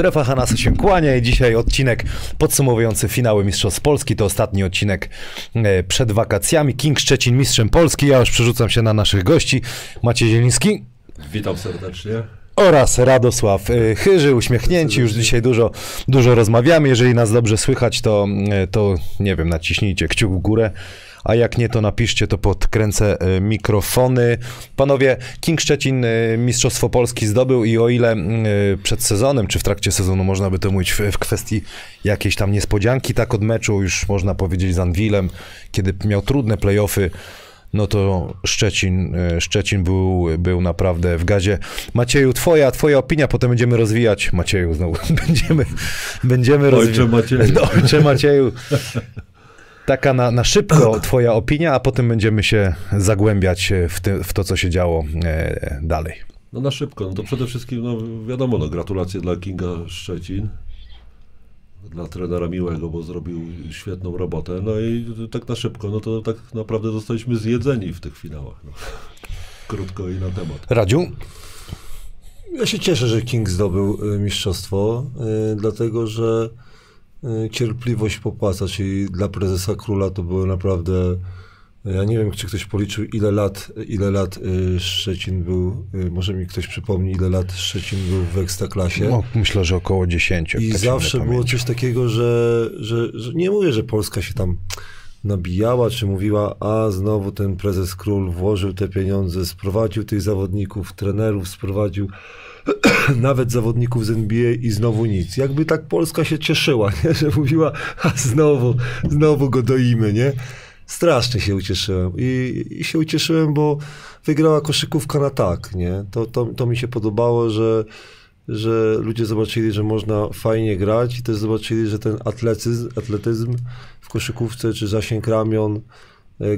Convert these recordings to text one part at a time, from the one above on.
Strefa Hanasa się kłania i dzisiaj odcinek podsumowujący finały Mistrzostw Polski. To ostatni odcinek e, przed wakacjami. King Szczecin mistrzem Polski. Ja już przerzucam się na naszych gości. Maciej Zieliński Witam serdecznie. oraz Radosław e, Chyży, uśmiechnięci. Już dzisiaj dużo, dużo rozmawiamy. Jeżeli nas dobrze słychać, to, e, to nie wiem, naciśnijcie kciuk w górę. A jak nie, to napiszcie, to podkręcę e, mikrofony. Panowie, King Szczecin e, Mistrzostwo Polski zdobył i o ile mm, e, przed sezonem, czy w trakcie sezonu można by to mówić w, w kwestii jakiejś tam niespodzianki, tak od meczu już można powiedzieć z Anwilem, kiedy miał trudne playoffy, no to Szczecin, Szczecin był, był naprawdę w gazie. Macieju, twoja, twoja opinia, potem będziemy rozwijać. Macieju, znowu będziemy, będziemy Ojcze rozwijać. Macieju. No, ojcze Macieju. Taka na, na szybko twoja opinia, a potem będziemy się zagłębiać w, ty, w to, co się działo e, dalej. No na szybko, no to przede wszystkim, no wiadomo, no gratulacje dla Kinga Szczecin, dla trenera Miłego, bo zrobił świetną robotę. No i tak na szybko, no to tak naprawdę zostaliśmy zjedzeni w tych finałach. No. Krótko i na temat. Radziu? Ja się cieszę, że King zdobył y, mistrzostwo, y, dlatego że cierpliwość popłaca, czyli dla prezesa króla to było naprawdę. Ja nie wiem, czy ktoś policzył, ile lat, ile lat y, Szczecin był, y, może mi ktoś przypomni, ile lat Szczecin był w Ekstraklasie. No, myślę, że około 10. jak I tak zawsze było pamięci. coś takiego, że, że, że nie mówię, że Polska się tam nabijała, czy mówiła, a znowu ten prezes król włożył te pieniądze, sprowadził tych zawodników, trenerów, sprowadził nawet zawodników z NBA i znowu nic. Jakby tak Polska się cieszyła, nie? że mówiła, a znowu, znowu go doimy, nie? Strasznie się ucieszyłem I, i się ucieszyłem, bo wygrała koszykówka na tak, nie? To, to, to mi się podobało, że że ludzie zobaczyli, że można fajnie grać i też zobaczyli, że ten atletyzm, atletyzm w koszykówce, czy zasięg ramion,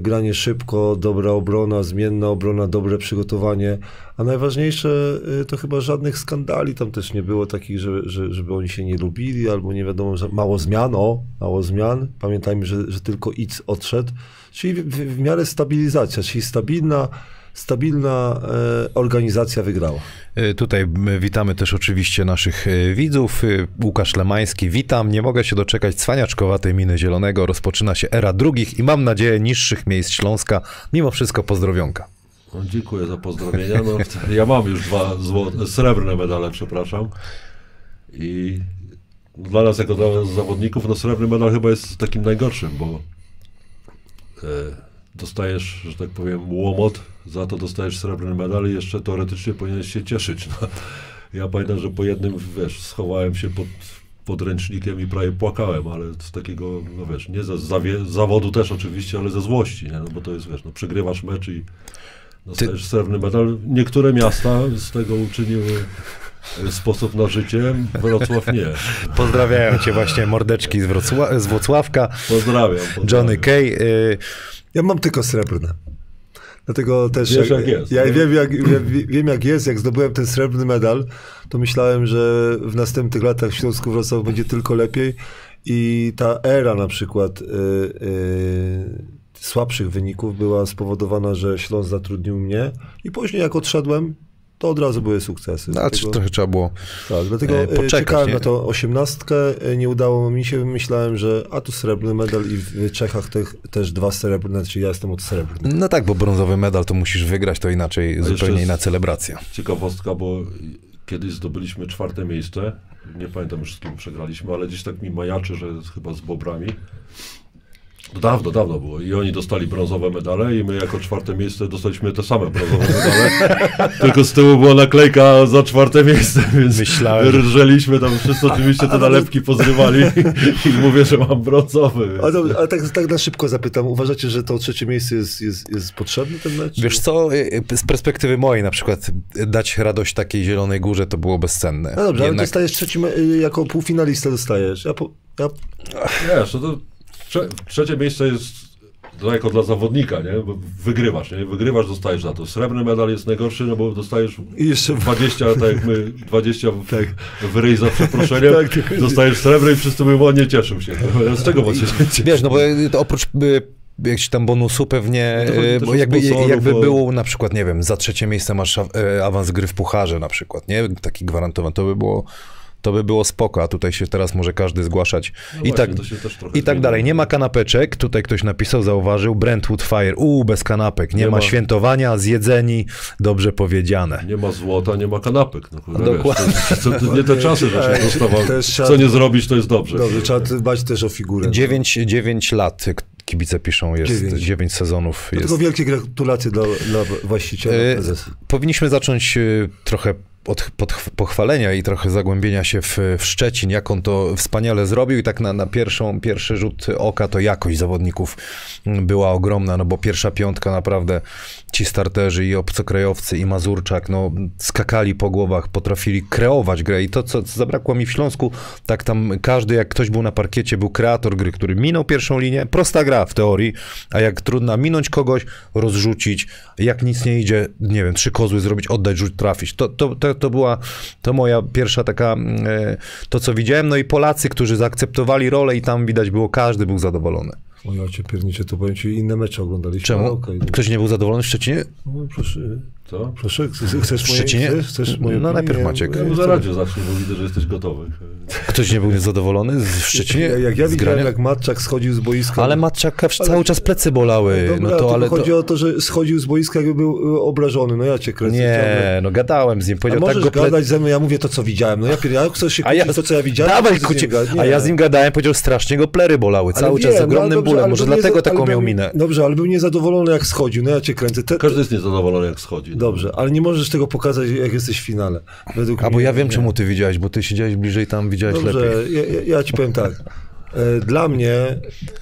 granie szybko, dobra obrona, zmienna obrona, dobre przygotowanie, a najważniejsze e, to chyba żadnych skandali tam też nie było takich, że, że, żeby oni się nie lubili, albo nie wiadomo, że mało zmian, o, mało zmian, pamiętajmy, że, że tylko X odszedł, czyli w, w, w miarę stabilizacja, czyli stabilna, stabilna e, organizacja wygrała. Y, Tutaj my witamy też oczywiście naszych y, widzów. Łukasz Lemański, witam. Nie mogę się doczekać cwaniaczkowatej miny zielonego. Rozpoczyna się era drugich i mam nadzieję niższych miejsc Śląska. Mimo wszystko pozdrowionka. No, dziękuję za pozdrowienia. No, ja mam już dwa zło- srebrne medale, przepraszam. I dla nas jako dla zawodników, no srebrny medal chyba jest takim najgorszym, bo e, dostajesz, że tak powiem, łomot, za to dostajesz srebrny medal i jeszcze teoretycznie powinieneś się cieszyć. No. Ja pamiętam, że po jednym, wiesz, schowałem się pod, pod ręcznikiem i prawie płakałem, ale z takiego, no wiesz, nie ze zawie- zawodu też oczywiście, ale ze złości, nie? No, bo to jest, wiesz, no, przegrywasz mecz i dostajesz srebrny medal. Niektóre miasta z tego uczyniły e, sposób na życie, Wrocław nie. Pozdrawiają cię właśnie mordeczki z, Wrocła- z Włocławka. Pozdrawiam. pozdrawiam. Johnny Kay. y, Ja mam tylko srebrne. Dlatego też. Wiesz, jak jest, Ja wiem jak, ja wie- wiem, jak jest. Jak zdobyłem ten srebrny medal, to myślałem, że w następnych latach w Śląsku Wrocław będzie tylko lepiej. I ta era na przykład y, y, słabszych wyników była spowodowana, że Śląsk zatrudnił mnie. I później, jak odszedłem, to od razu były sukcesy. No, Dlatego- trochę trzeba było. tak, dlatego e, e, poczekać, czekałem nie? na to osiemnastkę, e, nie udało mi się, myślałem, że a tu srebrny medal i w Czechach te, też dwa srebrne, czyli ja jestem od srebrny. No tak, bo brązowy medal to musisz wygrać, to inaczej jeszcze zupełnie inna celebracja. Ciekawostka, bo kiedyś zdobyliśmy czwarte miejsce. Nie pamiętam już z kim przegraliśmy, ale gdzieś tak mi majaczy, że chyba z Bobrami. Dawno, dawno było. I oni dostali brązowe medale i my jako czwarte miejsce dostaliśmy te same brązowe medale. Tylko z tyłu była naklejka za czwarte miejsce, więc Myślałem, że- rżeliśmy tam wszyscy oczywiście te nalepki pozrywali i mówię, że mam brązowy. więc- Ale, ale tak, tak na szybko zapytam, uważacie, że to trzecie miejsce jest, jest, jest potrzebne ten mecz? Wiesz co, y, y, z perspektywy mojej na przykład dać radość takiej Zielonej Górze to było bezcenne. No dobrze, ale Jednak- dostajesz trzeci, me- y, jako półfinalista dostajesz. Ja, po, ja Wiesz, no to trze trzecie miejsce jest jako dla zawodnika, nie? Bo wygrywasz, nie? Wygrywasz, dostajesz za to. Srebrny medal jest najgorszy, no bo dostajesz I jeszcze 20, tak jak my, 20 w, w ryj za przeproszeniem, Tak, dokładnie. dostajesz srebrny i wszyscy mówią, o nie cieszył się. No, Z czego się cieszyć? Wiesz, no bo oprócz y, jakichś tam bonusu pewnie, No y, bo jakby, sponsorów, jakby było na przykład, nie wiem, za trzecie miejsce masz y, awans gry w pucharze na przykład, nie? Taki gwarantowany, to by było to by było spoko, a tutaj się teraz może każdy zgłaszać No i, właśnie, tak, to się też trochę i tak dalej. Nie ma kanapeczek, tutaj ktoś napisał, zauważył, Brentwood Fire, uuu, bez kanapek, nie, Nie ma, ma. świętowania, zjedzeni, dobrze powiedziane. Nie ma złota, nie ma kanapek. No, kurwa, Dokładnie. Wiesz, to, to, to nie te czasy, że się dostawał. Co nie zrobić, to jest dobrze. Dobrze, trzeba dbać też o figurę. 9, 9 lat, kibice piszą, jest Dziewięć. 9 sezonów. Jest. Tylko wielkie gratulacje dla, dla właściciela, E, prezesa. Powinniśmy zacząć y, trochę od pod, pochwalenia i trochę zagłębienia się w, w Szczecin, jak on to wspaniale zrobił. I tak na, na pierwszą, pierwszy rzut oka to jakość zawodników była ogromna, no bo pierwsza piątka naprawdę ci starterzy i obcokrajowcy i Mazurczak, no skakali po głowach, potrafili kreować grę. I to, co, co zabrakło mi w Śląsku, tak tam każdy, jak ktoś był na parkiecie, był kreator gry, który minął pierwszą linię, prosta gra w teorii, a jak trudna minąć kogoś, rozrzucić, jak nic nie idzie, nie wiem, trzy kozły zrobić, oddać, rzut, trafić. To, to, to, to była to moja pierwsza taka, mm, e, to co widziałem, no i Polacy, którzy zaakceptowali rolę i tam widać było, każdy był zadowolony. O ja cię pierniczę, to powiem ci, inne mecze oglądaliśmy. Czemu? Ktoś nie był zadowolony w Szczecinie? No, proszę, Co? proszę, chcesz, chcesz W moje, Szczecinie? chcesz, chcesz moje No, najpierw Maciek. Ja No, nie za radio zacznij, bo widzę, że jesteś gotowy. Ktoś nie był zadowolony w Szczecinie? Jak, jak ja widziałem, jak Matczak schodził z boiska... Ale Matczaka Ale- cały czas plecy bolały. Dobra, no to ale chodzi to... o to, że schodził z boiska, jakby był y, obrażony. No ja cię kręcę. Nie, no gadałem z nim, A powiedział tak możesz go ple... gadać ze mną, ja mówię to, co widziałem. No ja, pier- ja chcę się A ja, kłócić, to, co ja widziałem. Dawaj, gada- A ja z nim gadałem, powiedział, strasznie go plery bolały, Ale cały wiem, czas z no, ogromnym dobrze, bólem, może dlatego taką miał minę. Dobrze, ale był niezadowolony, jak schodził. No ja cię kręcę. Każdy jest niezadowolony, jak schodzi. Dobrze, ale nie możesz tego pokazać, jak jesteś w finale. Według A bo mnie ja wiem, nie. czemu ty widziałeś, bo ty siedziałeś bliżej tam, widziałeś lepiej. Dobrze, ja, ja, ja ci powiem tak. E, Dla mnie,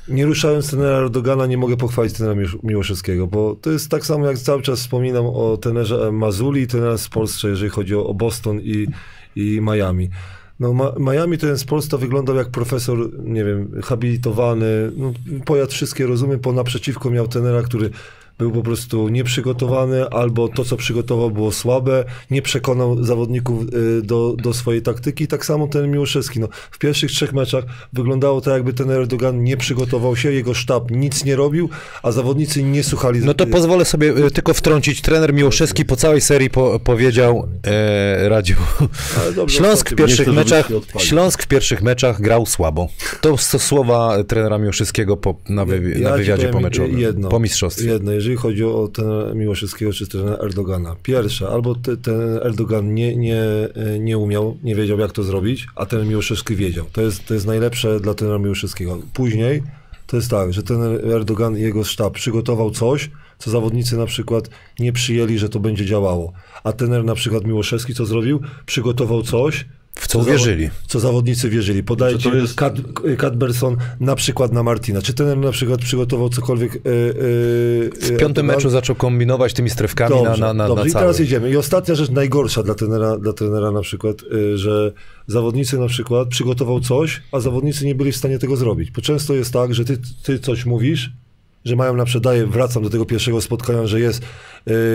nie ruszając trenera Erdogana, nie mogę pochwalić trenera Miłosz- Miłoszewskiego, bo to jest tak samo, jak cały czas wspominam o trenerze Mazuli i trenerze z Polsce, jeżeli chodzi o, Boston i, i Miami. No, Miami ten z Polska wyglądał jak profesor, nie wiem, habilitowany, no, pojadł wszystkie rozumy, po naprzeciwko miał trenera, który był po prostu nieprzygotowany, albo to, co przygotował, było słabe, nie przekonał zawodników y, do, do swojej taktyki. Tak samo ten Miłoszewski. No, w pierwszych trzech meczach wyglądało tak, jakby ten Erdogan nie przygotował się, jego sztab nic nie robił, a zawodnicy nie słuchali. No to pozwolę sobie e, tylko wtrącić. Trener Miłoszewski po całej serii po, powiedział, e, radził. Dobrze, Śląsk w pierwszych chcę, meczach. Śląsk w pierwszych meczach grał słabo. To są słowa trenera Miłoszewskiego po, na, wywi- Ja na wywiadzie powiem pomeczowym, jedno, po mistrzostwie. Jedno, jeżeli chodzi o ten Miłoszewskiego czy ten Erdogana. Pierwsze, albo te, ten Erdogan nie, nie, nie umiał, nie wiedział jak to zrobić, a ten Miłoszewski wiedział. To jest, to jest najlepsze dla trenera Miłoszewskiego. Później to jest tak, że ten Erdogan i jego sztab przygotował coś, co zawodnicy na przykład nie przyjęli, że to będzie działało. A trener na przykład Miłoszewski co zrobił? Przygotował coś, W co zawo- uwierzyli. co zawodnicy wierzyli. Podaję Czy ci to jest- Kat, Cadberson na przykład na Martina. Czy ten na przykład przygotował cokolwiek? Yy, W piątym meczu zaczął kombinować tymi strefkami dobrze, na, na, na, dobrze. na I cały. teraz jedziemy. I ostatnia rzecz najgorsza dla trenera, dla trenera na przykład, że zawodnicy na przykład przygotował coś, a zawodnicy nie byli w stanie tego zrobić. Bo często jest tak, że ty, ty coś mówisz, że mają na przykład, daję, wracam do tego pierwszego spotkania, że jest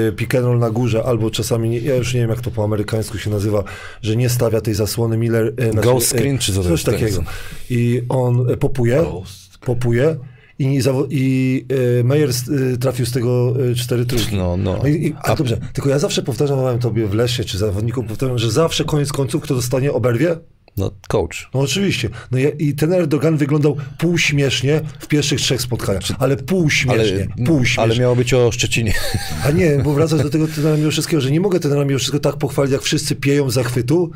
y, pick and roll na górze, albo czasami, nie, ja już nie wiem jak to po amerykańsku się nazywa, że nie stawia tej zasłony Miller. Y, znaczy, Ghost screen, czy co Coś jest? takiego. I on y, popuje, Ghost. popuje i, i y, Meyer y, trafił z tego y, cztery trójki. No, no. No i, i, a A- dobrze, tylko ja zawsze powtarzam tobie w Lesie, czy zawodnikom powtarzam, że zawsze koniec końców, kto dostanie oberwie? No, coach. No oczywiście. No i, ten Erdogan wyglądał półśmiesznie w pierwszych trzech spotkaniach, ale półśmiesznie, Ale, półśmiesznie. ale miało być o Szczecinie. A nie, bo wracając do tego trenera Miłoszewskiego, że nie mogę trenera Miłoszewskiego tak pochwalić, jak wszyscy pieją zachwytu,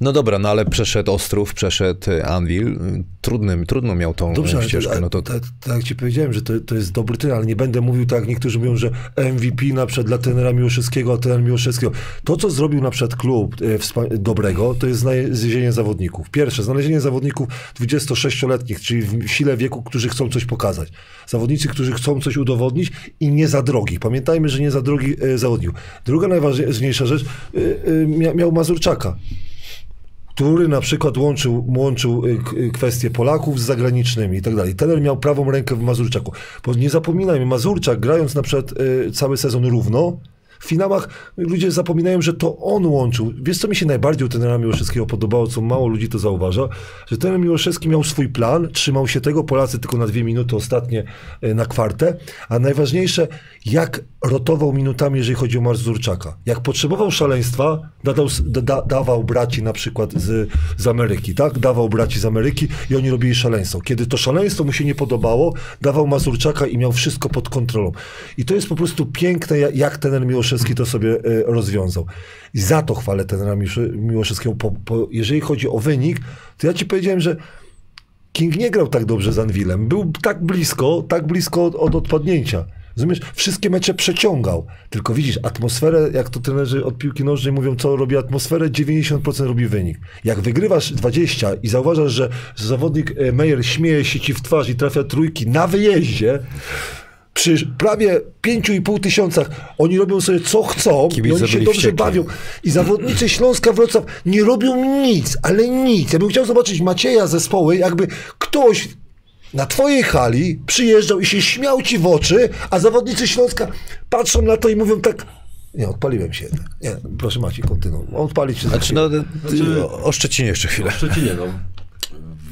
No dobra, no ale przeszedł Ostrów, przeszedł e, Anvil. Trudnym, trudno miał tą Dobrze, ale ścieżkę. to, No to, tak, tak ci powiedziałem, że to, to jest dobry trener, ale nie będę mówił tak, jak niektórzy mówią, że MVP na przykład dla trenera Miłoszewskiego, a trener Miłoszewskiego. To, co zrobił na przykład klub e, dobrego, to jest znalezienie zawodników. Pierwsze, znalezienie zawodników 26-letnich, czyli w sile wieku, którzy chcą coś pokazać. Zawodnicy, którzy chcą coś udowodnić i nie za drogi. Pamiętajmy, że nie za drogi e, zawodników. Druga najważniejsza rzecz, e, e, mia, miał Mazurczaka który na przykład łączył, łączył y, y, kwestie Polaków z zagranicznymi i tak dalej. Tener miał prawą rękę w Mazurczaku. Bo nie zapominajmy, Mazurczak grając na przykład y, cały sezon równo, w finałach ludzie zapominają, że to on łączył. Wiesz, co mi się najbardziej u trenera Miłoszewskiego podobało, co mało ludzi to zauważa, że trener Miłoszewski miał swój plan, trzymał się tego, Polacy tylko na dwie minuty ostatnie e, na kwartę, a najważniejsze, jak rotował minutami, jeżeli chodzi o Marzurczaka. Jak potrzebował szaleństwa, dadał, da, dawał braci na przykład z, z Ameryki, tak? Dawał braci z Ameryki i oni robili szaleństwo. Kiedy to szaleństwo mu się nie podobało, dawał Mazurczaka i miał wszystko pod kontrolą. I to jest po prostu piękne, ja- jak ten Miłoszewski to sobie e, rozwiązał. I za to chwalę tenera Miłosze- Miłoszewskiego. Po, po, jeżeli chodzi o wynik, to ja ci powiedziałem, że King nie grał tak dobrze z Anwilem. Był tak blisko, tak blisko od, od odpadnięcia. Rozumiesz? Wszystkie mecze przeciągał. Tylko widzisz, atmosferę, jak to trenerzy od piłki nożnej mówią, co robi atmosferę, 90% robi wynik. Jak wygrywasz 20 i zauważasz, że zawodnik e, Meyer śmieje się ci w twarz i trafia trójki na wyjeździe, przy prawie 5,5 tysiącach oni robią sobie co chcą Kibice i oni się dobrze wściekli. bawią. I zawodnicy Śląska Wrocław nie robią nic, ale nic. Ja bym chciał zobaczyć Macieja zespoły, jakby ktoś na twojej hali przyjeżdżał i się śmiał ci w oczy, a zawodnicy Śląska patrzą na to i mówią tak nie, odpaliłem się. Nie, proszę Maciej, kontynuuj. Odpalić się Znaczy, no, ty, o, o Szczecinie jeszcze chwilę. W Szczecinie, no.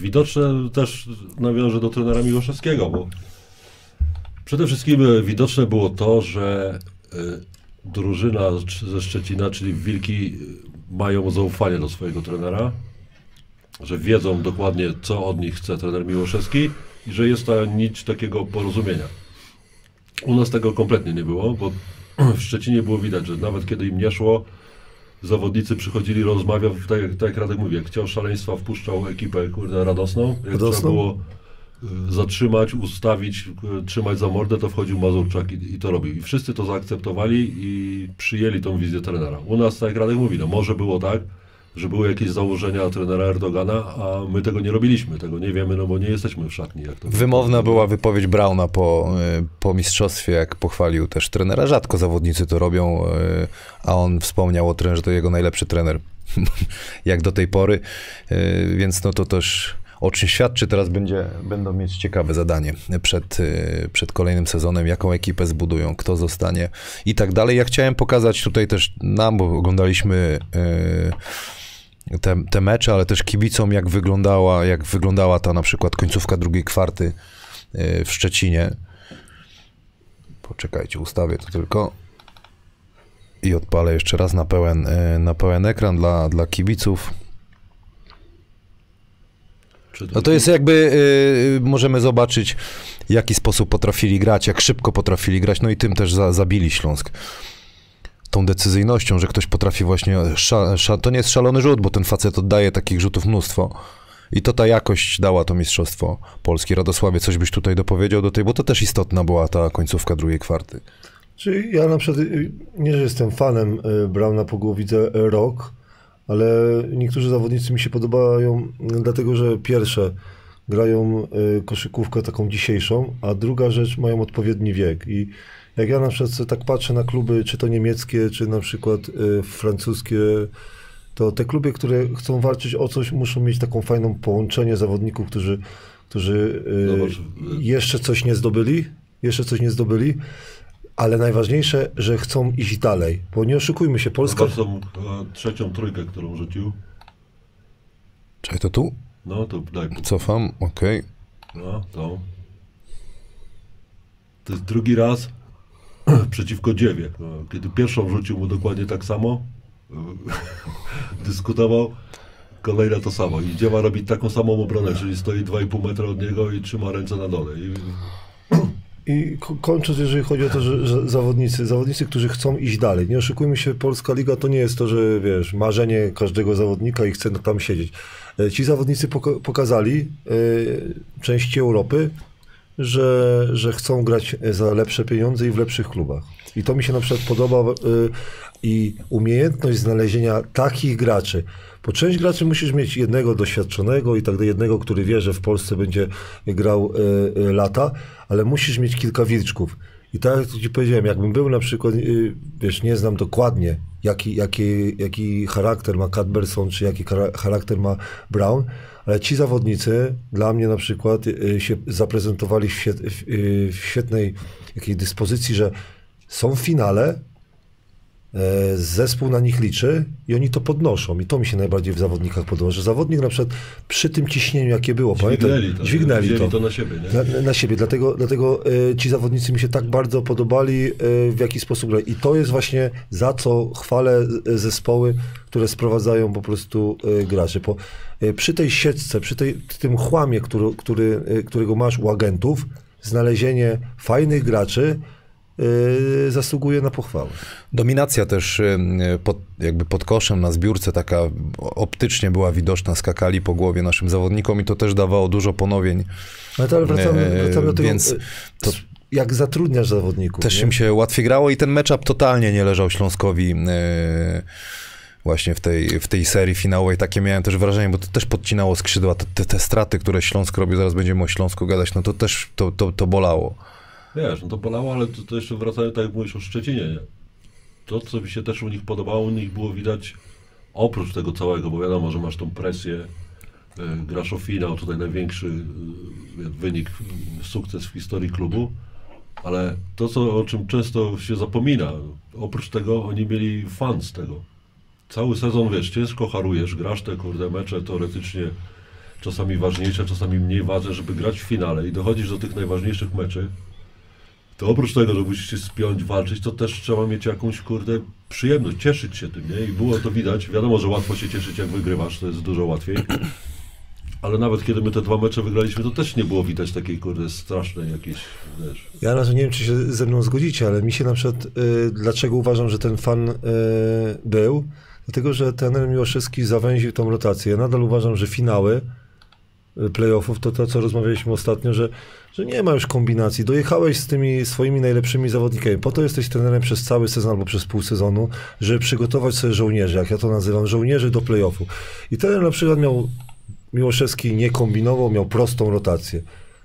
Widoczne też nawiążę do trenera Miłoszewskiego, bo przede wszystkim e, widoczne było to, że e, drużyna ze Szczecina, czyli Wilki, e, mają zaufanie do swojego trenera, że wiedzą dokładnie, co od nich chce trener Miłoszewski i że jest ta nić takiego porozumienia. U nas tego kompletnie nie było, bo w Szczecinie było widać, że nawet kiedy im nie szło, zawodnicy przychodzili rozmawiać, tak, tak jak Radek mówi, jak chciał szaleństwa, wpuszczał ekipę kurde, radosną. Jak Radosną? trzeba było zatrzymać, ustawić, y, trzymać za mordę, to wchodził Mazurczak i, i to robił. I wszyscy to zaakceptowali i przyjęli tą wizję trenera. U nas, tak jak Radek mówi, no może było tak, że były jakieś założenia trenera Erdogana, a my tego nie robiliśmy, tego nie wiemy, no bo nie jesteśmy w szatni. Jak to Wymowna była wypowiedź Brauna po, y, po mistrzostwie, jak pochwalił też trenera. Rzadko zawodnicy to robią, y, a on wspomniał o trenerze, że to jego najlepszy trener, jak do tej pory. Y, Więc no to też o czym świadczy. Teraz będzie, będą mieć ciekawe zadanie przed, y, przed kolejnym sezonem, jaką ekipę zbudują, kto zostanie i tak dalej. Ja chciałem pokazać tutaj też nam, bo oglądaliśmy y, te, te mecze, ale też kibicom, jak wyglądała, jak wyglądała ta na przykład końcówka drugiej kwarty y, w Szczecinie. Poczekajcie, ustawię to tylko i odpalę jeszcze raz na pełen, na pełen ekran dla, dla kibiców. No to jest jakby, y, możemy zobaczyć, w jaki sposób potrafili grać, jak szybko potrafili grać, no i tym też za, zabili Śląsk. Tą decyzyjnością, że ktoś potrafi właśnie, sza, sza, to nie jest szalony rzut, bo ten facet oddaje takich rzutów mnóstwo. I to ta jakość dała to mistrzostwo Polski. Radosławie, coś byś tutaj dopowiedział do tej, bo to też istotna była ta końcówka drugiej kwarty. Czyli ja na przykład y, nie, że jestem fanem y, Brauna, po y, rok, ale niektórzy zawodnicy mi się podobają, y, dlatego że pierwsze grają y, koszykówkę taką dzisiejszą, a druga rzecz mają odpowiedni wiek. I jak ja na przykład tak patrzę na kluby, czy to niemieckie, czy na przykład y, francuskie, to te kluby, które chcą walczyć o coś, muszą mieć taką fajną połączenie zawodników, którzy, którzy y, Zobacz, jeszcze coś nie zdobyli, jeszcze coś nie zdobyli, ale najważniejsze, że chcą iść dalej, bo nie oszukujmy się, Polska... Zobacz tą e, trzecią trójkę, którą rzucił. Czekaj, to tu? No to daj. Cofam, okej. No, tą. To jest drugi raz przeciwko Dziewie. No, Kiedy pierwszą rzucił mu dokładnie tak samo, dyskutował, kolejna to samo. I Dziewa robi taką samą obronę, czyli stoi 2,5 metra od niego i trzyma ręce na dole. I I ko- kończąc, jeżeli chodzi o to, że, że zawodnicy, zawodnicy, którzy chcą iść dalej. Nie oszukujmy się, Polska Liga to nie jest to, że wiesz, marzenie każdego zawodnika i chce tam siedzieć. E, Ci zawodnicy poka- pokazali e, części Europy, że, że chcą grać za lepsze pieniądze i w lepszych klubach. I to mi się na przykład podoba e, i umiejętność znalezienia takich graczy. Bo część graczy musisz mieć jednego doświadczonego i tak jednego, który wie, że w Polsce będzie grał e, e, lata, ale musisz mieć kilka wilczków. I tak jak ci powiedziałem, jakbym był na przykład, y, wiesz, nie znam dokładnie, jaki, jaki, jaki charakter ma Cadberson, czy jaki chara- charakter ma Brown, ale ci zawodnicy dla mnie na przykład y, się zaprezentowali w, świet, w, y, świetnej jakiej dyspozycji, że są w finale, Zespół na nich liczy i oni to podnoszą. I to mi się najbardziej w zawodnikach podoba, że zawodnik na przykład przy tym ciśnieniu, jakie było, Dźwignęli to, dźwignęli to. to na siebie? Na, na siebie, dlatego, dlatego e, ci zawodnicy mi się tak bardzo podobali, e, w jaki sposób grali. I to jest właśnie za co chwalę e, zespoły, które sprowadzają po prostu e, graczy. Po, e, przy tej sieczce, przy tej, tym chłamie, który, który, e, którego masz u agentów, znalezienie fajnych graczy e, zasługuje na pochwałę. Dominacja też y, pod, jakby pod koszem na zbiórce taka optycznie była widoczna, skakali po głowie naszym zawodnikom i to też dawało dużo ponowień. No to ale wracamy, E, wracamy do tego, więc to- jak zatrudniasz zawodników. Też nie? im się łatwiej grało i ten matchup totalnie nie leżał Śląskowi y, właśnie w tej, w tej serii finałowej. Takie miałem też wrażenie, bo to też podcinało skrzydła. Te, te, te straty, które Śląsk robił, zaraz będziemy o Śląsku gadać, no to też to, to, to bolało. Wiesz, no to bolało, ale to, to jeszcze wracając, tak jak mówisz o Szczecinie, nie? To, co mi się też u nich podobało, u nich było widać, oprócz tego całego, bo wiadomo, że masz tą presję, y, grasz o finał, tutaj największy y, wynik, sukces w historii klubu, ale to, co, o czym często się zapomina, oprócz tego oni mieli fan z tego. Cały sezon, wiesz, ciężko harujesz, grasz te kurde mecze teoretycznie czasami ważniejsze, czasami mniej ważne, żeby grać w finale i dochodzisz do tych najważniejszych meczy, to oprócz tego, że musisz się spiąć, walczyć, to też trzeba mieć jakąś, kurde, przyjemność, cieszyć się tym, nie? I było to widać. Wiadomo, że łatwo się cieszyć, jak wygrywasz, to jest dużo łatwiej. Ale nawet kiedy my te dwa mecze wygraliśmy, to też nie było widać takiej, kurde, strasznej jakiejś, wiesz... Ja na nie wiem, czy się ze mną zgodzicie, ale mi się na przykład, y, dlaczego uważam, że ten fan y, był? Dlatego, że trener Miłoszewski zawęził tą rotację. Ja nadal uważam, że finały y, playoffów to to, co rozmawialiśmy ostatnio, że, że nie ma już kombinacji. Dojechałeś z tymi swoimi najlepszymi zawodnikami. Po to jesteś trenerem przez cały sezon albo przez pół sezonu, żeby przygotować sobie żołnierzy, jak ja to nazywam, żołnierzy do playoffu. I trener na przykład miał, Miłoszewski nie kombinował, miał prostą rotację.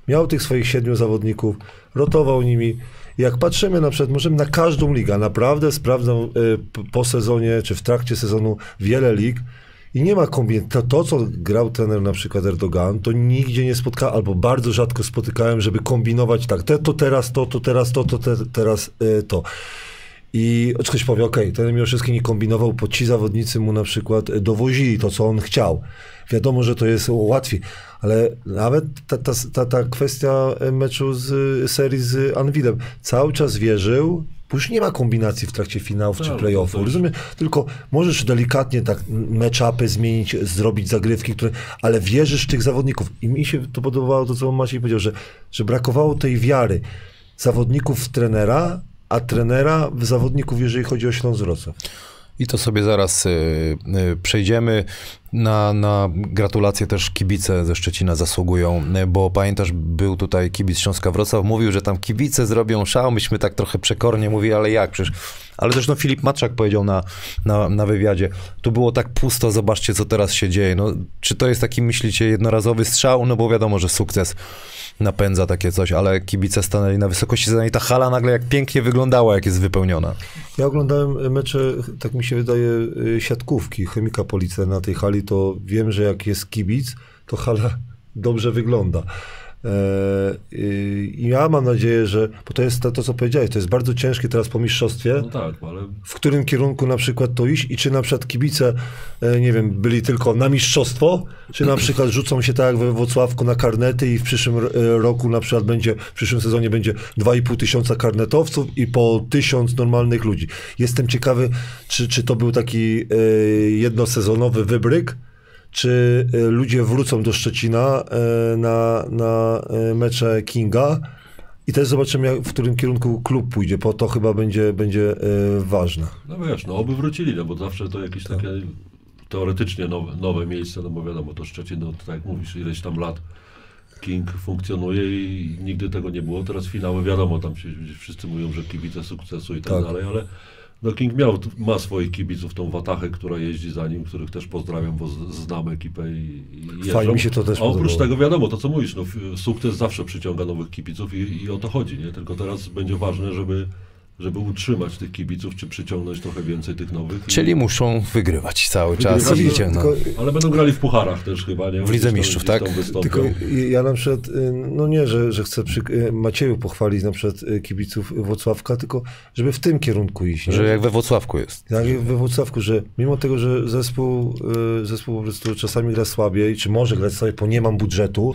Miał tych swoich siedmiu zawodników, rotował nimi. Jak patrzymy na przykład, możemy na każdą ligę, naprawdę sprawdzam y, po sezonie, czy w trakcie sezonu wiele lig i nie ma kombinacji. To, to, co grał trener na przykład Erdogan, to nigdzie nie spotkałem, albo bardzo rzadko spotykałem, żeby kombinować tak, te, to teraz to, to teraz to, to te, teraz y, to. I ktoś powie, okej, okay, ten Miłoszewski nie kombinował, bo ci zawodnicy mu na przykład e, dowozili to, co on chciał. Wiadomo, że to jest łatwiej, ale nawet ta, ta, ta, ta kwestia meczu z serii z Anwilem, cały czas wierzył, bo już nie ma kombinacji w trakcie finałów Tak, czy to playoffu, też. rozumiem? Tylko możesz delikatnie tak match-upy zmienić, zrobić zagrywki, które, ale wierzysz w tych zawodników. I mi się to podobało to, co Maciej powiedział, że, że brakowało tej wiary zawodników w trenera, a trenera w zawodników, jeżeli chodzi o Śląsk Wrocław. I to sobie zaraz y, y, przejdziemy. Na, na gratulacje też kibice ze Szczecina zasługują, y, bo pamiętasz, był tutaj kibic Śląska Wrocław, mówił, że tam kibice zrobią szał, myśmy tak trochę przekornie mówili, ale jak przecież. Ale zresztą Filip Maczak powiedział na, na, na wywiadzie, tu było tak pusto, zobaczcie co teraz się dzieje. No, czy to jest taki, myślicie, jednorazowy strzał? No bo wiadomo, że sukces napędza takie coś, ale kibice stanęli na wysokości zadań i ta hala nagle jak pięknie wyglądała, jak jest wypełniona. Ja oglądałem mecze, tak mi się wydaje, siatkówki Chemika Police na tej hali, to wiem, że jak jest kibic, to hala dobrze wygląda. E, I ja mam nadzieję, że, bo to jest to, to, co powiedziałeś, to jest bardzo ciężkie teraz po mistrzostwie, No tak, ale w którym kierunku na przykład to iść i czy na przykład kibice, e, nie wiem, byli tylko na mistrzostwo, czy na przykład rzucą się tak jak we Włocławku na karnety i w przyszłym e, roku na przykład będzie, w przyszłym sezonie będzie 2,5 tysiąca karnetowców i po tysiąc normalnych ludzi. Jestem ciekawy, czy, czy to był taki jednosezonowy wybryk, czy e, ludzie wrócą do Szczecina e, na, na e, mecze Kinga i też zobaczymy, jak, w którym kierunku klub pójdzie, bo to chyba będzie, będzie ważne. No wiesz, no oby wrócili, no bo zawsze to jakieś takie teoretycznie nowe, nowe miejsce, no bo wiadomo, to Szczecin, no tak jak mówisz, ileś tam lat King funkcjonuje i nigdy tego nie było. Teraz finały, wiadomo, tam się wszyscy mówią, że kibice sukcesu i tak, Tak. dalej, ale no King miał, ma swoich kibiców, tą Watachę, która jeździ za nim, których też pozdrawiam, bo znam ekipę i, i. Fajnie mi się to też A oprócz podobało. tego wiadomo, to co mówisz, no, sukces zawsze przyciąga nowych kibiców i, i o to chodzi, nie? Tylko teraz będzie ważne, żeby żeby utrzymać tych kibiców, czy przyciągnąć trochę więcej tych nowych. Czyli muszą wygrywać cały czas Wygrywać, i no, no. Tylko, Ale będą grali w pucharach też chyba, nie? W Lidze Mistrzów, tak? tylko ja na przykład, y, no nie, że, że chcę przy y, Macieju pochwalić na przykład y, kibiców Włocławka, tylko żeby w tym kierunku iść. nie? Że jak we Włocławku jest. Tak jak we Włocławku, że mimo tego, że zespół, zespół po prostu czasami gra słabiej, czy może grać słabiej, bo nie mam budżetu,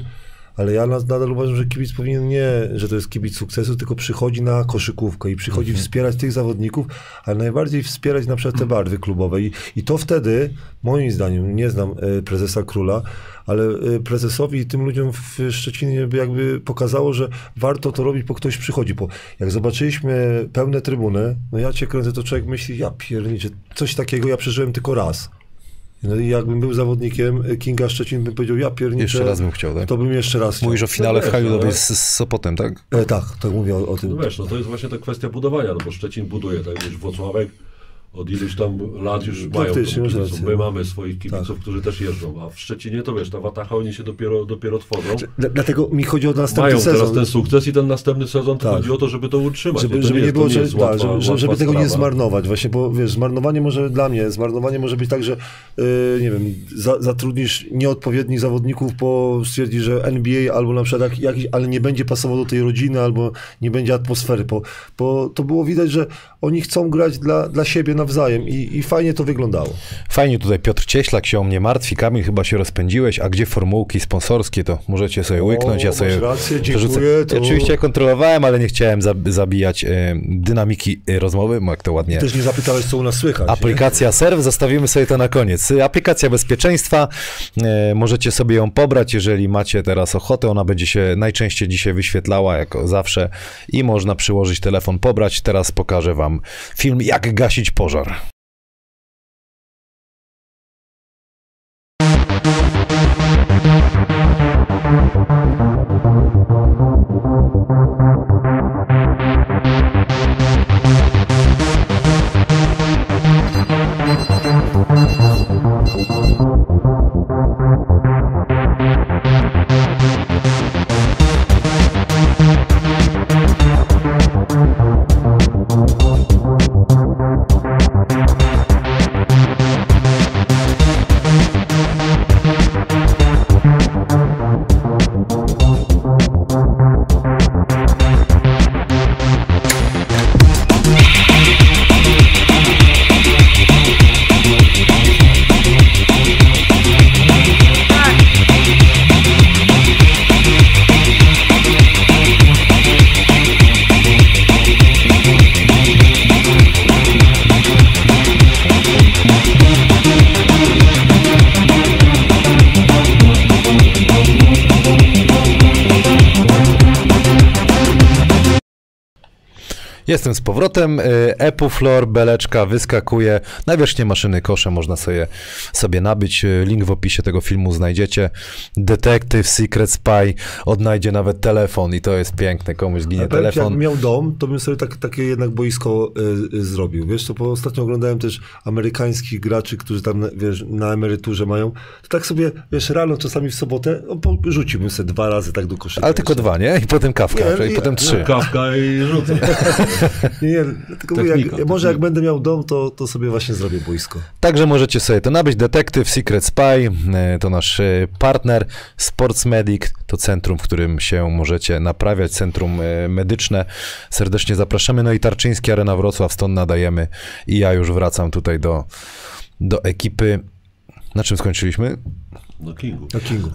ale ja nad- nadal uważam, że kibic powinien nie, że to jest kibic sukcesu, tylko przychodzi na koszykówkę i przychodzi wspierać tych zawodników, ale najbardziej wspierać na przykład te barwy klubowe. I, i to wtedy, moim zdaniem, nie znam y, prezesa Króla, ale y, prezesowi i tym ludziom w Szczecinie by jakby pokazało, że warto to robić, bo ktoś przychodzi. Bo jak zobaczyliśmy pełne trybuny, no ja cię kręcę, to człowiek myśli, ja pierniczę, coś takiego ja przeżyłem tylko raz. No i jakbym był zawodnikiem y, Kinga Szczecin, bym powiedział, ja pierniczę, Jeszcze raz bym chciał, tak? to bym jeszcze raz chciał. Mówisz o finale w wiesz, Halilowej ale- z, z Sopotem, tak? E, tak, tak mówię o, o tym. No wiesz, no to jest właśnie ta kwestia budowania, no bo Szczecin buduje, tak wiesz, Włocławek od iluś tam lat już mają tą masz kibiców. My mamy swoich kibiców, Tak. którzy też jeżdżą, a w Szczecinie to wiesz, ta Watacha oni się dopiero, dopiero tworzą. Dla- Dlatego mi chodzi o następny Mają sezon. teraz ten sukces i ten następny sezon to Tak. chodzi o to, żeby to utrzymać. Żeby, to żeby nie, jest- było, jest tak, łatwa- żeby, żeby, żeby tego nie zmarnować. Właśnie, bo wiesz, zmarnowanie może dla mnie, zmarnowanie może być tak, że yy, nie wiem, za, zatrudnisz nieodpowiednich zawodników, bo stwierdzi, że NBA albo na przykład jak, jakiś, ale nie będzie pasował do tej rodziny, albo nie będzie atmosfery, bo, bo to było widać, że oni chcą grać dla, dla siebie nawzajem i, i fajnie to wyglądało. Fajnie tutaj Piotr Cieślak się o mnie martwi. Kamil, chyba się rozpędziłeś, a gdzie formułki sponsorskie, to możecie sobie łyknąć, ja masz sobie rację, dziękuję, to- Oczywiście kontrolowałem, ale nie chciałem zab- zabijać e, dynamiki e, rozmowy, jak to ładnie... Też nie zapytałeś, co u nas słychać. nie? Aplikacja Serw, zostawimy sobie to na koniec. Aplikacja bezpieczeństwa, e, możecie sobie ją pobrać, jeżeli macie teraz ochotę. Ona będzie się najczęściej dzisiaj wyświetlała, jako zawsze, i można przyłożyć telefon, pobrać. Teraz pokażę Wam film, jak gasić pożar. pożar Jestem z powrotem. y, Epuflor, beleczka wyskakuje. Na wierzchnię maszyny kosze można sobie, sobie nabyć. Y, Link w opisie tego filmu znajdziecie. Detective, Secret Spy odnajdzie nawet telefon i to jest piękne. Komuś zginie telefon. Jakbym miał dom, to bym sobie tak, takie jednak boisko y, y, zrobił. Wiesz, to bo ostatnio oglądałem też amerykańskich graczy, którzy tam na- wiesz, na emeryturze mają. To tak sobie, wiesz, rano czasami w sobotę no, rzuciłbym sobie dwa razy tak do koszyka. Ale tylko dwa, nie? I potem kawka, Nie, i nie, potem trzy. Kawka i rzucę. Nie, nie, tylko mówię, jak, Technika, może jak będę miał dom, to, to sobie właśnie zrobię boisko. Także możecie sobie to nabyć. Detective, Secret Spy e, to nasz e, partner. Sports Medic to centrum, w którym się możecie naprawiać, centrum e, medyczne. Serdecznie zapraszamy. No i Tarczyński Arena Wrocław, stąd nadajemy. I ja już wracam tutaj do, do ekipy. Na czym skończyliśmy? No Kingu. Na Kingu.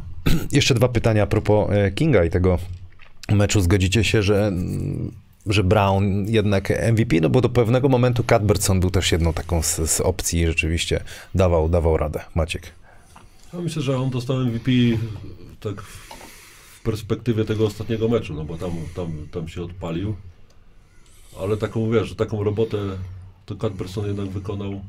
Jeszcze dwa pytania a propos Kinga i tego meczu. Zgodzicie się, że, że Brown jednak MVP? No bo do pewnego momentu Cadbertson był też jedną taką z, z opcji i rzeczywiście dawał, dawał radę. Maciek. Ja myślę, że on dostał MVP tak w perspektywie tego ostatniego meczu, no bo tam, tam, tam się odpalił. Ale taką, wiesz, taką robotę to Cadberson jednak wykonał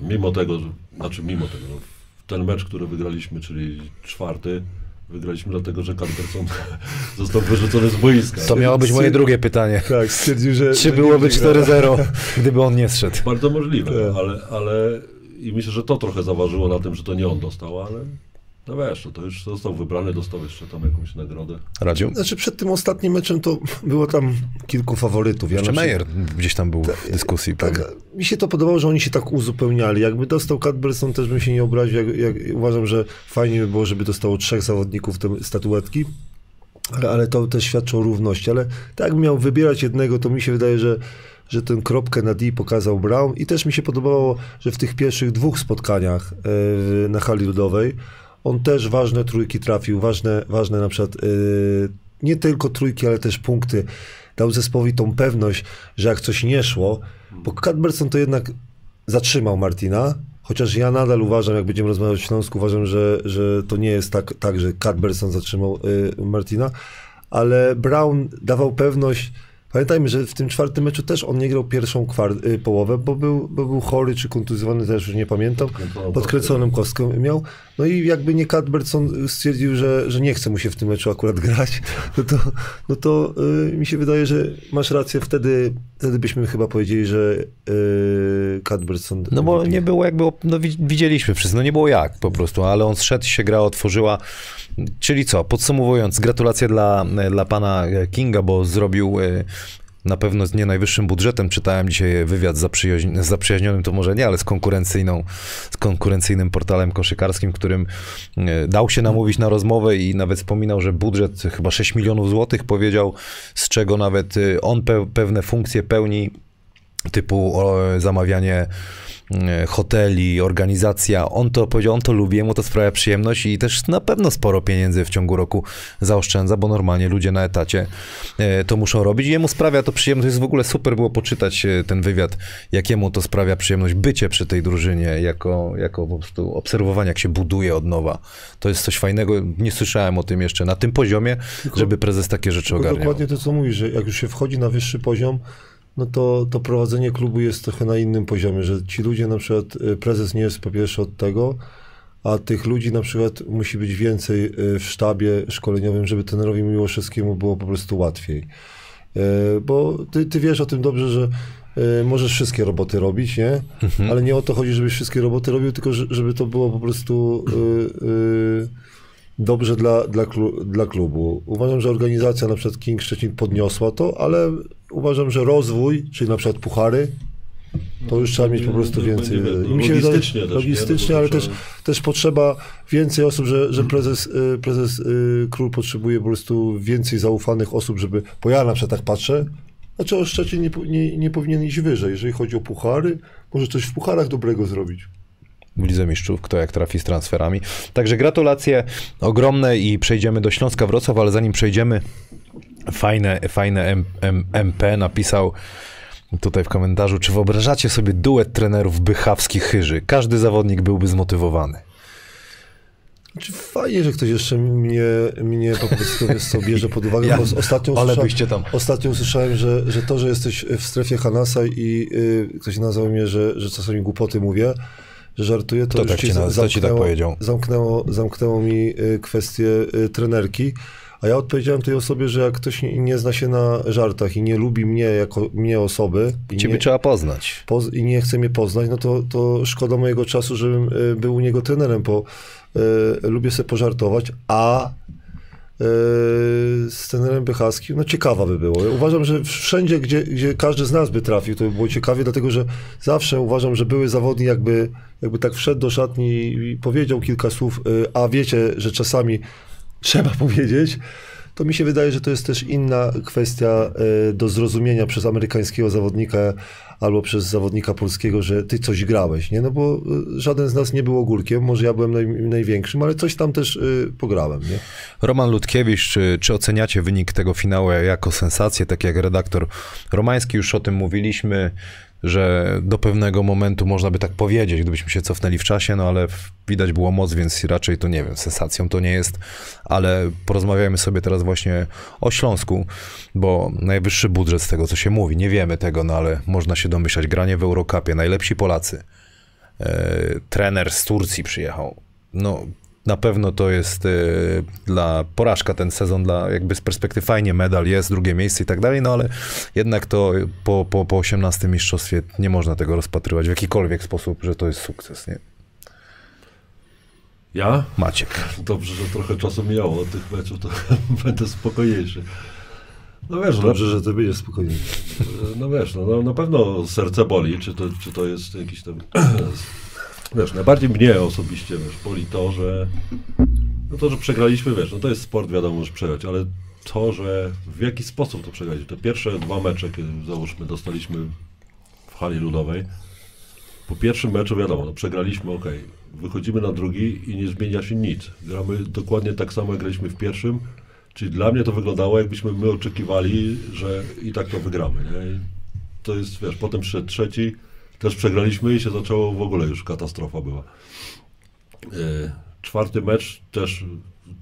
mimo tego, że, znaczy mimo tego, no, ten mecz, który wygraliśmy, czyli czwarty, wygraliśmy dlatego, że Cadberson został wyrzucony z boiska. To miało być moje drugie pytanie. Tak, stwierdził, że... Czy byłoby będzie grał. 4-0, gdyby on nie zszedł? Bardzo możliwe, Tak. ale, ale i myślę, że to trochę zaważyło na tym, że to nie on dostał, ale No wiesz, no to już został wybrany, dostał jeszcze tam jakąś nagrodę. Radziu? Znaczy przed tym ostatnim meczem to było tam kilku faworytów. Ja Jeszcze na przykład- Meyer gdzieś tam był w dyskusji. Tak, pewnie. mi się to podobało, że oni się tak uzupełniali. Jakby dostał Cadberson, też bym się nie obraził. Jak, jak, uważam, że fajnie by było, żeby dostało trzech zawodników te statuetki, ale, ale to też świadczy o równości. Ale tak jakbym miał wybierać jednego, to mi się wydaje, że, że ten kropkę na D pokazał Brown i też mi się podobało, że w tych pierwszych dwóch spotkaniach e, na hali ludowej on też ważne trójki trafił, ważne, ważne na przykład e, nie tylko trójki, ale też punkty. Dał zespołowi tą pewność, że jak coś nie szło, bo Cadberson to jednak zatrzymał Martina, chociaż ja nadal uważam, jak będziemy rozmawiać o Śląsku, uważam, że, że to nie jest tak, tak że Cadberson zatrzymał y, Martina, ale Brown dawał pewność. Pamiętajmy, że w tym czwartym meczu też on nie grał pierwszą y, połowę, bo był, bo był chory czy kontuzjowany, też już nie pamiętam. Podkręconą Podkręconym kostką miał. No i jakby nie Cadberson stwierdził, że, że nie chce mu się w tym meczu akurat grać, no to, no to y, mi się wydaje, że masz rację, wtedy, wtedy byśmy chyba powiedzieli, że y, Cadberson... No bo nie było jakby, no wi- widzieliśmy wszyscy, no nie było jak po prostu, ale on zszedł, się gra otworzyła. Czyli co, podsumowując, gratulacje dla, dla pana Kinga, bo zrobił e, na pewno z nie najwyższym budżetem. Czytałem dzisiaj wywiad z zaprzyjaźni- z zaprzyjaźnionym, to może nie, ale z konkurencyjną, z konkurencyjnym portalem koszykarskim, którym e, dał się namówić na rozmowę i nawet wspominał, że budżet chyba 6 milionów złotych powiedział, z czego nawet e, on pe- pewne funkcje pełni typu zamawianie hoteli, organizacja. On to powiedział, on to lubi, mu to sprawia przyjemność i też na pewno sporo pieniędzy w ciągu roku zaoszczędza, bo normalnie ludzie na etacie e, to muszą robić i jemu sprawia to przyjemność. To jest w ogóle super było poczytać e, ten wywiad, jakiemu to sprawia przyjemność bycie przy tej drużynie, jako, jako po prostu obserwowanie, jak się buduje od nowa. To jest coś fajnego. Nie słyszałem o tym jeszcze na tym poziomie, żeby prezes takie rzeczy Tylko ogarniał. dokładnie to, co mówisz, że jak już się wchodzi na wyższy poziom, no to, to prowadzenie klubu jest trochę na innym poziomie, że ci ludzie, na przykład y, prezes nie jest po pierwsze od tego, a tych ludzi na przykład musi być więcej y, w sztabie szkoleniowym, żeby trenerowi Miłoszewskiemu było po prostu łatwiej. Y, Bo ty, ty wiesz o tym dobrze, że możesz wszystkie roboty robić, nie? Ale nie o to chodzi, żebyś wszystkie roboty robił, tylko że- żeby to było po prostu dobrze dla, dla, dla klubu. Uważam, że organizacja na przykład King Szczecin podniosła to, ale uważam, że rozwój, czyli na przykład puchary, to już trzeba mieć po prostu więcej. I mi się wydaje, logistycznie też, nie? logistycznie, No ale też, też potrzeba więcej osób, że, że prezes, y, prezes y, król potrzebuje po prostu więcej zaufanych osób, żeby, bo ja na przykład tak patrzę, znaczy o Szczecin nie, nie, nie powinien iść wyżej. Jeżeli chodzi o puchary, może coś w pucharach dobrego zrobić. w Lidze Mistrzów, kto jak trafi z transferami. Także gratulacje ogromne i przejdziemy do Śląska Wrocław, ale zanim przejdziemy, fajne, fajne M, M, MP napisał tutaj w komentarzu, czy wyobrażacie sobie duet trenerów bychawskich chyży? Każdy zawodnik byłby zmotywowany. Znaczy, fajnie, że ktoś jeszcze mnie, mnie po prostu bierze pod uwagę, Ja- bo ostatnio, usłyszałem, ostatnio usłyszałem, że, że to, że jesteś w strefie Hanasa i y, ktoś nazwał mnie, że, że czasami głupoty mówię, że żartuję, to Kto już tak ci ci za- naz- kto ci tak powiedział? Zamknęło, zamknęło mi y, kwestię y, trenerki, a ja odpowiedziałem tej osobie, że jak ktoś nie, zna się na żartach i nie lubi mnie jako mnie osoby i Ciebie nie, trzeba poznać. poz- i nie chce mnie poznać, no to, to szkoda mojego czasu, żebym y, był u niego trenerem, bo y, lubię sobie pożartować, a y, z trenerem Bychackim, no ciekawa by było. Ja uważam, że wszędzie, gdzie, gdzie każdy z nas by trafił, to by było ciekawie, dlatego że zawsze uważam, że były zawodnik jakby, jakby tak wszedł do szatni i powiedział kilka słów, a wiecie, że czasami trzeba powiedzieć, to mi się wydaje, że to jest też inna kwestia y, do zrozumienia przez amerykańskiego zawodnika albo przez zawodnika polskiego, że ty coś grałeś, nie? No bo y, żaden z nas nie był ogórkiem, może ja byłem naj, największym, ale coś tam też y, pograłem, nie? Roman Ludkiewicz, czy, czy oceniacie wynik tego finału jako sensację, tak jak redaktor Romański, już o tym mówiliśmy, że do pewnego momentu można by tak powiedzieć, gdybyśmy się cofnęli w czasie, no ale widać było moc, więc raczej to nie wiem, sensacją to nie jest, ale porozmawiajmy sobie teraz właśnie o Śląsku, bo najwyższy budżet z tego, co się mówi, nie wiemy tego, no ale można się domyślać, granie w Eurocupie, najlepsi Polacy, e, trener z Turcji przyjechał. No, na pewno to jest e, dla porażka ten sezon, dla jakby z perspektywy fajnie medal jest, drugie miejsce i tak dalej, no ale jednak to po, po, po 18 mistrzostwie nie można tego rozpatrywać w jakikolwiek sposób, że to jest sukces, nie? Ja? Maciek. Dobrze, że trochę czasu mijało od tych meczów, to będę spokojniejszy. No wiesz, no, Dobrze, że ty będziesz spokojny. no wiesz, no, no, na pewno serce boli, czy to, czy to jest jakiś tam... Wiesz, najbardziej mnie osobiście, wiesz, boli to, że... No to, że przegraliśmy, wiesz, no to jest sport, wiadomo, że przegrać, ale to, że w jaki sposób to przegraliśmy. Te pierwsze dwa mecze, kiedy załóżmy dostaliśmy w hali ludowej, po pierwszym meczu wiadomo, no przegraliśmy, ok, wychodzimy na drugi i nie zmienia się nic. Gramy dokładnie tak samo, jak graliśmy w pierwszym, czyli dla mnie to wyglądało, jakbyśmy my oczekiwali, że i tak to wygramy. Nie? To jest, wiesz, potem przyszedł trzeci, też przegraliśmy i się zaczęło, w ogóle już katastrofa była. E, Czwarty mecz też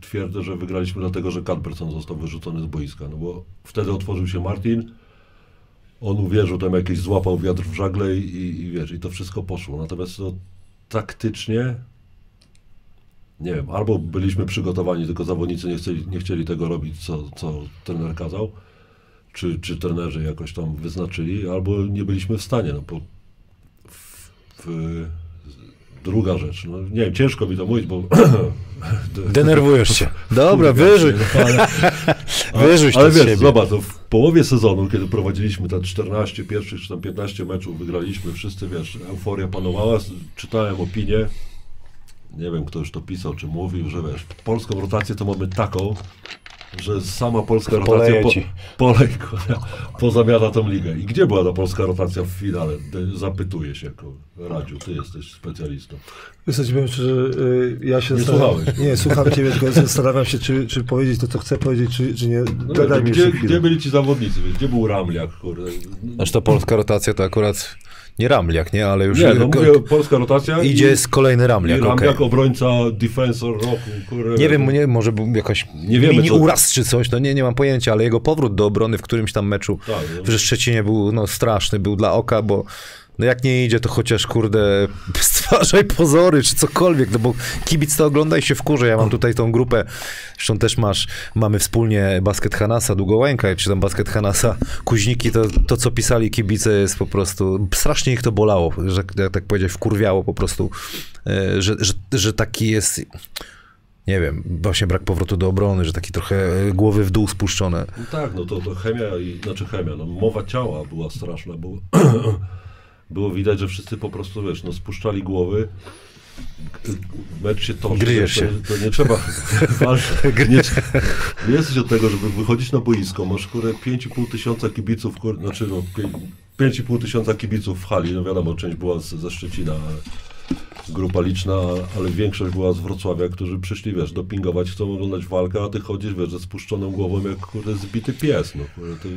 twierdzę, że wygraliśmy dlatego, że Cadberson został wyrzucony z boiska, no bo wtedy otworzył się Martin, on uwierzył, tam jakiś złapał wiatr w żagle i, i, i wiesz, i to wszystko poszło. Natomiast to taktycznie, nie wiem, albo byliśmy przygotowani, tylko zawodnicy nie chcieli, nie chcieli tego robić, co, co trener kazał, czy, czy trenerzy jakoś tam wyznaczyli, albo nie byliśmy w stanie, no bo druga rzecz, no nie wiem, ciężko mi to mówić, bo Denerwujesz się. Dobra, wyrzuć, no, ale, wyrzuć to ale z wiesz, zobacz, to w połowie sezonu, kiedy prowadziliśmy te 14 pierwszych, czy tam 15 meczów, wygraliśmy, wszyscy, wiesz, euforia panowała, czytałem opinię, nie wiem, kto już to pisał, czy mówił, że wiesz, polską rotację to mamy taką, że sama polska rotacja po, ci. polej, pozamiata tą ligę. I gdzie była ta polska rotacja w finale? Zapytuję się, jako Radziu, ty jesteś specjalistą. Powiem szczerze, y, ja się Nie słuchałeś. Nie, słucham ciebie, tylko zastanawiam się, czy, czy powiedzieć to, co chcę powiedzieć, czy, czy nie. No, mi gdzie, gdzie byli ci zawodnicy? Gdzie był Ramliak? Kurde? Znaczy to polska rotacja to akurat nie Ramliak, nie? Ale już Nie, no mówię, polska rotacja idzie i, z kolejny i Ramliak, okej. Ramliak, obrońca, defensor roku. Nie wiem, nie, może był jakaś Nie wiemy, mini co- uraz czy coś, no nie, nie mam pojęcia, ale jego powrót do obrony w którymś tam meczu Tak, no. w Szczecinie był no, straszny, był dla oka, bo no jak nie idzie, to chociaż kurde stwarzaj pozory czy cokolwiek, no bo kibic to ogląda i się wkurza. Ja mam tutaj tą grupę, zresztą też masz, mamy wspólnie basket Hanasa, Długołęka, czy tam basket Hanasa, Kuźniki, to, to co pisali kibice jest po prostu, strasznie ich to bolało, że jak tak powiedzieć, wkurwiało po prostu, e, że, że, że taki jest nie wiem, właśnie brak powrotu do obrony, że taki trochę e, głowy w dół spuszczone. No tak, no to, to chemia, i, znaczy chemia, no mowa ciała była straszna, bo było widać, że wszyscy po prostu, wiesz, no spuszczali głowy, mecz się toczy, Gryjesz to, się. to nie trzeba walczyć. Nie, nie jesteś od tego, żeby wychodzić na boisko, masz kurę 5,5 tysiąca kibiców, kur, znaczy no pię- 5,5 tysiąca kibiców w hali, no wiadomo, część była z, ze Szczecina, grupa liczna, ale większość była z Wrocławia, którzy przyszli, wiesz, dopingować, chcą oglądać walkę, a ty chodzisz, wiesz, ze spuszczoną głową jak kurde zbity pies, no kurde, to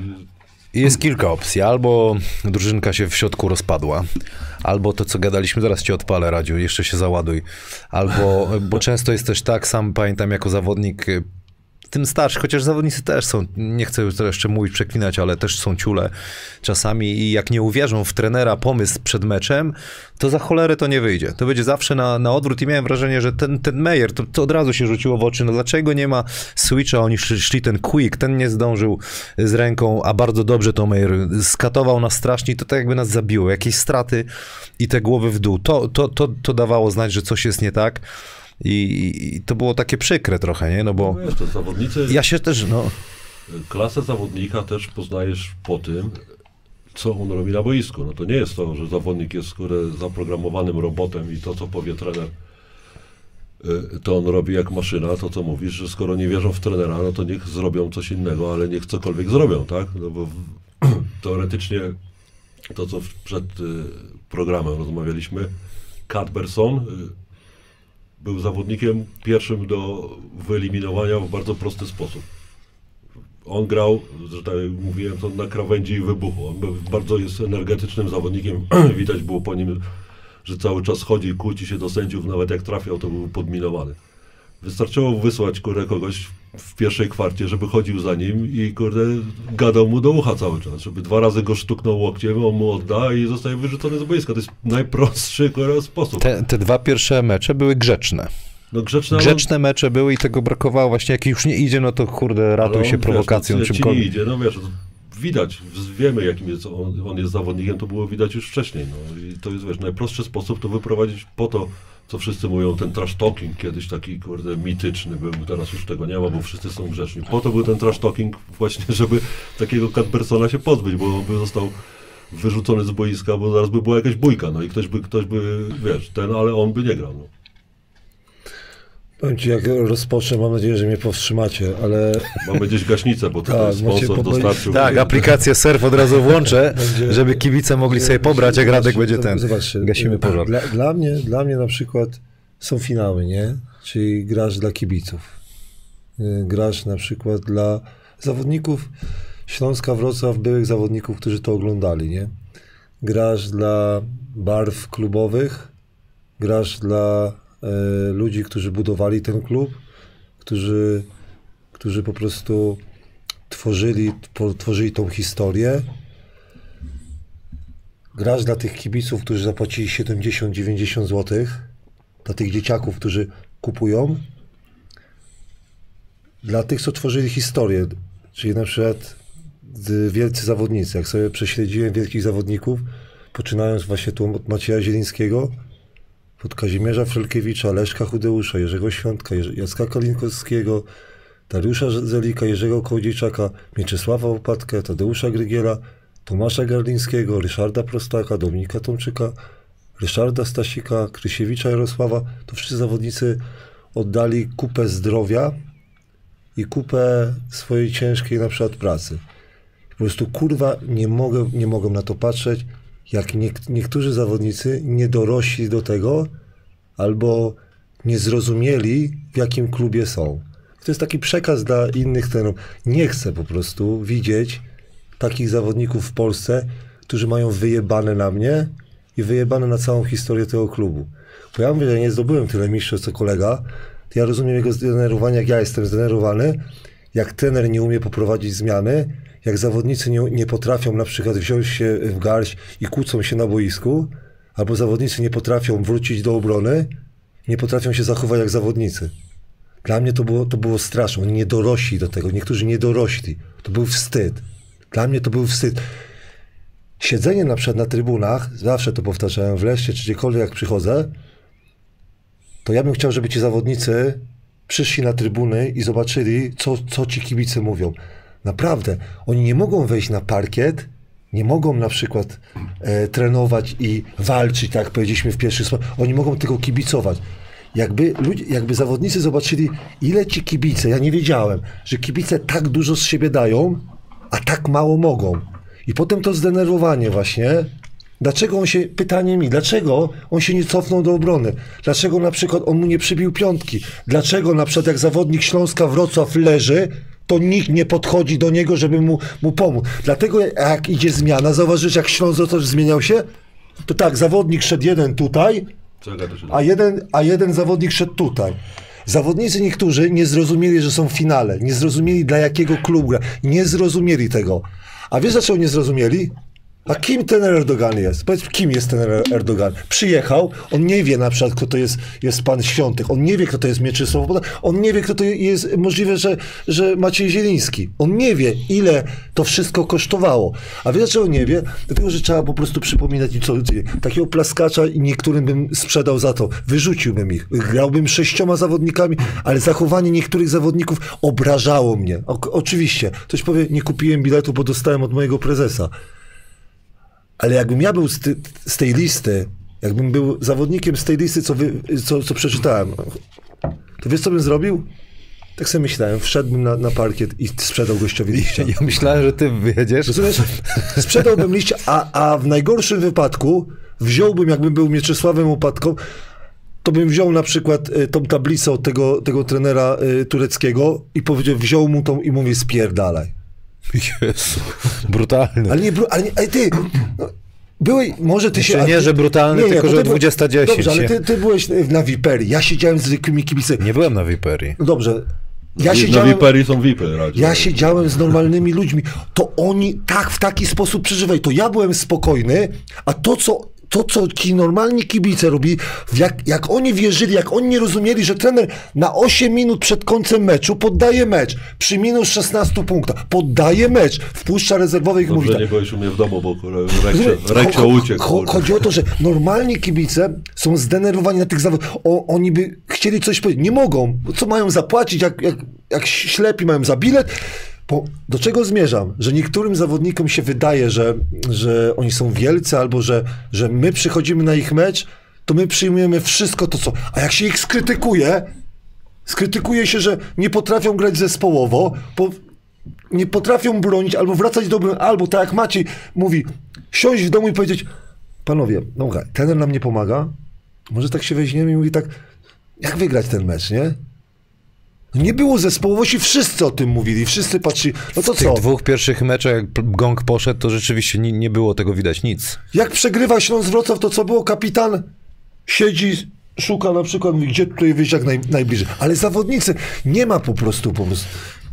Jest kilka opcji. Albo drużynka się w środku rozpadła, albo to, co gadaliśmy, zaraz cię odpalę, Radziu, jeszcze się załaduj. Albo, bo często jest też tak, sam pamiętam jako zawodnik, tym starszy, chociaż zawodnicy też są, nie chcę już jeszcze mówić, przeklinać, ale też są ciule czasami i jak nie uwierzą w trenera pomysł przed meczem, to za cholerę to nie wyjdzie. To będzie zawsze na, na odwrót i miałem wrażenie, że ten, ten Meyer, to, to od razu się rzuciło w oczy, no dlaczego nie ma switcha, oni szli, szli ten quick, ten nie zdążył z ręką, a bardzo dobrze to Meyer skatował nas strasznie i to tak jakby nas zabiło, jakieś straty i te głowy w dół. To, to, to, to dawało znać, że coś jest nie tak. I, I to było takie przykre trochę, nie? No bo no wiesz, to zawodnicy, ja się też, no, klasę zawodnika też poznajesz po tym, co on robi na boisku. No to nie jest to, że zawodnik jest kurde, zaprogramowanym robotem i to, co powie trener, y, to on robi jak maszyna, to co mówisz, że skoro nie wierzą w trenera, no to niech zrobią coś innego, ale niech cokolwiek zrobią, tak? No bo teoretycznie to, co przed y, programem rozmawialiśmy, Cadberson y, był zawodnikiem pierwszym do wyeliminowania w bardzo prosty sposób. On grał, że tak mówiłem, to na krawędzi wybuchu. On był, bardzo jest energetycznym zawodnikiem. Widać było po nim, że cały czas chodzi kłóci się do sędziów, nawet jak trafiał, to był podminowany. Wystarczyło wysłać kurde, kogoś w pierwszej kwarcie, żeby chodził za nim i kurde, gadał mu do ucha cały czas, żeby dwa razy go sztuknął łokciem, on mu odda i zostaje wyrzucony z boiska. To jest najprostszy kurde, sposób. te, te dwa pierwsze mecze były grzeczne. No grzeczne, Grzeczne mecze były i tego brakowało właśnie, jak już nie idzie, no to kurde, ratuj się wiesz, prowokacją, ci- ci nie czymkolwiek. idzie, no wiesz, widać, wiemy jakim jest on, on jest zawodnikiem, to było widać już wcześniej. No. I to jest, wiesz, najprostszy sposób to wyprowadzić po to, co wszyscy mówią, ten trash talking, kiedyś taki, kurde, mityczny był, teraz już tego nie ma, bo wszyscy są grzeczni. Po to był ten trash talking właśnie, żeby takiego Cadbersona się pozbyć, bo on by został wyrzucony z boiska, bo zaraz by była jakaś bójka, no i ktoś by, ktoś by, wiesz, ten, ale on by nie grał, no. Powiem ci, jak rozpocznę, mam nadzieję, że mnie powstrzymacie, ale Mamy gdzieś gaśnicę, bo tutaj Tak, sponsor po- dostarczył. Tak, aplikację surf od razu włączę, Będzie- żeby kibice mogli sobie pobrać, jak Radek będzie ten. Zobaczcie, Gasimy pożar. Dla, dla, mnie, dla mnie na przykład są finały, nie? Czyli grasz dla kibiców. Y, Grasz na przykład dla zawodników Śląska, Wrocław, byłych zawodników, którzy to oglądali, nie? Grasz dla barw klubowych, grasz dla ludzi, którzy budowali ten klub, którzy, którzy po prostu tworzyli, tworzyli tą historię. Grasz dla tych kibiców, którzy zapłacili 70-90 zł, dla tych dzieciaków, którzy kupują, dla tych, co tworzyli historię, czyli na przykład wielcy zawodnicy. Jak sobie prześledziłem wielkich zawodników, poczynając właśnie tu od Macieja Zielińskiego, pod Kazimierza Frelkiewicza, Leszka Chudeusza, Jerzego Świątka, Jacka Kalinkowskiego, Dariusza Zelika, Jerzego Kołodziejczaka, Mieczysława Opatkę, Tadeusza Grygiela, Tomasza Garlińskiego, Ryszarda Prostaka, Dominika Tomczyka, Ryszarda Stasika, Krysiewicza Jarosława. To wszyscy zawodnicy oddali kupę zdrowia i kupę swojej ciężkiej na przykład pracy. Po prostu kurwa nie mogę, nie mogę na to patrzeć, jak niek- niektórzy zawodnicy nie dorośli do tego albo nie zrozumieli, w jakim klubie są. To jest taki przekaz dla innych trenerów. Nie chcę po prostu widzieć takich zawodników w Polsce, którzy mają wyjebane na mnie i wyjebane na całą historię tego klubu. Bo ja mówię, że nie zdobyłem tyle mistrzostw co kolega, ja rozumiem jego zdenerwowanie, jak ja jestem zdenerwowany, jak trener nie umie poprowadzić zmiany, jak zawodnicy nie, nie potrafią na przykład wziąć się w garść i kłócą się na boisku, albo zawodnicy nie potrafią wrócić do obrony, nie potrafią się zachować jak zawodnicy. Dla mnie to było, to było straszne. Oni nie dorośli do tego. Niektórzy nie dorośli. To był wstyd. Dla mnie to był wstyd. Siedzenie na przykład na trybunach, zawsze to powtarzałem w Leszcie, czy gdziekolwiek jak przychodzę, to ja bym chciał, żeby ci zawodnicy przyszli na trybuny i zobaczyli, co, co ci kibice mówią. Naprawdę, oni nie mogą wejść na parkiet, nie mogą na przykład e, trenować i walczyć, tak powiedzieliśmy w pierwszych słowach. Oni mogą tylko kibicować. Jakby, ludzie, jakby zawodnicy zobaczyli, ile ci kibice, ja nie wiedziałem, że kibice tak dużo z siebie dają, a tak mało mogą. I potem to zdenerwowanie właśnie. Dlaczego on się, pytanie mi, dlaczego on się nie cofnął do obrony? Dlaczego na przykład on mu nie przybił piątki? Dlaczego na przykład jak zawodnik Śląska Wrocław leży, to nikt nie podchodzi do niego, żeby mu, mu pomóc? Dlatego jak idzie zmiana, zauważysz jak Śląsk Wrocław zmieniał się? To tak, zawodnik szedł jeden tutaj, a jeden, a jeden zawodnik szedł tutaj. Zawodnicy niektórzy nie zrozumieli, że są w finale. Nie zrozumieli, dla jakiego klubu. Nie zrozumieli tego. A wiesz, dlaczego nie zrozumieli? A kim ten Erdogan jest? Powiedz, kim jest ten Er- Erdogan? Przyjechał, on nie wie na przykład, kto to jest, jest pan Świątek, on nie wie, kto to jest Mieczysław, on nie wie, kto to jest, możliwe, że, że Maciej Zieliński. On nie wie, ile to wszystko kosztowało. A wiesz, dlaczego nie wie? Dlatego, że trzeba po prostu przypominać im co Takiego plaskacza i niektórym bym sprzedał za to. Wyrzuciłbym ich. Grałbym sześcioma zawodnikami, ale zachowanie niektórych zawodników obrażało mnie. O, oczywiście. Ktoś powie, nie kupiłem biletu, bo dostałem od mojego prezesa. Ale jakbym ja był z, ty, z tej listy, jakbym był zawodnikiem z tej listy, co, wy, co, co przeczytałem, to wiesz, co bym zrobił? Tak sobie myślałem, wszedłbym na, na parkiet i sprzedał gościowi liścia. Ja myślałem, że ty wyjedziesz. Rozumiesz? Sprzedałbym liścia, a, a w najgorszym wypadku wziąłbym, jakbym był Mieczysławem Opatką, to bym wziął na przykład y, tą tablicę od tego, tego trenera y, tureckiego i powiedział, wziął mu tą i mówię, spierdalaj. Jezu, brutalny. Ale nie, ale, nie, ale ty, no, byłeś, może ty się... Nie, ty- że brutalny, tylko bo że ty byłeś- 20-10, Dobrze, ale nie? ty, ty byłeś na Viperii, ja siedziałem z zwykłymi kibicami. Nie byłem na Viperii. No dobrze, ja Na siedziałem... Viperii są VIPy raczej. Ja siedziałem z normalnymi ludźmi. To oni tak w taki sposób przeżywali. To ja byłem spokojny, a to, co, to, co ci normalni kibice robili, w jak, jak oni wierzyli, jak oni nie rozumieli, że trener na 8 minut przed końcem meczu poddaje mecz, przy minus 16 punktach, poddaje mecz, wpuszcza rezerwowych i mówi tak, nie byłeś u mnie w domu, bo cho- uciekł. cho-. Chodzi o to, że normalni kibice są zdenerwowani na tych zawodach. O, oni by chcieli coś powiedzieć. Nie mogą. Co mają zapłacić, jak, jak, jak ślepi mają za bilet? Bo do czego zmierzam? Że niektórym zawodnikom się wydaje, że, że oni są wielcy, albo że, że my przychodzimy na ich mecz, to my przyjmujemy wszystko to, co... A jak się ich skrytykuje, skrytykuje się, że nie potrafią grać zespołowo, po, nie potrafią bronić, albo wracać do obrony, albo tak jak Maciej mówi, siąść w domu i powiedzieć, panowie, no okej, trener nam nie pomaga, może tak się weźmiemy i mówi tak, jak wygrać ten mecz, nie? Nie było zespołowości, wszyscy o tym mówili, wszyscy patrzyli, no to W co? dwóch pierwszych meczach, jak gong poszedł, to rzeczywiście nie, nie było tego widać nic. Jak przegrywa Śląsk Wrocław, to co było? Kapitan siedzi, szuka na przykład, mówi, gdzie tutaj wyjść jak naj, najbliżej. Ale zawodnicy, nie ma po prostu, po prostu.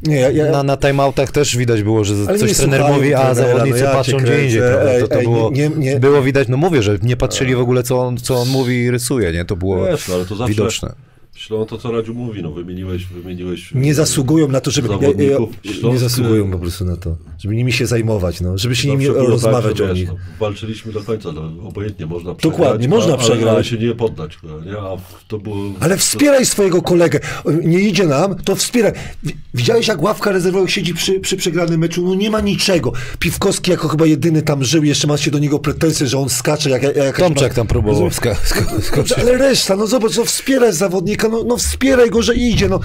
Nie, ja, ja, Na, na timeoutach też widać było, że Ale coś trener mówi, a trenera, zawodnicy no ja patrzą gdzie indziej. To, to ej, było, nie- nie- było widać, no mówię, że nie patrzyli w ogóle, co on, co on mówi i rysuje, nie? To było Wiesz, no, ale to zawsze widoczne. Ślą to, co Radziu mówi, no wymieniłeś, wymieniłeś... nie zasługują na to, żeby. Ja, ja, Zawodników nie Śląsk- zasługują po prostu na to, żeby nimi się zajmować, no, żeby się nimi było rozmawiać tak, o nich. no, walczyliśmy do końca, no, obojętnie można przegrać. Dokładnie, można a, przegrać. Ale się nie poddać, kurwa, nie? A to było... Ale wspieraj swojego kolegę. Nie idzie nam, to wspieraj. Wi- Widziałeś, jak ławka rezerwowych siedzi przy, przy przegranym meczu? No nie ma niczego. Piwkowski jako chyba jedyny tam żył, jeszcze ma się do niego pretensje, że on skacze jak, jak jakaś... Tomczak tam próbował ska- Dobrze, skoczyć. ale reszta, no zobacz, no wspieraj zawodnika, no, no wspieraj go, że idzie, no.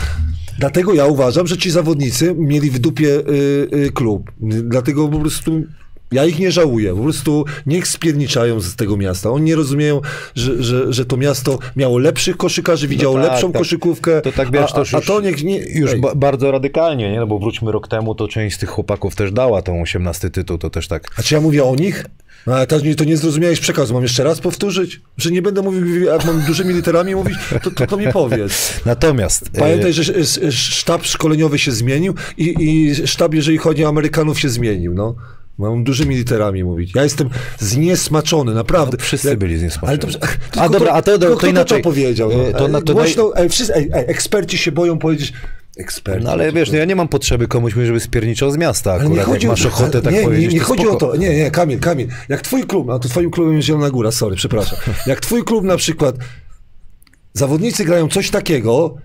Dlatego ja uważam, że ci zawodnicy mieli w dupie y, y, klub. Dlatego po prostu ja ich nie żałuję. Po prostu niech spierniczają z tego miasta. Oni nie rozumieją, że, że, że to miasto miało lepszych koszykarzy, widziało tak, lepszą tak. koszykówkę. To tak wiesz, a, to już, a, to niech nie... już ba- bardzo radykalnie, nie? No bo wróćmy rok temu, to część z tych chłopaków też dała tą 18 tytuł, to też tak. A czy ja mówię o nich? No, ale to, nie- to nie zrozumiałeś przekazu. Mam jeszcze raz powtórzyć? Że nie będę mówił, jak mam dużymi literami mówić? To, to, to mi powiedz. Natomiast e, Pamiętaj, że sz- sz- sztab szkoleniowy się zmienił i, i sztab, jeżeli chodzi o Amerykanów, się zmienił. No. Mam dużymi literami mówić. Ja jestem zniesmaczony, naprawdę. No, wszyscy Ja- byli zniesmaczeni. Ale to, A dobra, a to- to- to inaczej. to powiedział. No. E, to na- to Głośno, ej, wszyscy, ej, ej, eksperci się boją powiedzieć. Eksperci. No ale wiesz, no ja nie mam potrzeby komuś mówić, żeby spierniczał z miasta akurat. Jak masz ochotę tak nie, powiedzieć, Nie, nie chodzi spoko. o to. Nie, nie, Kamil, Kamil. Jak twój klub, a to twoim klubem jest Zielona Góra, sorry, przepraszam. Jak twój klub na przykład zawodnicy grają coś takiego,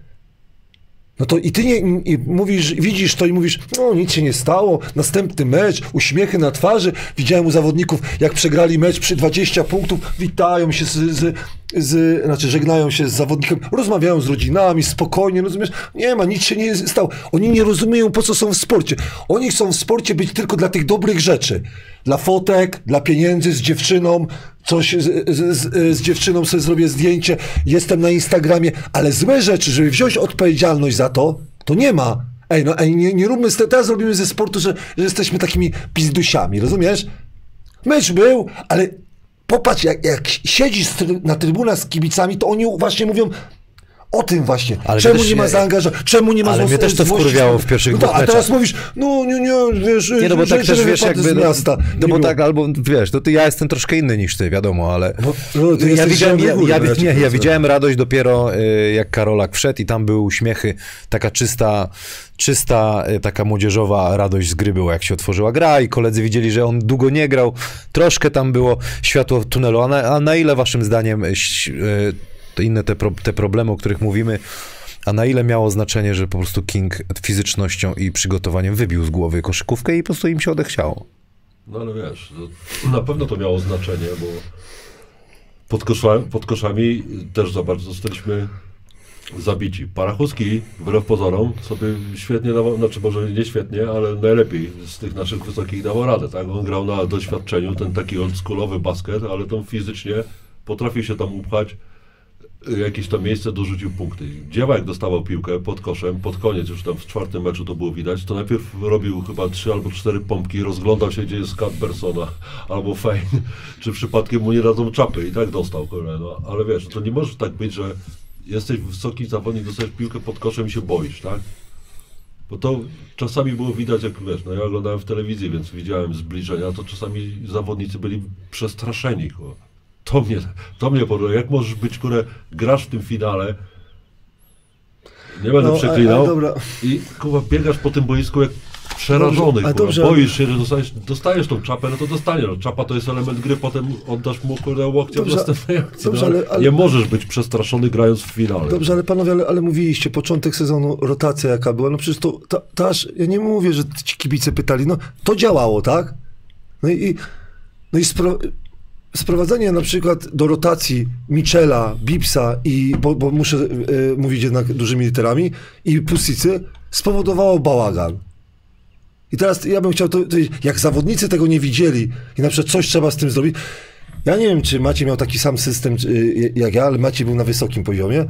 no to i ty nie, i mówisz, widzisz to i mówisz, no nic się nie stało, następny mecz, uśmiechy na twarzy. Widziałem u zawodników, jak przegrali mecz przy 20 punktów, witają się z, z, z znaczy żegnają się z zawodnikiem, rozmawiają z rodzinami, spokojnie, rozumiesz? Nie ma, nic się nie stało. Oni nie rozumieją, po co są w sporcie. Oni chcą w sporcie być tylko dla tych dobrych rzeczy. Dla fotek, dla pieniędzy, z dziewczyną, coś z, z, z, dziewczyną sobie zrobię zdjęcie, jestem na Instagramie, ale złe rzeczy, żeby wziąć odpowiedzialność za to, to nie ma. Ej, no ej, nie, nie róbmy, z te- teraz robimy ze sportu, że, że jesteśmy takimi pizdusiami, rozumiesz? Mecz był, ale popatrz, jak, jak siedzisz na trybunach z kibicami, to oni właśnie mówią o tym właśnie. Ale czemu nie ma zaangażowania, czemu nie ma ale mnie też to wkurwiało w pierwszych no tak, A teraz mówisz, no nie, nie, wiesz, Nie, no bo tak też wiesz, jakby. z miasta. No, no bo tak, albo wiesz, to ty, ja jestem troszkę inny niż ty, wiadomo, ale. No, ja widziałem, ja, no nie, ja widziałem radość dopiero y, jak Karolak wszedł i tam były uśmiechy, taka czysta, czysta y, taka młodzieżowa radość z gry była, jak się otworzyła gra i koledzy widzieli, że on długo nie grał, troszkę tam było światło w tunelu, a na, a na ile waszym zdaniem y, inne te, pro, te problemy, o których mówimy, a na ile miało znaczenie, że po prostu King fizycznością i przygotowaniem wybił z głowy koszykówkę i po prostu im się odechciało? No ale wiesz, to na pewno to miało znaczenie, bo pod, kosza, pod koszami też za bardzo zostaliśmy zabici. Parachuski, wbrew pozorom, sobie świetnie dawał, znaczy może nie świetnie, ale najlepiej z tych naszych wysokich dawał radę, tak? On grał na doświadczeniu, ten taki oldschoolowy basket, ale tam fizycznie potrafił się tam upchać, jakieś tam miejsce dorzucił punkty. Dziewa jak dostawał piłkę pod koszem, pod koniec już tam w czwartym meczu to było widać, to najpierw robił chyba trzy albo cztery pompki, rozglądał się gdzie jest Kat Bersona albo Fein, czy przypadkiem mu nie dadzą czapy i tak dostał, no. ale wiesz, to nie może tak być, że jesteś wysoki zawodnik, dostajesz piłkę pod koszem i się boisz, tak? Bo to czasami było widać, jak wiesz, no ja oglądałem w telewizji, więc widziałem zbliżenia, to czasami zawodnicy byli przestraszeni. Kurwa. To mnie, to mnie podoba. Jak możesz być, kurę, grasz w tym finale, nie będę No, a- przeklinał, a dobra. i kurwa, biegasz po tym boisku jak przerażony, Dobrze, a dobrze, boisz się, że dostajesz, dostajesz tą czapę, no to dostaniesz. No, czapa to jest element gry, potem oddasz mu kurde łokcia Dobrze, w następnej akcji. dobrze, no, ale- ale- Nie możesz być przestraszony grając w finale. Dobrze, ale panowie, ale, ale mówiliście, początek sezonu, rotacja jaka była, no przecież to, to, to aż, ja nie mówię, że ci kibice pytali, no to działało, tak? No i, i- no i spro, sprowadzenie na przykład do rotacji Michela, Bipsa i, bo, bo muszę e, mówić jednak dużymi literami, i Pusticy spowodowało bałagan. I teraz ja bym chciał to, to, jak zawodnicy tego nie widzieli i na przykład coś trzeba z tym zrobić. Ja nie wiem, czy Maciej miał taki sam system czy, jak ja, ale Maciej był na wysokim poziomie.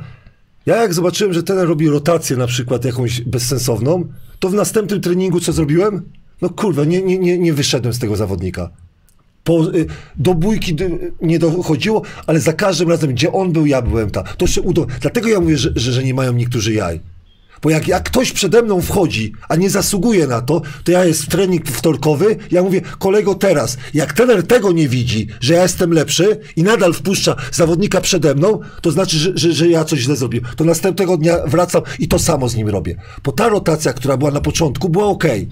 Ja jak zobaczyłem, że ten robi rotację na przykład jakąś bezsensowną, to w następnym treningu co zrobiłem? No kurwa, nie, nie, nie, nie wyszedłem z tego zawodnika. Po, y, do bójki nie dochodziło, ale za każdym razem, gdzie on był, ja byłem tam. To się udo... Dlatego ja mówię, że, że, że nie mają niektórzy jaj. Bo jak, jak ktoś przede mną wchodzi, a nie zasługuje na to, to ja jest trening wtorkowy, ja mówię, kolego teraz, jak trener tego nie widzi, że ja jestem lepszy i nadal wpuszcza zawodnika przede mną, to znaczy, że, że, że ja coś źle zrobiłem. To następnego dnia wracam i to samo z nim robię. Bo ta rotacja, która była na początku, była okej.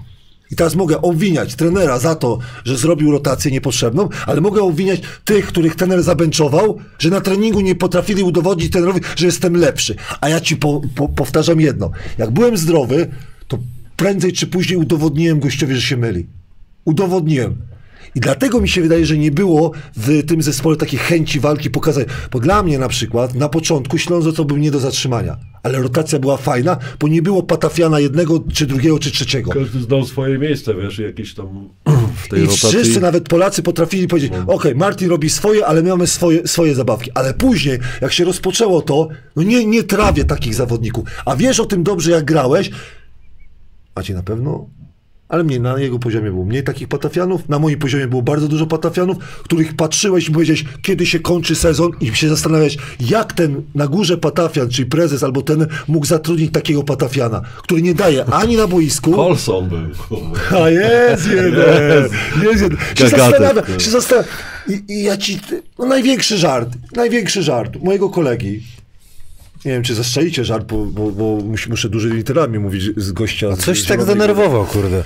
I teraz mogę obwiniać trenera za to, że zrobił rotację niepotrzebną, ale mogę obwiniać tych, których trener zabęczował, że na treningu nie potrafili udowodnić trenerowi, że jestem lepszy. A ja ci po, po, powtarzam jedno. Jak byłem zdrowy, to prędzej czy później udowodniłem gościowi, że się myli. Udowodniłem. I dlatego mi się wydaje, że nie było w tym zespole takiej chęci walki pokazać. Bo dla mnie na przykład na początku Ślązo to był nie do zatrzymania. Ale rotacja była fajna, bo nie było patafiana jednego, czy drugiego, czy trzeciego. Każdy znał swoje miejsce, wiesz, jakieś tam w tej I rotacji. wszyscy, nawet Polacy, potrafili powiedzieć: OK, Martin robi swoje, ale my mamy swoje, swoje zabawki. Ale później, jak się rozpoczęło to, no nie, nie trawię takich zawodników. A wiesz o tym dobrze, jak grałeś. Macie na pewno. Ale mnie na jego poziomie było mniej takich patafianów. Na moim poziomie było bardzo dużo patafianów, których patrzyłeś i powiedziałeś, kiedy się kończy sezon, i się zastanawiałeś, jak ten na górze patafian, czyli prezes albo ten, mógł zatrudnić takiego patafiana, który nie daje ani na boisku. Colson był. A jest jeden! Jest jeden. Się zastanawia, się zastanawia. I, I ja ci... No największy żart, największy żart mojego kolegi. Nie wiem, czy zastrzelicie żart, bo, bo, bo mus- muszę dużymi literami mówić z gościa. z- Coś z tak Zielonej Góry. zdenerwował, kurde.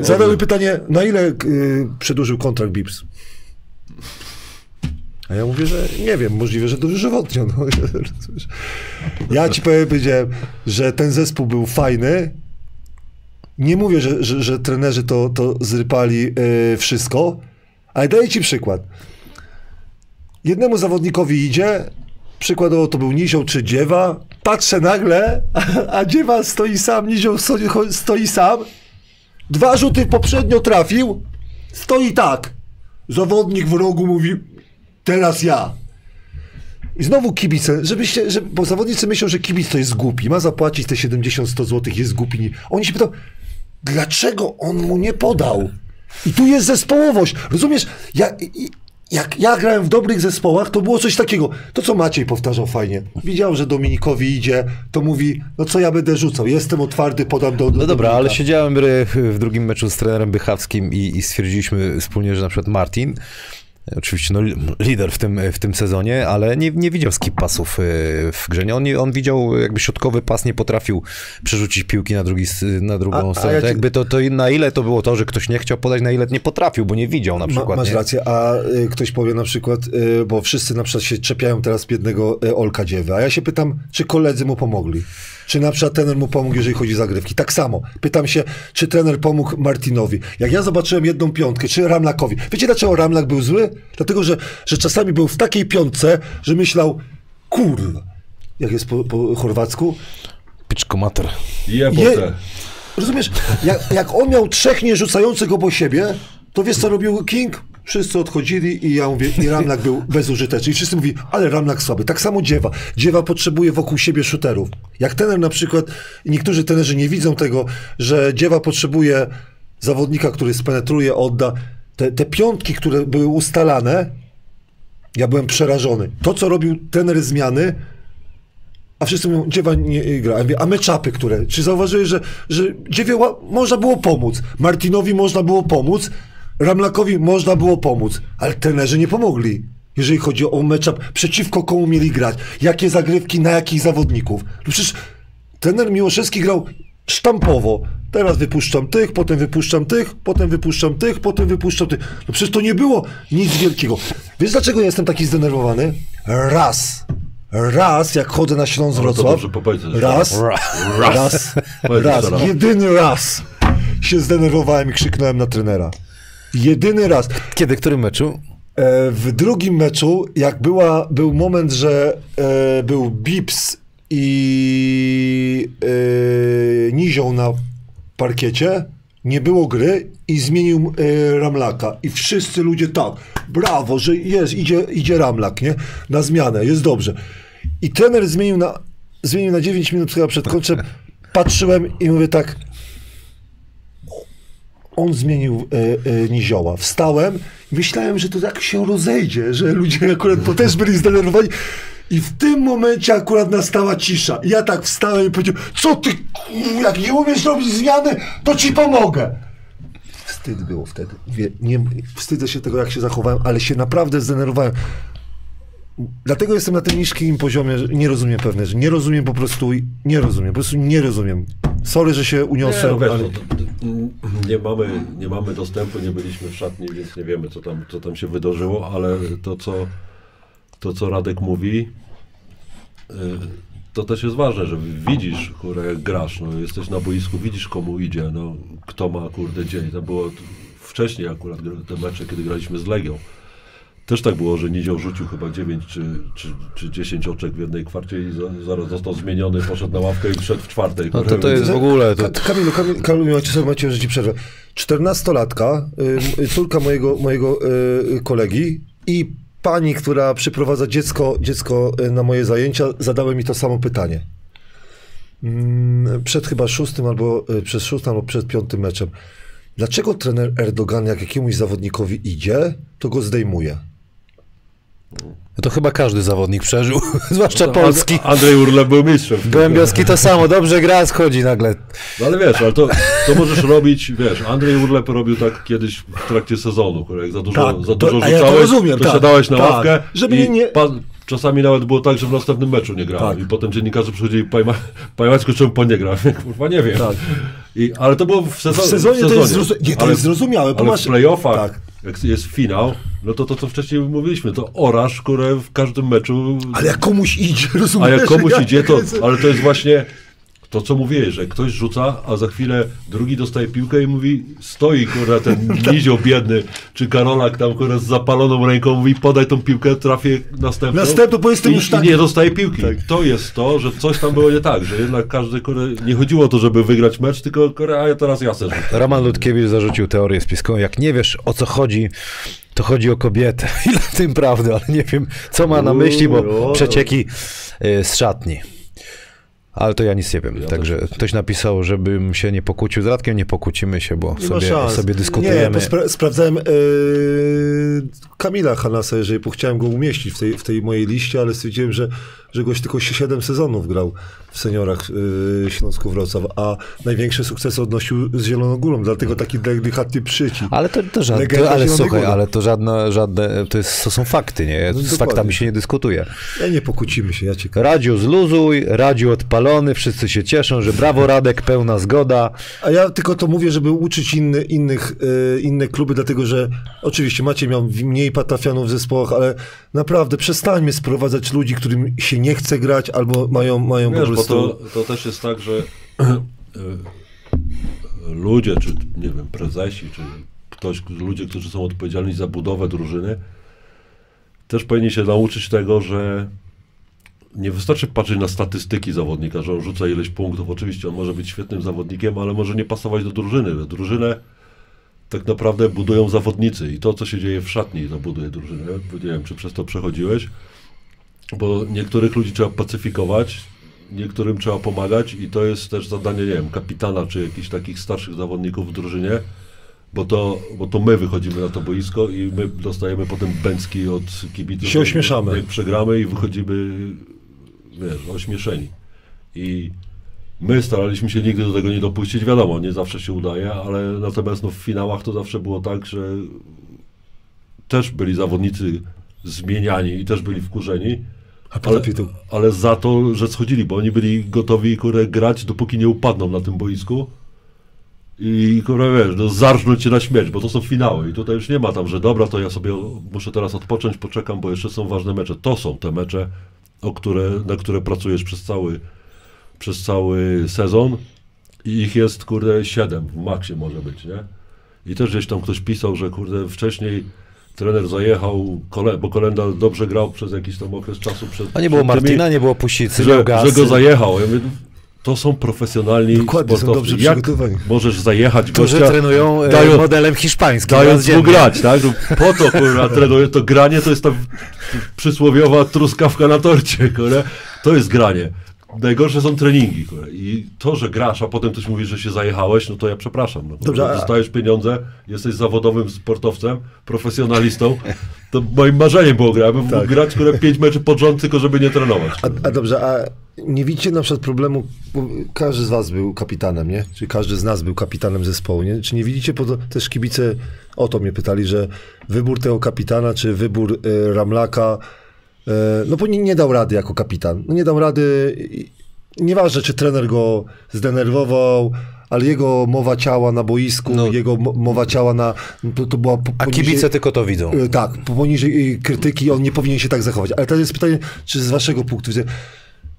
E, zadał pytanie, na ile e, przedłużył kontrakt Bips? A ja mówię, że nie wiem, możliwe, że dożywotnio. No. Ja ci powiem, powiedziałem, że ten zespół był fajny. Nie mówię, że, że, że trenerzy to, to zrypali e, wszystko, ale daję ci przykład. Jednemu zawodnikowi idzie, przykładowo to był Nizioł czy Dziewa, patrzę nagle, a, a Dziewa stoi sam, Nizioł stoi, stoi sam, dwa rzuty poprzednio trafił, stoi tak. Zawodnik w rogu mówi, teraz ja. I znowu kibice, żebyście, żeby, bo zawodnicy myślą, że kibic to jest głupi, ma zapłacić te 70-100 zł, jest głupi. Oni się pytają, dlaczego on mu nie podał? I tu jest zespołowość. Rozumiesz? Ja, i, jak ja grałem w dobrych zespołach, to było coś takiego. To, co Maciej powtarzał fajnie. Widział, że Dominikowi idzie, to mówi, no co ja będę rzucał? Jestem otwarty, podam do, do No dobra, ale siedziałem w drugim meczu z trenerem Bychawskim i, i stwierdziliśmy wspólnie, że na przykład Martin, oczywiście no, li- lider w tym, w tym sezonie, ale nie, nie widział skip pasów y, w grze. Nie, On, on widział jakby środkowy pas, nie potrafił przerzucić piłki na, drugi, na drugą A- a stronę. ja to ci- jakby to, to na ile to było to, że ktoś nie chciał podać, na ile nie potrafił, bo nie widział na Ma, przykład. masz nie? rację, a y, ktoś powie na przykład, y, bo wszyscy na przykład się czepiają teraz biednego y, Olka Dziewy, a ja się pytam, czy koledzy mu pomogli? Czy na przykład trener mu pomógł, jeżeli chodzi o zagrywki? Tak samo. Pytam się, czy trener pomógł Martinowi. Jak ja zobaczyłem jedną piątkę, czy Ramlakowi. Wiecie dlaczego Ramlak był zły? Dlatego, że, że czasami był w takiej piątce, że myślał, kurwa, jak jest po, po chorwacku, Piczko mater. Jebotę. Rozumiesz, jak, jak on miał trzech nierzucających obok siebie, to wiesz co robił King? Wszyscy odchodzili i ja mówię, i Ramlak był bezużyteczny. I wszyscy mówi, ale Ramlak słaby. Tak samo Dziewa. Dziewa potrzebuje wokół siebie shooterów. Jak tener na przykład, i niektórzy tenerzy nie widzą tego, że Dziewa potrzebuje zawodnika, który spenetruje, odda. Te, te piątki, które były ustalane, ja byłem przerażony. To, co robił trener zmiany, a wszyscy mówią, Dziewa nie gra. A meczapy, które? Czy zauważyłeś, że, że Dziewie można było pomóc? Martinowi można było pomóc, Ramlakowi można było pomóc, ale trenerzy nie pomogli. jeżeli chodzi o matchup, przeciwko komu mieli grać, jakie zagrywki, na jakich zawodników. No przecież trener Miłoszewski grał sztampowo. Teraz wypuszczam tych, potem wypuszczam tych, potem wypuszczam tych, potem wypuszczam tych. No przecież to nie było nic wielkiego. Wiesz dlaczego ja jestem taki zdenerwowany? Raz. Raz, jak chodzę na Śląsk Wrocław. Raz. Raz. Raz. Jedyny raz się zdenerwowałem i krzyknąłem na trenera. Jedyny raz. Kiedy, którym meczu? E, w drugim meczu, jak była, był moment, że e, był Bips i e, Nizioł na parkiecie, nie było gry i zmienił e, Ramlaka. I wszyscy ludzie tak, brawo, że jest, idzie, idzie Ramlak, nie? Na zmianę, jest dobrze. I trener zmienił na, zmienił na 9 minut chyba przed końcem. Patrzyłem i mówię tak, on zmienił e, e, Nizioła. Wstałem myślałem, że to tak się rozejdzie, że ludzie akurat to też byli zdenerwowani. I w tym momencie akurat nastała cisza. I ja tak wstałem i powiedziałem, co ty, jak nie umiesz robić zmiany, to ci pomogę. Wstyd było wtedy. Wie, nie, wstydzę się tego, jak się zachowałem, ale się naprawdę zdenerwowałem. Dlatego jestem na tym niskim poziomie, że nie rozumiem pewne rzeczy. Nie rozumiem po prostu, nie rozumiem, po prostu nie rozumiem. Sorry, że się Nie, no wiesz, ale... to, nie, mamy, nie mamy dostępu, nie byliśmy w szatni, więc nie wiemy, co tam, co tam się wydarzyło, ale to, co, to, co Radek mówi, to też jest ważne, że widzisz, kurde, jak grasz, no, jesteś na boisku, widzisz, komu idzie, no, kto ma, kurde, dzień. To było wcześniej akurat te mecze, kiedy graliśmy z Legią. Też tak było, że Nizioł rzucił chyba 9 czy, czy, czy 10 oczek w jednej kwarcie i za, zaraz został zmieniony, poszedł na ławkę i wszedł w czwartej. No to to jest w ogóle... To, Ka- Kamilu, Kamilu, Kamilu macie, macie, że ci przerwę. 14-latka, y, y, córka mojego, mojego y, kolegi i pani, która przyprowadza dziecko, dziecko y, na moje zajęcia, zadała mi to samo pytanie. Mm, Przed chyba szóstym albo y, przez szóstym albo przed piątym meczem. Dlaczego trener Erdogan, jak jakiemuś zawodnikowi idzie, to go zdejmuje? To chyba każdy zawodnik przeżył, zwłaszcza No, polski. And- Andrzej Urle był mistrzem. w. Gołębiowski to samo, dobrze gra, schodzi nagle. No ale wiesz, ale to, to możesz robić, wiesz, Andrzej Urlep robił tak kiedyś w trakcie sezonu, jak za dużo, Tak, za to- dużo a ja to rzucałeś, rozumiem, to tak, siadałeś na tak. ławkę Żeby i nie- nie- pa, czasami nawet było tak, że w następnym meczu nie grałem Tak. i potem dziennikarze przychodzili pojma, pojmać, czemu pan nie gra. Kurwa, nie wiem. Tak. I, ale to było w, sezonie. W sezonie to jest zrozu- nie, to jest zrozumiałe, Ale masz- w playoffach, tak. Jak jest finał, no to to, co wcześniej mówiliśmy, to orasz, które w każdym meczu Ale jak komuś idzie, a rozumiesz? jak komuś idzie, to, ale to jest właśnie to, co mówiłeś, że ktoś rzuca, a za chwilę drugi dostaje piłkę i mówi, stoi kurwa ten nizioł biedny, czy Karolak tam kurwa z zapaloną ręką, mówi, podaj tą piłkę, trafię następną. Następną, bo jestem I, już tak- I nie dostaje piłki. Tak. To jest to, że coś tam było nie tak, że jednak każdy, kurwa, nie chodziło o to, żeby wygrać mecz, tylko kurwa, a ja teraz ja rzucę. Roman Ludkiewicz zarzucił teorię spiską. Jak nie wiesz o co chodzi, to chodzi o kobietę. Ile w tym prawdy, ale nie wiem co ma na myśli, bo przecieki y, z szatni. Ale to ja nic nie wiem. Ja Także też nie ktoś napisał, żebym się nie pokłócił z Radkiem, nie pokłócimy się, bo Nie sobie, sobie Nie, dyskutujemy. bo spra- sprawdzałem e, Kamila Hanasa, jeżeli chciałem go umieścić w tej, w tej mojej liście, ale stwierdziłem, że, że goś tylko 7 sezonów grał w seniorach e, Śląsku Wrocław, a największe sukcesy odnosił z Zieloną Górą, dlatego taki delikatny przycisk. Ale to, to żadne, to, ale słuchaj, ale to żadne, żadne to, jest, to są fakty, nie? No z dokładnie. faktami się nie dyskutuje. Ja nie pokłócimy się, ja cię Radziu zluzuj, Radziu odpalony, wszyscy się cieszą, że brawo Radek, pełna zgoda. A ja tylko to mówię, żeby uczyć inny, innych, e, inne kluby, dlatego że oczywiście Maciej miał mniej patafianów w zespołach, ale naprawdę przestańmy sprowadzać ludzi, którym się nie chce grać albo mają, mają po Wiesz, bo prostu... to, to też jest tak, że y, ludzie, czy nie wiem, prezesi, czy ktoś, ludzie, którzy są odpowiedzialni za budowę drużyny, też powinni się nauczyć tego, że nie wystarczy patrzeć na statystyki zawodnika, że on rzuca ileś punktów. Oczywiście on może być świetnym zawodnikiem, ale może nie pasować do drużyny. Drużynę tak naprawdę budują zawodnicy i to, co się dzieje w szatni, to buduje drużynę. Nie wiem, czy przez to przechodziłeś, bo niektórych ludzi trzeba pacyfikować, niektórym trzeba pomagać i to jest też zadanie, nie wiem, kapitana czy jakichś takich starszych zawodników w drużynie, bo to, bo to my wychodzimy na to boisko i my dostajemy potem bęcki od kibiców. Się ośmieszamy. Jak przegramy i wychodzimy, wiesz, ośmieszeni. I my staraliśmy się nigdy do tego nie dopuścić, wiadomo, nie zawsze się udaje, ale natomiast no, w finałach to zawsze było tak, że też byli zawodnicy zmieniani i też byli wkurzeni. Ale, ale za to, że schodzili, bo oni byli gotowi kurę, grać, dopóki nie upadną na tym boisku. I kurwa wiesz, no, zarżnąć się na śmierć, bo to są finały. I tutaj już nie ma tam, że dobra, to ja sobie muszę teraz odpocząć, poczekam, bo jeszcze są ważne mecze. To są te mecze, o które, na które pracujesz przez cały, przez cały sezon. I ich jest, kurde, siedem w maksie może być, nie? I też gdzieś tam ktoś pisał, że kurde, wcześniej trener zajechał, bo Kolenda dobrze grał przez jakiś tam okres czasu. Przed, A nie było przed tymi- Martina, nie było Pusicy, że, że go zajechał. Ja mówię, to są profesjonalni Dokładnie, są sportowcy. dobrze Jak możesz zajechać Którzy gościa, trenują e, dają- modelem hiszpańskim. dając mu grać, tak? No, po to, kurwa, trenuje, to granie to jest ta przysłowiowa truskawka na torcie, kurwa. To jest granie. Najgorsze są treningi, kurwa. I to, że grasz, a potem ktoś mówi, że się zajechałeś, no to ja przepraszam. No, Dobrze, a- Dostajesz pieniądze, jesteś zawodowym sportowcem, profesjonalistą, to moim marzeniem było grać. Ja bym mógł grać, kurwa, pięć meczy pod rząd, tylko żeby nie trenować. A, a dobrze, a nie widzicie na przykład problemu, każdy z was był kapitanem, nie? Czyli każdy z nas był kapitanem zespołu, nie? Czy nie widzicie, po to, też kibice o to mnie pytali, że wybór tego kapitana, czy wybór e, Ramlaka, no bo nie, nie dał rady jako kapitan. No nie dał rady, nieważne czy trener go zdenerwował, ale jego mowa ciała na boisku, No. jego mo- mowa ciała na... To, to była po- A poniżej- kibice tylko to widzą. E, Tak, poniżej e, krytyki on nie powinien się tak zachować. Ale teraz jest pytanie, czy z waszego punktu widzenia,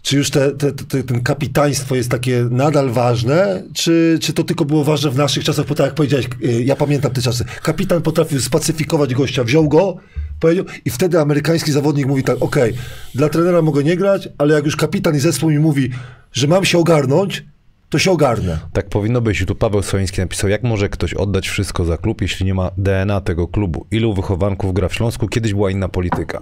czy już te, te, te, ten kapitaństwo jest takie nadal ważne, czy, czy to tylko było ważne w naszych czasach, bo tak jak powiedziałeś, e, ja pamiętam te czasy, kapitan potrafił spacyfikować gościa, wziął go, powiedział i wtedy amerykański zawodnik mówi tak, okej, dla trenera mogę nie grać, ale jak już kapitan i zespół mi mówi, że mam się ogarnąć, to się ogarnę. Tak powinno być. I tu Paweł Soński napisał, jak może ktoś oddać wszystko za klub, jeśli nie ma DNA tego klubu? Ilu wychowanków gra w Śląsku? Kiedyś była inna polityka.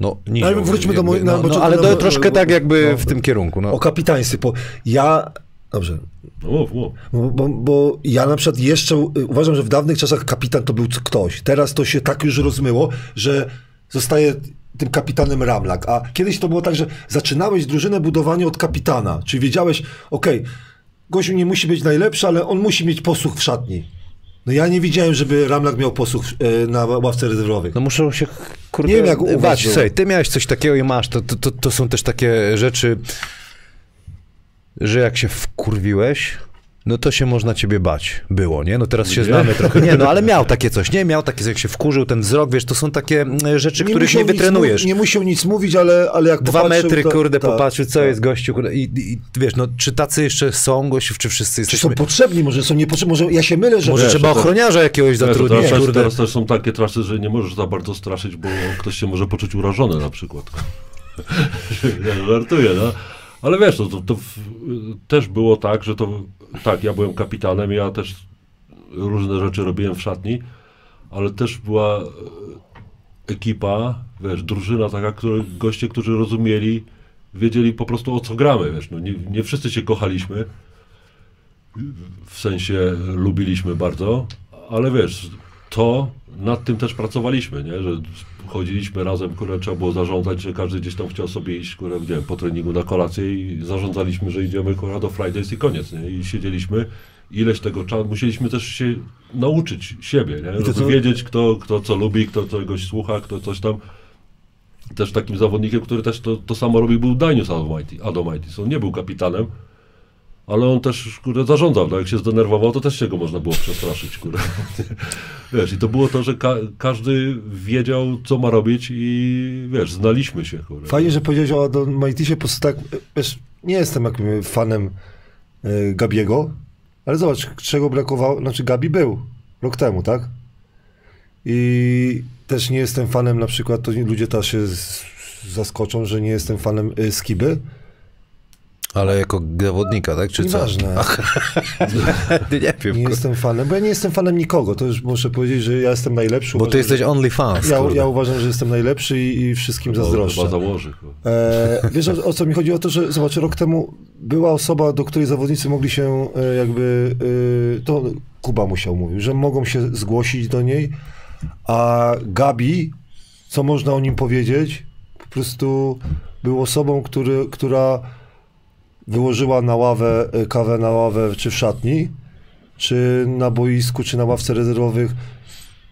No, nie. Ale wróćmy do moj- na no, no, ale na- to troszkę tak jakby no, w tym kierunku. No. O kapitaństwie, bo ja, dobrze, No, mów, mów. Bo, bo, bo ja na przykład jeszcze uważam, że w dawnych czasach kapitan to był ktoś. Teraz to się tak już rozmyło, że zostaje tym kapitanem Ramlak. A kiedyś to było tak, że zaczynałeś drużynę budowanie od kapitana. Czyli wiedziałeś, okej, gościu nie musi być najlepszy, ale on musi mieć posłuch w szatni. No ja nie widziałem, żeby Ramlak miał posłuch y, na ławce rezerwowych. No muszą się, kurde, Nie wiem, jak u was bać. było. Słuchaj, ty miałeś coś takiego i masz. To, to, to, to są też takie rzeczy, że jak się wkurwiłeś, no to się można ciebie bać. Było, nie? No teraz się Nie? znamy trochę. Nie, no ale miał takie coś, nie? Miał takie, jak się wkurzył, ten wzrok, wiesz, to są takie mm, rzeczy, których musiał nie wytrenujesz. mu- nie musiał nic mówić, ale, ale jak Dwa metry, to- kurde, tak, popatrzył, co tak. jest gościu, kurde, i, i wiesz, no, czy tacy jeszcze są gościów, czy wszyscy Czy jesteśmy... są potrzebni, może są niepotrzebni, może ja się mylę, że... Może Wiesz, trzeba to- tak. ochroniarza jakiegoś zatrudnić, teraz, kurde. teraz też są takie trasy, że nie możesz za bardzo straszyć, bo ktoś się może poczuć urażony na przykład. ja żartuję, no. Ale wiesz, no, to, to w, też było tak, że to tak, ja byłem kapitanem, ja też różne rzeczy robiłem w szatni, ale też była e, ekipa, wiesz, drużyna taka, które, goście, którzy rozumieli, wiedzieli po prostu o co gramy, wiesz, no, nie, nie wszyscy się kochaliśmy, w sensie lubiliśmy bardzo, ale wiesz, to nad tym też pracowaliśmy, nie? że chodziliśmy razem, które trzeba było zarządzać, że każdy gdzieś tam chciał sobie iść, które, wiem, po treningu na kolację i zarządzaliśmy, że idziemy kurwa, do Fridays i koniec, nie? I siedzieliśmy, ileś tego czasu, musieliśmy też się nauczyć siebie, nie? Żeby co- wiedzieć, kto, kto co lubi, kto czegoś słucha, kto coś tam. Też takim zawodnikiem, który też to, to samo robił, był Danius. Adomaitis. On nie był kapitanem, ale on też, kurde, zarządzał, no jak się zdenerwował, to też się go można było przestraszyć, kurde. Wiesz, i to było to, że ka każdy wiedział, co ma robić i, wiesz, znaliśmy się, kurde. Fajnie, że powiedziałeś o Adon Majtisie, po prostu tak, wiesz, nie jestem jakimś fanem e, Gabiego, ale zobacz, czego brakowało, znaczy Gabi był rok temu, tak? I też nie jestem fanem, na przykład, to ludzie też się zaskoczą, że nie jestem fanem e, Skiby. Ale jako zawodnika, tak? Czy co? Nieważne. nie wiem. Nie kur- jestem fanem, bo ja nie jestem fanem nikogo, to już muszę powiedzieć, że ja jestem najlepszy. Bo uważam, ty jesteś że- only fans. ja, ja uważam, że jestem najlepszy i, i wszystkim Chyba- zazdroszczę. Chyba założy. E, wiesz o, o co mi chodzi? O to, że zobacz, rok temu była osoba, do której zawodnicy mogli się e, jakby, e, to Kuba musiał mówił, że mogą się zgłosić do niej, a Gabi, co można o nim powiedzieć, po prostu był osobą, który, która wyłożyła na ławę, e, kawę na ławę, czy w szatni, czy na boisku, czy na ławce rezerwowych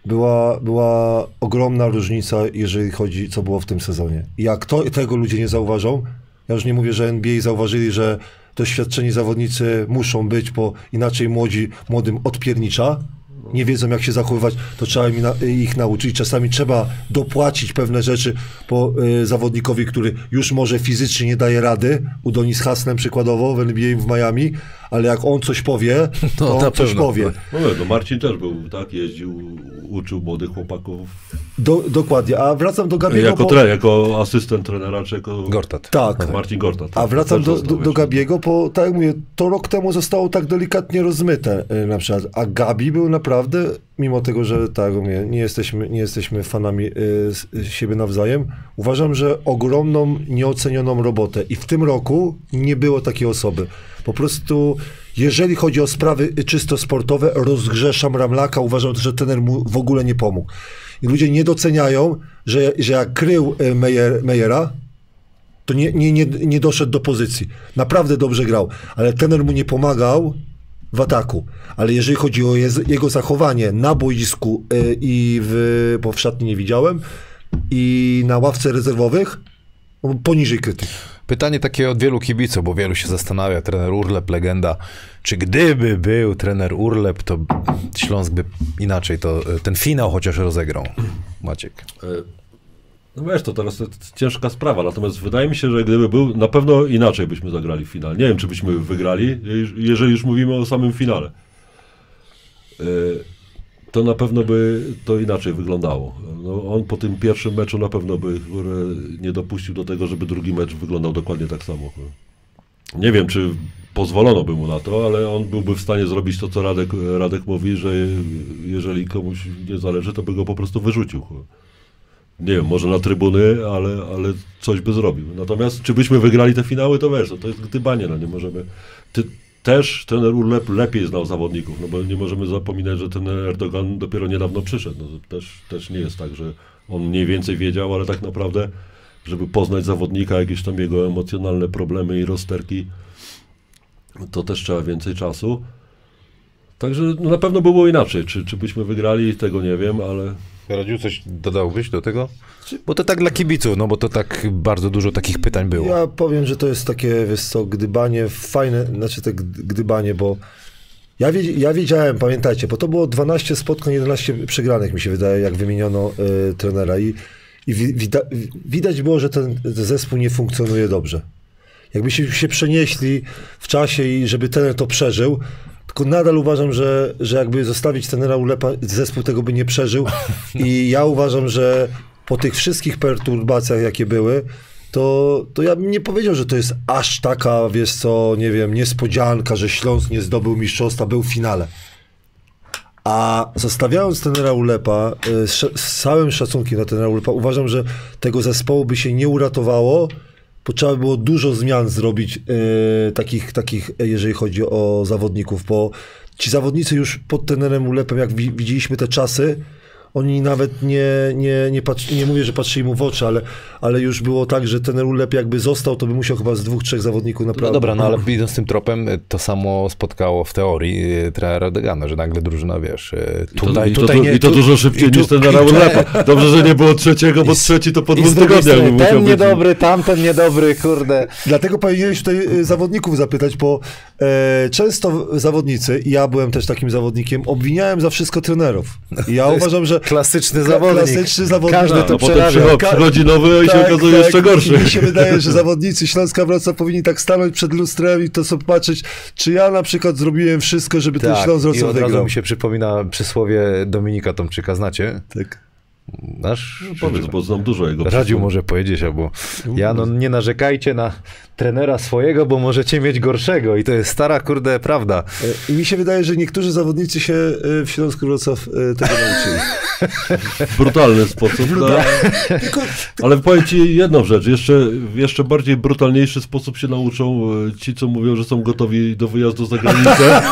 była, była ogromna różnica, jeżeli chodzi, co było w tym sezonie. Jak to, tego ludzie nie zauważą, ja już nie mówię, że NBA zauważyli, że doświadczeni zawodnicy muszą być, bo inaczej młodzi, młodym odpiernicza, nie wiedzą jak się zachowywać, to trzeba im na, ich nauczyć. Czasami trzeba dopłacić pewne rzeczy po y, zawodnikowi, który już może fizycznie nie daje rady. Udonis Hasnem przykładowo w NBA w Miami, ale jak on coś powie, to No, on na coś pewno. powie. No, nie, no Marcin też był, tak, jeździł, uczył młodych chłopaków. Do, dokładnie. A wracam do Gabiego. Jako bo- trener, jako asystent trenera, czy jako... Gortat. Tak. Marcin Gortat. A wracam do, do, do. Gabiego, bo tak jak mówię, to rok temu zostało tak delikatnie rozmyte y, na przykład, a Gabi był naprawdę, mimo tego, że tak mówię, nie jesteśmy, nie jesteśmy fanami y, siebie nawzajem, uważam, że ogromną, nieocenioną robotę i w tym roku nie było takiej osoby. Po prostu, jeżeli chodzi o sprawy czysto sportowe, rozgrzeszam Ramlaka, uważam, że trener mu w ogóle nie pomógł. I ludzie nie doceniają, że, że jak krył y, Meyer, Meyera, to nie, nie, nie, nie doszedł do pozycji. Naprawdę dobrze grał, ale trener mu nie pomagał w ataku. Ale jeżeli chodzi o jego zachowanie na boisku y, i w, bo w szatni nie widziałem, i na ławce rezerwowych, no, poniżej krytyki. Pytanie takie od wielu kibiców, bo wielu się zastanawia, trener Urlep, legenda, czy gdyby był trener Urlep, to Śląsk by inaczej to, ten finał chociaż rozegrał. Maciek. E, No wiesz, to teraz to jest ciężka sprawa, natomiast wydaje mi się, że gdyby był, na pewno inaczej byśmy zagrali w finale. Nie wiem, czy byśmy wygrali, jeż- jeżeli już mówimy o samym finale. E, To na pewno by to inaczej wyglądało. No, on po tym pierwszym meczu na pewno by nie dopuścił do tego, żeby drugi mecz wyglądał dokładnie tak samo. Nie wiem, czy pozwolono by mu na to, ale on byłby w stanie zrobić to, co Radek, Radek mówi, że jeżeli komuś nie zależy, to by go po prostu wyrzucił. Nie wiem, może na trybuny, ale, ale coś by zrobił. Natomiast czy byśmy wygrali te finały, to wiesz, no to jest gdybanie, no nie możemy... Ty, też trener Urlep lepiej znał zawodników, no bo nie możemy zapominać, że ten Erdogan dopiero niedawno przyszedł. No też, też nie jest tak, że on mniej więcej wiedział, ale tak naprawdę, żeby poznać zawodnika, jakieś tam jego emocjonalne problemy i rozterki, to też trzeba więcej czasu. Także no, na pewno by było inaczej. Czy, czy byśmy wygrali, tego nie wiem, ale Radziu, coś dodałbyś do tego? Bo to tak dla kibiców, no bo to tak bardzo dużo takich pytań było. Ja powiem, że to jest takie, wiesz co, gdybanie, fajne, znaczy te gd- gdybanie, bo ja, ja wiedziałem, pamiętajcie, bo to było 12 spotkań, 11 przegranych, mi się wydaje, jak wymieniono y, trenera i, i wi, wida, widać było, że ten zespół nie funkcjonuje dobrze. Jakbyśmy się przenieśli w czasie i żeby trener to przeżył, tylko nadal uważam, że, że jakby zostawić trenera Ulepa, zespół tego by nie przeżył i ja uważam, że po tych wszystkich perturbacjach, jakie były, to, to ja bym nie powiedział, że to jest aż taka, wiesz co, nie wiem, niespodzianka, że Śląsk nie zdobył mistrzostwa, był w finale. A zostawiając trenera Ulepa, y, z, z całym szacunkiem dla trenera Ulepa, uważam, że tego zespołu by się nie uratowało, trzeba by było dużo zmian zrobić, y, takich, takich, y, jeżeli chodzi o zawodników, bo ci zawodnicy już pod trenerem Ulepem, jak wi- widzieliśmy te czasy, oni nawet nie, nie, nie, patrzy, nie mówię, że patrzyli mu w oczy, ale, ale już było tak, że ten Ulep jakby został, to by musiał chyba z dwóch, trzech zawodników No naprawdę. dobra, no ale idąc tym tropem, to samo spotkało w teorii y, trenera Erdogana, że nagle drużyna, wiesz, y, I to, tutaj, i to, tutaj nie... i to tu- dużo szybciej tu- niż ten i Raul te- Lepa. Dobrze, że nie było trzeciego, bo I trzeci to po dwóch tygodniach ten być. niedobry, tamten niedobry, kurde. Dlatego powinieneś tutaj y, zawodników zapytać, bo e, często zawodnicy, i ja byłem też takim zawodnikiem, obwiniałem za wszystko trenerów. I ja uważam, że Klasyczny zawodnik. klasyczny zawodnik. Każdy to no przerabia. przychodzi, nowy i się okazuje jeszcze gorszy. Tak, I mi się wydaje, że zawodnicy Śląska Wrocław powinni tak stanąć przed lustrem i to sobie patrzeć, czy ja na przykład zrobiłem wszystko, żeby ten Tak, Śląsk i Wrocław wygrał. mi się przypomina przysłowie Dominika Tomczyka, znacie? Tak. Nasz Powiedz, bo znam dużo jego Radziu może powiedzieć, albo ja, no nie narzekajcie na trenera swojego, bo możecie mieć gorszego i to jest stara, kurde, prawda. E, I mi się wydaje, że niektórzy zawodnicy się e, w Śląsku Wrocław e, tego nauczyli. W brutalny sposób. No, Tylko, ale powiem ci jedną rzecz, jeszcze, w jeszcze bardziej brutalniejszy sposób się nauczą e, ci, co mówią, że są gotowi do wyjazdu za granicę,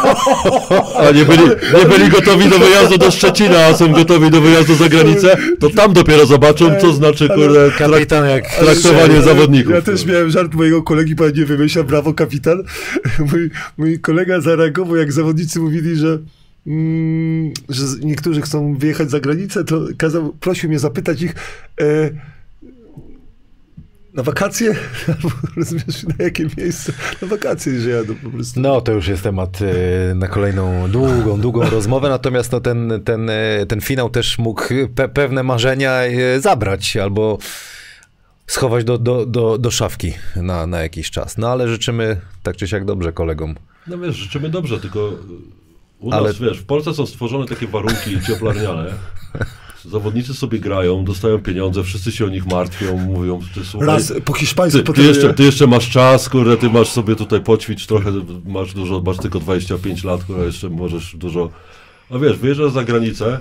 a nie byli, nie byli gotowi do wyjazdu do Szczecina, a są gotowi do wyjazdu za granicę, to tam dopiero zobaczą, co znaczy kurde, trak, Kapitan jak traktowanie zawodników. Ja też miałem żart mojego kolegi, pan nie wymyśla, brawo kapitan. Mój, mój kolega zareagował, jak zawodnicy mówili, że mm, że niektórzy chcą wyjechać za granicę, to kazał, prosił mnie zapytać ich e, na wakacje, albo rozumiesz, na jakie miejsce, na wakacje, że jadą po prostu. No, to już jest temat e, na kolejną długą, długą rozmowę, natomiast no, ten, ten, e, ten finał też mógł pe pewne marzenia e, zabrać albo schować do, do, do, do szafki na, na jakiś czas. No ale życzymy tak czy siak dobrze kolegom. No wiesz, życzymy dobrze, tylko u Ale- nas, wiesz, w Polsce są stworzone takie warunki cieplarniane. Zawodnicy sobie grają, dostają pieniądze, wszyscy się o nich martwią, mówią, ty słuchaj, Raz po hiszpańsku, ty, ty, jeszcze, ty jeszcze masz czas, kurde, ty masz sobie tutaj poćwicz trochę, masz dużo, masz tylko 25 lat, kurde, jeszcze możesz dużo... A wiesz, wyjeżdżasz za granicę,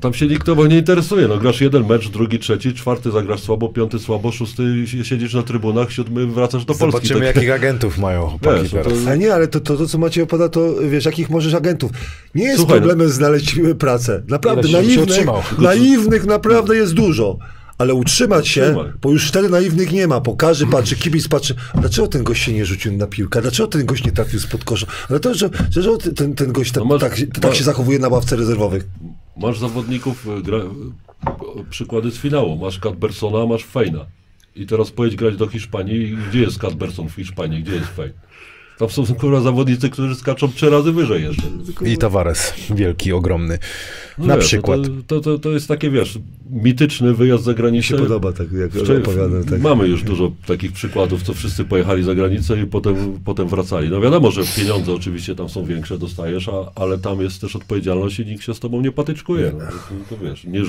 tam się nikt tobą nie interesuje, no grasz jeden mecz, drugi, trzeci, czwarty zagrasz słabo, piąty słabo, szósty siedzisz na trybunach, siódmy wracasz do Polski. Zobaczymy, tak- jakich agentów mają chłopaki Wiesz, no teraz. to- Ale nie, ale to, to, to co Maciej opowiada, to wiesz, jakich możesz agentów. Nie jest Słuchaj, no- problemem znaleźć pracę. Naprawdę, naiwnych, naiwnych naprawdę jest dużo. Ale utrzymać się, Utrzymaj. bo już wtedy naiwnych nie ma, bo każdy patrzy, kibic patrzy, a dlaczego ten gość się nie rzucił na piłkę, A dlaczego ten gość nie trafił spod kosza, ale to, że, że, że ten, ten gość tak, No masz- tak, się- tak masz- się zachowuje na ławce rezerwowych. Masz zawodników, e, gra, e, przykłady z finału. Masz Cadbersona, masz Fejna. I teraz pojedź grać do Hiszpanii. Gdzie jest Cadberson w Hiszpanii? Gdzie jest Fejn? Tam są kurwa zawodnicy, którzy skaczą trzy razy wyżej jeszcze. I Tavares, wielki, ogromny. No na wiesz, przykład. To, to, to, jest takie, wiesz, mityczny wyjazd za Mi granicę. się podoba tak, jak Wczoraj- opowiadam. Tak. Mamy już dużo takich przykładów, co wszyscy pojechali za granicę i potem, potem wracali. No wiadomo, że pieniądze oczywiście tam są większe, dostajesz, a, ale tam jest też odpowiedzialność i nikt się z tobą nie patyczkuje. No, to, to wiesz, nie,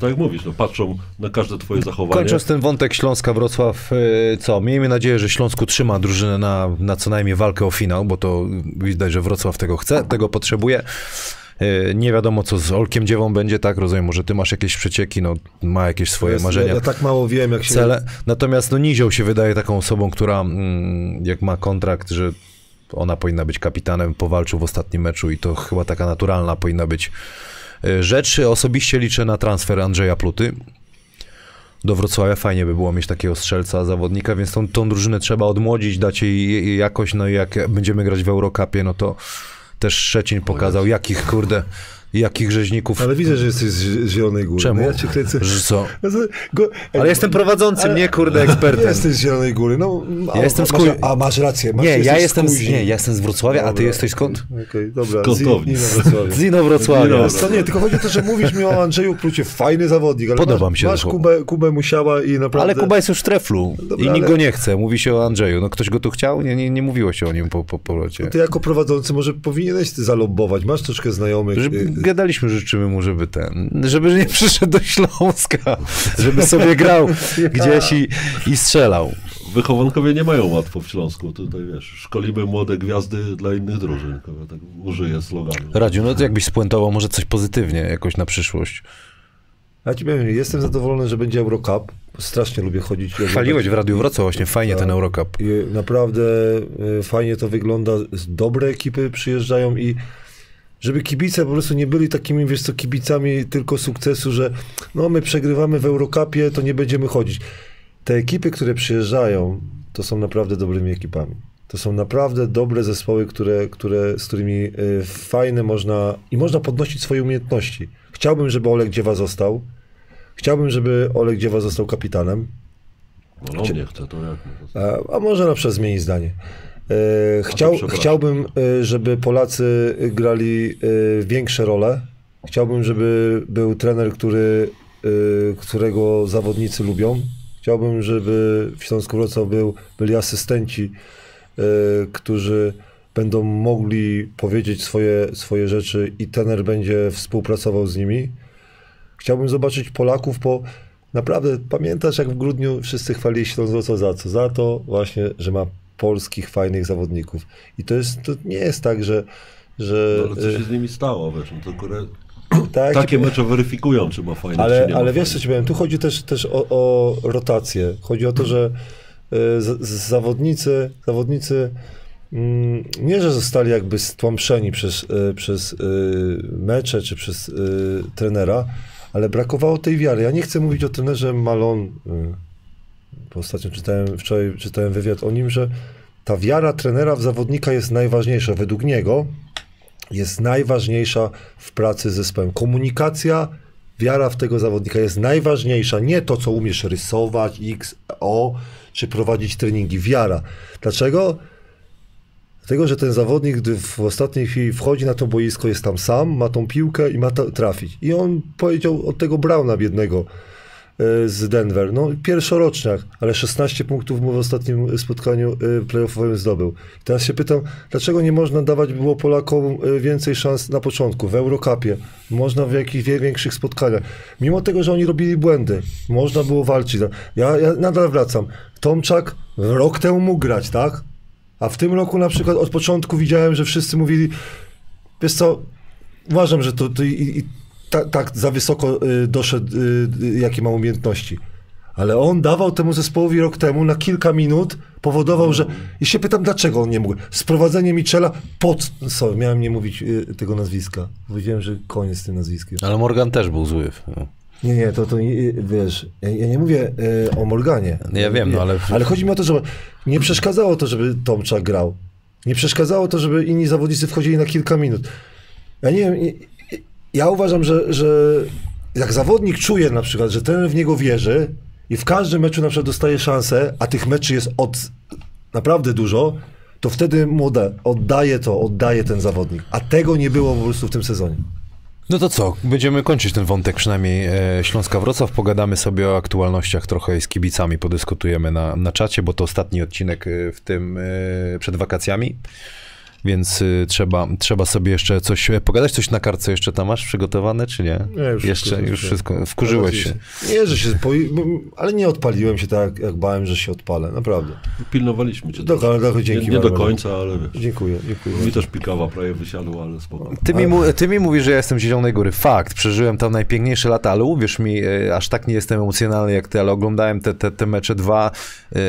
tak jak mówisz, no, patrzą na każde twoje zachowanie. Kończąc ten wątek Śląska-Wrocław, e, co? Miejmy nadzieję, że Śląsku trzyma drużynę na, na co najmniej walkę o finał, bo to widać, że Wrocław tego chce, tego potrzebuje. E, Nie wiadomo, co z Olkiem Dziewą będzie, tak? Rozumiem, może ty masz jakieś przecieki, no ma jakieś swoje Ja, marzenia. ja tak mało wiem, jak się... cele. Natomiast no Nizioł się wydaje taką osobą, która mm, jak ma kontrakt, że ona powinna być kapitanem, powalczył w ostatnim meczu i to chyba taka naturalna powinna być e, rzecz. Osobiście liczę na transfer Andrzeja Pluty do Wrocławia. Fajnie by było mieć takiego strzelca, zawodnika, więc tą, tą drużynę trzeba odmłodzić, dać jej jej jakość, no i jak będziemy grać w Eurocupie, no to też Szczecin pokazał, jakich kurde, jakich rzeźników... Ale widzę, że jesteś z Zielonej Góry. Czemu? No ja cię kręcę... Co? No Go, Ale jestem prowadzącym, nie kurde Nie ekspertem. jesteś z Zielonej Góry. No, a, Ja jestem z masz, Kuj- A masz rację. Masz, Nie, ja jestem, z, nie, ja jestem z Wrocławia, a ty Dobra. jesteś skąd? Okej, dobra. Z Kątowni. Z Wrocławia. Z Ino nie, tylko chodzi o to, że mówisz mi o Andrzeju Plucie, fajny zawodnik, ale Podoba masz, mi się masz Kubę, Kubę Musiała i naprawdę... Ale Kuba jest już w treflu Dobra, i nikt ale- go nie chce. Mówi się o Andrzeju. No ktoś go tu chciał? Nie, nie, nie mówiło się o nim po, po polocie. Ty jako prowadzący może powinieneś ty zalobbować, masz troszkę znajomych. Że, y, gadaliśmy, życzymy mu, żeby ten, żeby nie przyszedł do Śląska, żeby sobie grał gdzieś i, i strzelał. Wychowankowie nie mają łatwo w Śląsku. Tutaj wiesz, szkolimy młode gwiazdy dla innych drużyn. kurwa, Tak użyję sloganu. Radziu, no to jakbyś spuentował może coś pozytywnie jakoś na przyszłość. Ja ci powiem, jestem zadowolony, że będzie Eurocup. Strasznie lubię chodzić. Chwaliłeś w Radiu Wrocław właśnie, fajnie ten Eurocup. I naprawdę y, fajnie to wygląda. Dobre ekipy przyjeżdżają i żeby kibice po prostu nie byli takimi, wiesz co, kibicami tylko sukcesu, że no my przegrywamy w Eurocupie, to nie będziemy chodzić. Te ekipy, które przyjeżdżają, to są naprawdę dobrymi ekipami. To są naprawdę dobre zespoły, które, które, z którymi y, fajne można i można podnosić swoje umiejętności. Chciałbym, żeby Olek Dziewa został. Chciałbym, żeby Olek Dziewa został kapitanem. No, on nie chce, to jak? A, a może na przykład zmienić zdanie. E, chciał, chciałbym, e, żeby Polacy grali e, większe role. Chciałbym, żeby był trener, który, którego zawodnicy lubią. Chciałbym, żeby w Śląsku Wrocław był, byli asystenci, którzy będą mogli powiedzieć swoje, swoje rzeczy i trener będzie współpracował z nimi. Chciałbym zobaczyć Polaków po. Naprawdę, pamiętasz jak w grudniu wszyscy chwalili Śląsk Wrocław za co? Za to właśnie, że ma polskich, fajnych zawodników. I to jest, to nie jest tak, że... że No, ale co się z nimi stało, wiesz, no to kurwa, tak, takie mecze weryfikują, czy ma fajne, czy ale, nie ma ale wiesz co ci powiem, tu chodzi też, też o, o rotację. Chodzi o to, że y, z, z zawodnicy, zawodnicy mm, nie, że zostali jakby stłamszeni przez, y, przez mecze czy przez trenera, ale brakowało tej wiary. Ja nie chcę mówić o trenerze Malon. Bo ostatnio czytałem, wczoraj czytałem wywiad o nim, że ta wiara trenera w zawodnika jest najważniejsza według niego. jest najważniejsza w pracy z zespołem. Komunikacja, wiara w tego zawodnika jest najważniejsza. Nie to, co umiesz rysować, X, O, czy prowadzić treningi. Wiara. Dlaczego? Dlatego, że ten zawodnik, gdy w ostatniej chwili wchodzi na to boisko, jest tam sam, ma tą piłkę i ma trafić. I on powiedział od tego Brauna biednego z Denver, no pierwszoroczniak, ale 16 punktów mu w ostatnim spotkaniu e, playoffowym zdobył. Teraz się pytam, dlaczego nie można dawać było Polakom e, więcej szans na początku, w Eurocupie, można w jakichś większych spotkaniach. Mimo tego, że oni robili błędy, można było walczyć. Ja, ja nadal wracam. Tomczak rok temu mógł grać, tak? A w tym roku na przykład od początku widziałem, że wszyscy mówili, wiesz co, uważam, że to, to i, i ta, tak za wysoko y, doszedł, y, y, jakie ma umiejętności. Ale on dawał temu zespołowi rok temu na kilka minut, powodował, że... I się pytam, dlaczego on nie mógł. Sprowadzenie Michela pod... Sorry, miałem nie mówić y, tego nazwiska. Powiedziałem, że koniec z tym nazwiskiem. Ale Morgan też był zły. No. Nie, nie, to, to nie, wiesz, ja, nie mówię e, o Morganie. Ja wiem, no ale- Ale chodzi mi o to, że nie przeszkadzało to, żeby Tomczak grał. Nie przeszkadzało to, żeby inni zawodnicy wchodzili na kilka minut. Ja nie wiem, ja uważam, że, że jak zawodnik czuje na przykład, że trener w niego wierzy i w każdym meczu na przykład dostaje szansę, a tych meczy jest od naprawdę dużo, to wtedy młode oddaje to, oddaje ten zawodnik. A tego nie było po prostu w tym sezonie. No to co, będziemy kończyć ten wątek przynajmniej e, Śląska Wrocław, pogadamy sobie o aktualnościach trochę z kibicami, podyskutujemy na, na czacie, bo to ostatni odcinek e, w tym e, przed wakacjami, więc e, trzeba, trzeba sobie jeszcze coś e, pogadać, coś na kartce jeszcze tam masz przygotowane, czy nie? Nie, już jeszcze, wszystko, już wszystko. wszystko, wkurzyłeś się. Nie, że się, ale nie odpaliłem się tak, jak bałem, że się odpalę, naprawdę. Pilnowaliśmy cię. Do- do- nie, dzięki nie do bardzo. końca, ale wiesz. Dziękuję, dziękuję. Mi też pikawa prawie wysiadła, ale spoko. Ty mi, ty mi mówisz, że ja jestem z Zielonej Góry. Fakt, przeżyłem tam najpiękniejsze lata, ale uwierz mi, e, aż tak nie jestem emocjonalny jak ty, ale oglądałem te, te, te mecze dwa e,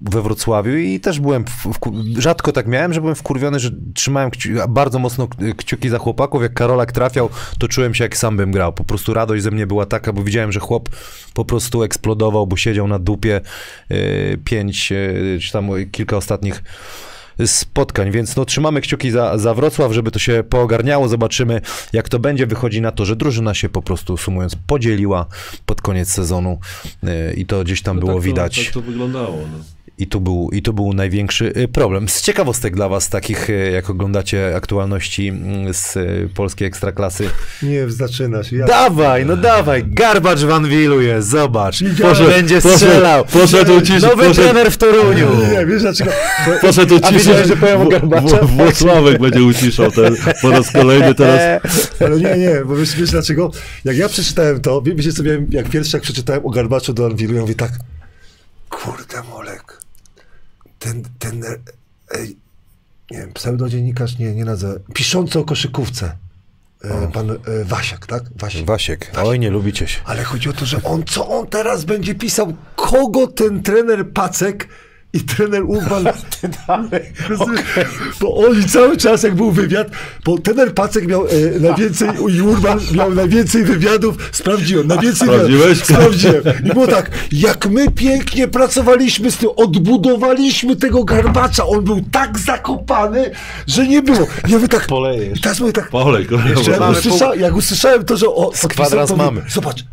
we Wrocławiu i też byłem, w, w, rzadko tak miałem, że byłem wkurwiony, że trzymałem kci bardzo mocno kciuki za chłopaków. Jak Karolak trafiał, to czułem się jak sam bym grał. Po prostu radość ze mnie była taka, bo widziałem, że chłop po prostu eksplodował, bo siedział na dupie e, pięć, e, czy tam kilka ostatnich spotkań, więc no trzymamy kciuki za, za Wrocław, żeby to się poogarniało, zobaczymy jak to będzie, wychodzi na to, że drużyna się po prostu sumując podzieliła pod koniec sezonu yy, i to gdzieś tam No było tak to, widać Tak to wyglądało. No. I tu był, i tu był największy y, problem. Z ciekawostek dla was takich, y, jak oglądacie aktualności mm, z y, polskiej ekstraklasy. Nie, zaczynasz. Ja... Dawaj, no dawaj, Garbacz Van Wilu jest, zobacz, Poszedł- będzie poszedł- strzelał. poszedł uciszyć, Nowy poszedł- trener w Toruniu. Nie, wiesz dlaczego? Bo- Poszedł A uciszyć. wiedziałeś, że powiem o W- Garbacza? w- Włocławek będzie uciszał ten, po raz kolejny teraz. Ale nie, nie, bo wiesz, wiesz dlaczego? Jak ja przeczytałem to, wie- wiecie co miałem, jak pierwszy jak przeczytałem o Garbaczu do Anwilu, ja mówię tak, kurde Molek, ten, ten, e, ej, nie wiem, pseudodziennikarz, nie, nie nazwę, piszący o koszykówce, e, pan e, Wasiak, tak? Wasiak. Wasiek, oj nie lubicie się. Ale chodzi o to, że on, co on teraz będzie pisał, kogo ten trener Pacek i trener Urban... Rozumiesz? Bo oni cały czas, jak był wywiad, bo trener Pacek miał e, najwięcej, i Urban miał najwięcej wywiadów, sprawdziłem, najwięcej Sprawdziłeś? sprawdziłem. I było tak, jak my pięknie pracowaliśmy z tym, odbudowaliśmy tego garbacza, on był tak zakopany, że nie było. Ja mówię tak, Polejesz. i teraz mówię tak, Polej, jak, usłysza, jak usłyszałem to, że o, mówię, mamy. Zobacz,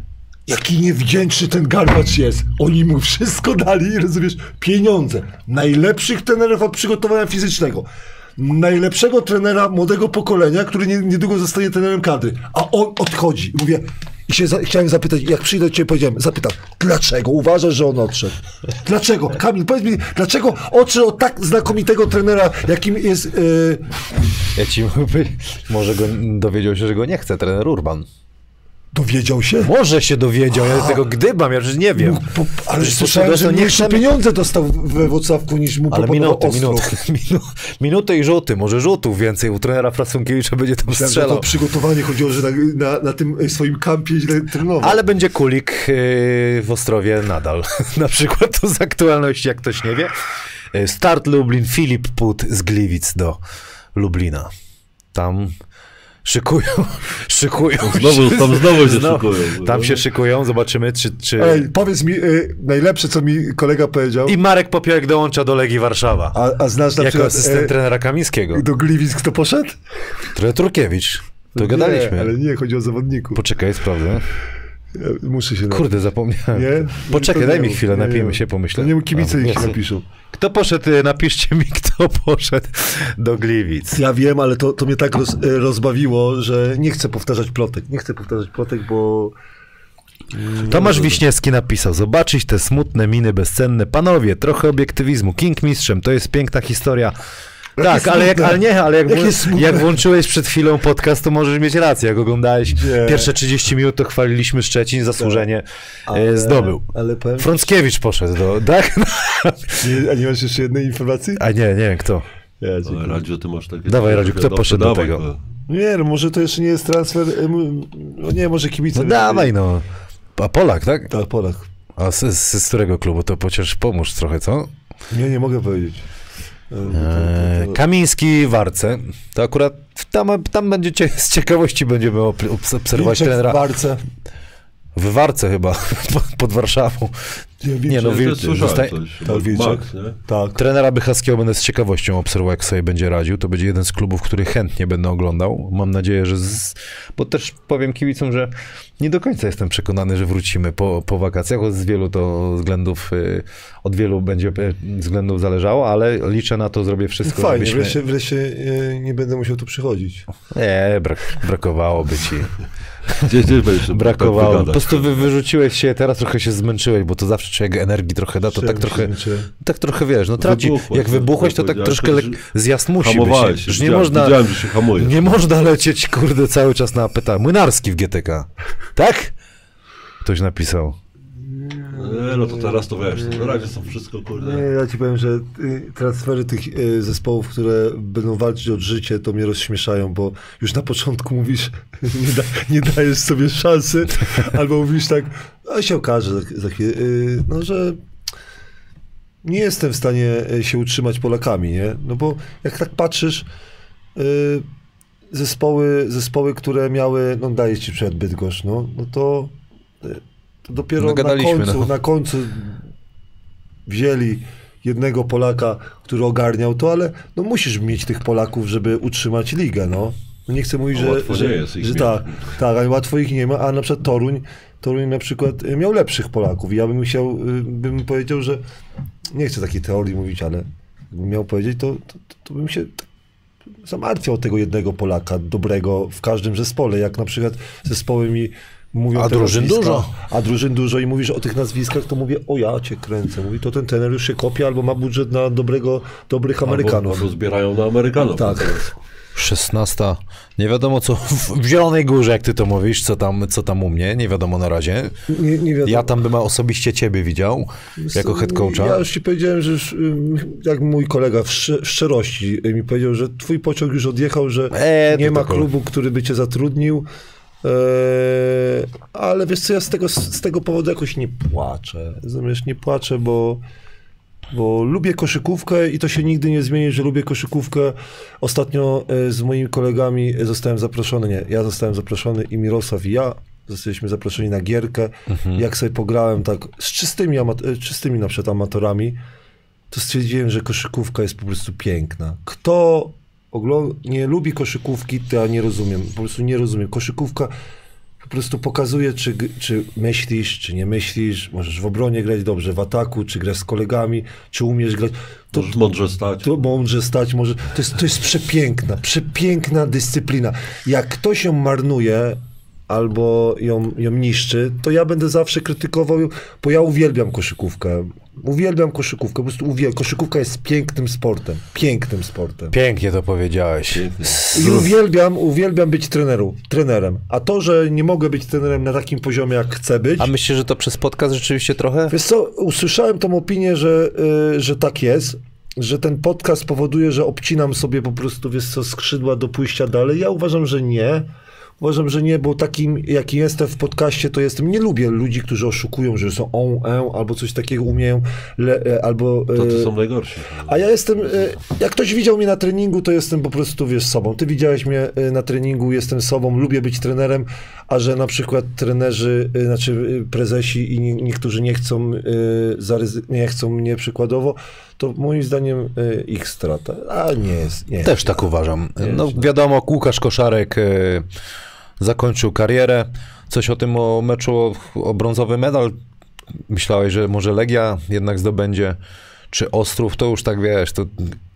jaki niewdzięczny ten garbacz jest. Oni mu wszystko dali, rozumiesz, pieniądze. Najlepszych trenerów od przygotowania fizycznego. Najlepszego trenera młodego pokolenia, który nie, niedługo zostanie trenerem kadry. A on odchodzi. Mówię, i się za, chciałem zapytać, jak przyjdę do ciebie, powiedziałem, zapytam, dlaczego uważasz, że on odszedł? Dlaczego? Kamil, powiedz mi, dlaczego odszedł od tak znakomitego trenera, jakim jest... Yy, Ja ci mówię, może go dowiedział się, że go nie chce trener Urban. Dowiedział się? Może się dowiedział, ja tego gdybam, ja przecież nie wiem. Po, ale Przecież słyszałem, że nie mniejsze chcemy- pieniądze dostał we Wrocławku niż mu Ale minuty, minuty, minu, minuty i rzuty, może rzutów więcej. U trenera Frasunkiewicza będzie tam Myślałem, strzelał. to przygotowanie chodziło, że na, na, na tym e, swoim kampie źle trenował. Ale będzie kulik yy, w Ostrowie nadal. Na przykład to z aktualności, jak ktoś nie wie. Yy, Start Lublin, Filip Put z Gliwic do Lublina. Tam Szykują, szykują. Znowu, się. tam znowu się Znowu. szykują. Tam się szykują, zobaczymy, czy... czy... Ej, powiedz mi, y, najlepsze, co mi kolega powiedział, I Marek Popiołek dołącza do Legii Warszawa. a, a znasz na jako przykład asystent e, trenera Kamińskiego. do Gliwic kto poszedł? Trochę Turkiewicz. To Nie, gadaliśmy. ale nie, chodzi o zawodników. Poczekaj, sprawdzę. Muszę się Kurde, zapomniałem. Nie? Poczekaj, To daj mi chwilę, nie napijmy się, pomyślę. Nie kibice ich napiszą. Kto poszedł, y, napiszcie mi, kto poszedł do Gliwic. Ja wiem, ale to, to mnie tak roz, e, rozbawiło, że nie chcę powtarzać plotek. Nie chcę powtarzać plotek, bo... Tomasz Wiśniewski napisał, zobaczyć te smutne miny bezcenne. Panowie, trochę obiektywizmu. King mistrzem, to jest piękna historia. Tak, ale, jak, ale nie, ale jak, jak włączyłeś przed chwilą podcast, to możesz mieć rację. Jak oglądałeś Nie. pierwsze 30 minut, to chwaliliśmy Szczecin, zasłużenie e, zdobył. Ale powiem... Frąckiewicz poszedł do, tak? Nie, a nie masz jeszcze jednej informacji? A nie, nie wiem kto. Ja, Ale dziękuję. Radziu, ty masz takie... Dawaj, Radziu, kto poszedł do dawaj tego? go. Nie, no może to jeszcze nie jest transfer... m- No nie, może kibice... No dawaj no. A Polak, tak? Tak, Polak. A z, z, z którego klubu? To chociaż pomóż trochę, co? Nie, nie mogę powiedzieć. Kamiński Warce. To akurat tam, tam będziecie z ciekawości będziemy obserwować Wilczek w trenera. Warce. W Warce chyba, pod- pod Warszawą. Nie, Nie, no, Ja zostaje- coś. Tak, Wilczek. Max, nie? Tak. Trenera Bychaskiego będę z ciekawością obserwował, jak sobie będzie radził. To będzie jeden z klubów, który chętnie będę oglądał. Mam nadzieję, że. Z... Bo też powiem kibicom, że nie do końca jestem przekonany, że wrócimy po, po wakacjach. Z wielu to względów, y, od wielu będzie y, względów zależało, ale liczę na to, zrobię wszystko. Fajnie, żebyśmy- wreszcie, wreszcie e, nie będę musiał tu przychodzić. Nie, brak, brakowałoby ci. Gdzieś, gdzieś Brakowało. Po prostu wy, wyrzuciłeś się, teraz trochę się zmęczyłeś, bo to zawsze człowiek energii trochę da, to tak trochę, tak trochę wiesz, no traci, Wybuchłeś, jak to- wybuchłeś, to tak powiedziałeś, troszkę lek, że zjazd musi być, Hamowałeś nie? można, że nie można lecieć, kurde, cały czas na pyta. Młynarski w GTK, tak? Ktoś napisał. Nie, no to teraz to wiesz, to na razie są wszystko, Nie, kurde. ja ci powiem, że y, transfery tych y, zespołów, które będą walczyć o życie, to mnie rozśmieszają, bo już na początku mówisz, nie, da, nie dajesz sobie szansy, albo mówisz tak, a się okaże za, chwilę, y, no że nie jestem w stanie się utrzymać Polakami, nie? No bo jak tak patrzysz, zespoły, zespoły, które miały, no daję ci przykład Bydgoszcz, no, no to, to dopiero na końcu, no. na końcu wzięli jednego Polaka, który ogarniał to, ale no musisz mieć tych Polaków, żeby utrzymać ligę, no. No nie chcę mówić, No że, łatwo że, nie jest ich że tak, tak, ale łatwo ich nie ma, a na przykład Toruń, Toruń na przykład y, miał lepszych Polaków i ja bym chciał, y, bym powiedział, że nie chcę takiej teorii mówić, ale gdybym miał powiedzieć, to, to, to, to bym się zamartwiał tego jednego Polaka dobrego w każdym zespole, jak na przykład zespoły mi mówią A drużyn nazwiska, dużo. A drużyn dużo i mówisz o tych nazwiskach, to mówię, o ja cię kręcę. Mówi, to ten trener już się kopie albo ma budżet na dobrego, dobrych Amerykanów. Albo, albo zbierają na Amerykanów. Tak. teraz. 16. Nie wiadomo co w, Zielonej Górze, jak ty to mówisz, co tam, co tam u mnie, nie wiadomo na razie. Nie, nie wiadomo. Ja tam bym osobiście ciebie widział, jako head coacha. Ja już ci powiedziałem, że już, jak mój kolega w, sz- w szczerości mi powiedział, że twój pociąg już odjechał, że Eee, nie ma klubu, który by cię zatrudnił. Eee, ale wiesz co, ja z tego, z tego powodu jakoś nie płaczę. Zamiast nie płaczę, bo, bo lubię koszykówkę i to się nigdy nie zmieni, że lubię koszykówkę. Ostatnio e, z moimi kolegami zostałem zaproszony, nie, ja zostałem zaproszony i Mirosław i ja zostaliśmy zaproszeni na gierkę. Jak sobie pograłem tak z czystymi, e, czystymi na przykład amatorami, to stwierdziłem, że koszykówka jest po prostu piękna. Kto nie lubi koszykówki, to ja nie rozumiem. Po prostu nie rozumiem. Koszykówka po prostu pokazuje, czy, czy myślisz, czy nie myślisz. Możesz w obronie grać dobrze, w ataku, czy grasz z kolegami, czy umiesz grać. To, Możesz mądrze stać. to mądrze stać może. To jest, to jest przepiękna, przepiękna dyscyplina. Jak ktoś ją marnuje albo ją, ją niszczy, to ja będę zawsze krytykował, bo ja uwielbiam koszykówkę. Uwielbiam koszykówkę, po prostu uwielbiam. Koszykówka jest pięknym sportem. Pięknym sportem. Pięknie to powiedziałeś. I uwielbiam, uwielbiam być treneru, trenerem. A to, że nie mogę być trenerem na takim poziomie, jak chcę być, A myślisz, że to przez podcast rzeczywiście trochę? Wiesz co, usłyszałem tą opinię, że, y, że tak jest, że ten podcast powoduje, że obcinam sobie po prostu, wiesz co, skrzydła do pójścia dalej. Ja uważam, że nie. Uważam, że nie, bo takim, jaki jestem w podcaście, to jestem. Nie lubię ludzi, którzy oszukują, że są on, en, albo coś takiego umieją, le, e, albo. To ty e, są najgorsi. A ja jestem, e, jak ktoś widział mnie na treningu, to jestem po prostu, wiesz, sobą. Ty widziałeś mnie e, na treningu, jestem sobą, lubię być trenerem, a że na przykład trenerzy, e, znaczy e, prezesi i nie, niektórzy nie chcą, e, zaryzy- nie chcą mnie przykładowo, to moim zdaniem e, ich strata. A nie jest. Nie Też tak uważam. No wiadomo, Łukasz Koszarek e, zakończył karierę. Coś o tym o meczu o, o brązowy medal. Myślałeś, że może Legia jednak zdobędzie, czy Ostrów, to już tak wiesz, to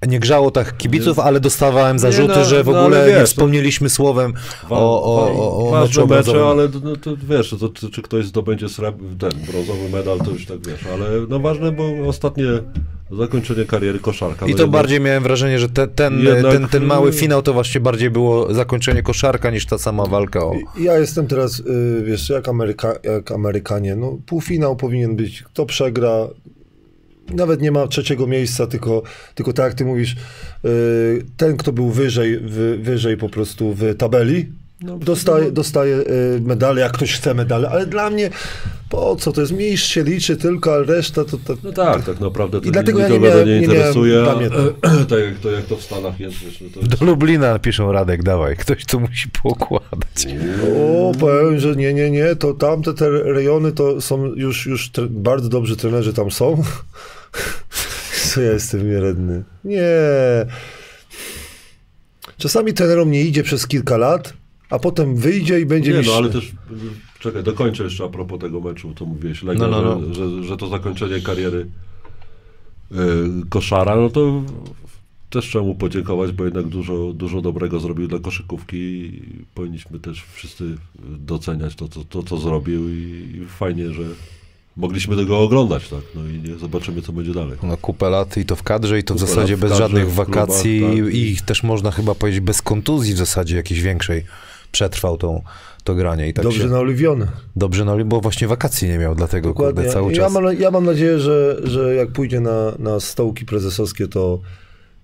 nie grzało tak kibiców, ale dostawałem zarzuty, no, że w no, ogóle wiesz, nie to- wspomnieliśmy słowem Wa- o, o, o, o meczu mecze, ale no, to wiesz, to, to, czy ktoś zdobędzie srebr, ten brązowy medal, to już tak wiesz, ale no ważne, bo ostatnie zakończenie kariery koszarka. I no to jednak- bardziej miałem wrażenie, że te, ten, Jednak- ten, ten mały finał to właśnie bardziej było zakończenie koszarka niż ta sama walka o... Ja jestem teraz, y, wiesz, jak, Ameryka, jak Amerykanie. No, półfinał powinien być. Kto przegra, nawet nie ma trzeciego miejsca, tylko, tylko tak jak ty mówisz, y, ten, kto był wyżej, wy, wyżej po prostu w tabeli, No, dostaje, dostaje y, medale, jak ktoś chce medale, ale dla mnie po co? To jest mistrz się liczy tylko, a reszta to... to No tak, tak naprawdę to I dlatego ja nie miałem- nie nie miałem interesuje. a- tak, jak to, jak to w Stanach jest, wiesz, no to jest Do Lublina piszą Radek, dawaj, ktoś tu musi poukładać. O, powiem, że nie, nie, nie, to tamte te rejony to są już, już tre- bardzo dobrzy trenerzy tam są. Co ja jestem nieredny? Nie. Czasami trenerom nie idzie przez kilka lat, a potem wyjdzie i będzie Nie, mistrz. no ale też, czekaj, dokończę jeszcze a propos tego meczu, to mówiłeś, Legia, No, no, no. Że, że, to zakończenie kariery y, koszara, no to też trzeba mu podziękować, bo jednak dużo, dużo dobrego zrobił dla koszykówki i powinniśmy też wszyscy doceniać to, to, to co zrobił i, i fajnie, że mogliśmy tego oglądać, tak, no i nie, zobaczymy, co będzie dalej. No, kupę lat i to w kadrze, i to w Kupę zasadzie w bez kadrze, żadnych w klubach, wakacji tak. i też można chyba powiedzieć bez kontuzji w zasadzie jakiejś większej przetrwał tą, to granie i tak Dobrze się, naoliwiony. dobrze, no bo właśnie wakacji nie miał, dlatego Dokładnie. kurde cały ja, czas. mam, ja mam nadzieję, że, że jak pójdzie na, na stołki prezesowskie, to,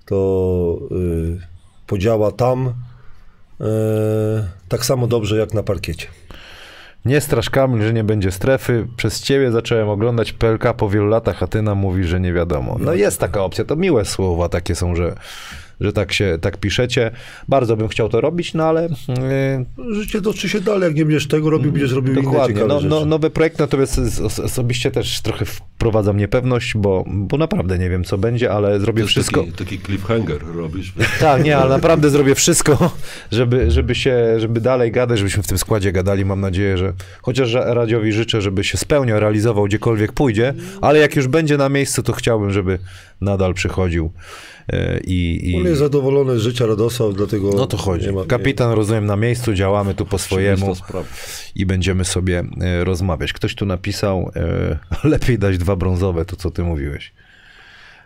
to y, podziała tam y, tak samo dobrze jak na parkiecie. Nie strasz Kamil, że nie będzie strefy. Przez ciebie zacząłem oglądać PLK po wielu latach, a ty nam mówisz, że nie wiadomo. No jest taka opcja, to miłe słowa takie są, że, że tak się tak piszecie. Bardzo bym chciał to robić, no ale yy, Życie toczy się dalej, jak nie będziesz tego robił, będziesz robił inne Dokładnie. ciekawe No, no, nowy projekt natomiast os- osobiście też trochę wprowadzam niepewność, bo, bo naprawdę nie wiem, co będzie, ale zrobię To jest wszystko. Taki, taki cliffhanger robisz. Tak, nie, ale naprawdę zrobię wszystko, żeby, żeby się, żeby dalej gadać, żebyśmy w tym składzie gadali. Mam nadzieję, że chociaż Radziowi życzę, żeby się spełniał, realizował gdziekolwiek pójdzie, ale jak już będzie na miejscu, to chciałbym, żeby nadal przychodził e, i... i... On jest zadowolony z życia Radosław, dlatego No to chodzi. ma, Kapitan, rozumiem, na miejscu, działamy tu po swojemu i będziemy sobie e, rozmawiać. Ktoś tu napisał, e, lepiej dać dwa brązowe, to co ty mówiłeś,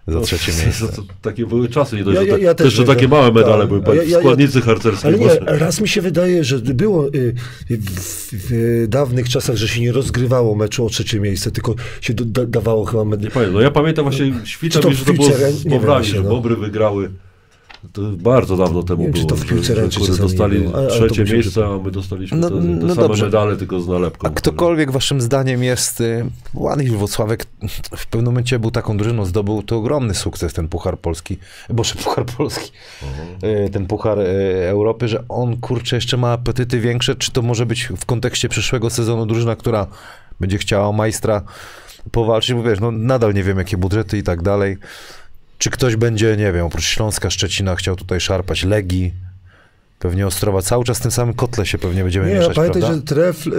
za trzecie miejsce. To, to, takie były czasy, nie dość, Ja- że ja- ja też jeszcze takie małe medale tak. były, ja- składnicy harcerskie. Ale nie, raz mi się wydaje, że było y, w, w dawnych czasach, że się nie rozgrywało meczu o trzecie miejsce, tylko się do, da, dawało chyba med... Nie pamiętam, no ja pamiętam właśnie, świta mi, w że to było właśnie, że no. Bobry wygrały. To bardzo dawno temu wiem, czy było, to w piłce że, że dostali było, trzecie miejsce, a my dostaliśmy No- te, te no same dobrze. medale, tylko z nalepką. A ktokolwiek waszym zdaniem jest, y, Ładny Włocławek w pewnym momencie był taką drużyną, zdobył to ogromny sukces, ten Puchar Polski, boże, Puchar Polski, y, ten Puchar y, Europy, że on, kurczę, jeszcze ma apetyty większe, czy to może być w kontekście przyszłego sezonu drużyna, która będzie chciała o majstra powalczyć, bo wiesz, no nadal nie wiem, jakie budżety i tak dalej. Czy ktoś będzie, nie wiem, oprócz Śląska, Szczecina chciał tutaj szarpać Legii, pewnie Ostrowa, cały czas w tym samym kotle się pewnie będziemy Nie, mieszać, pamiętaj, prawda? że tref, y,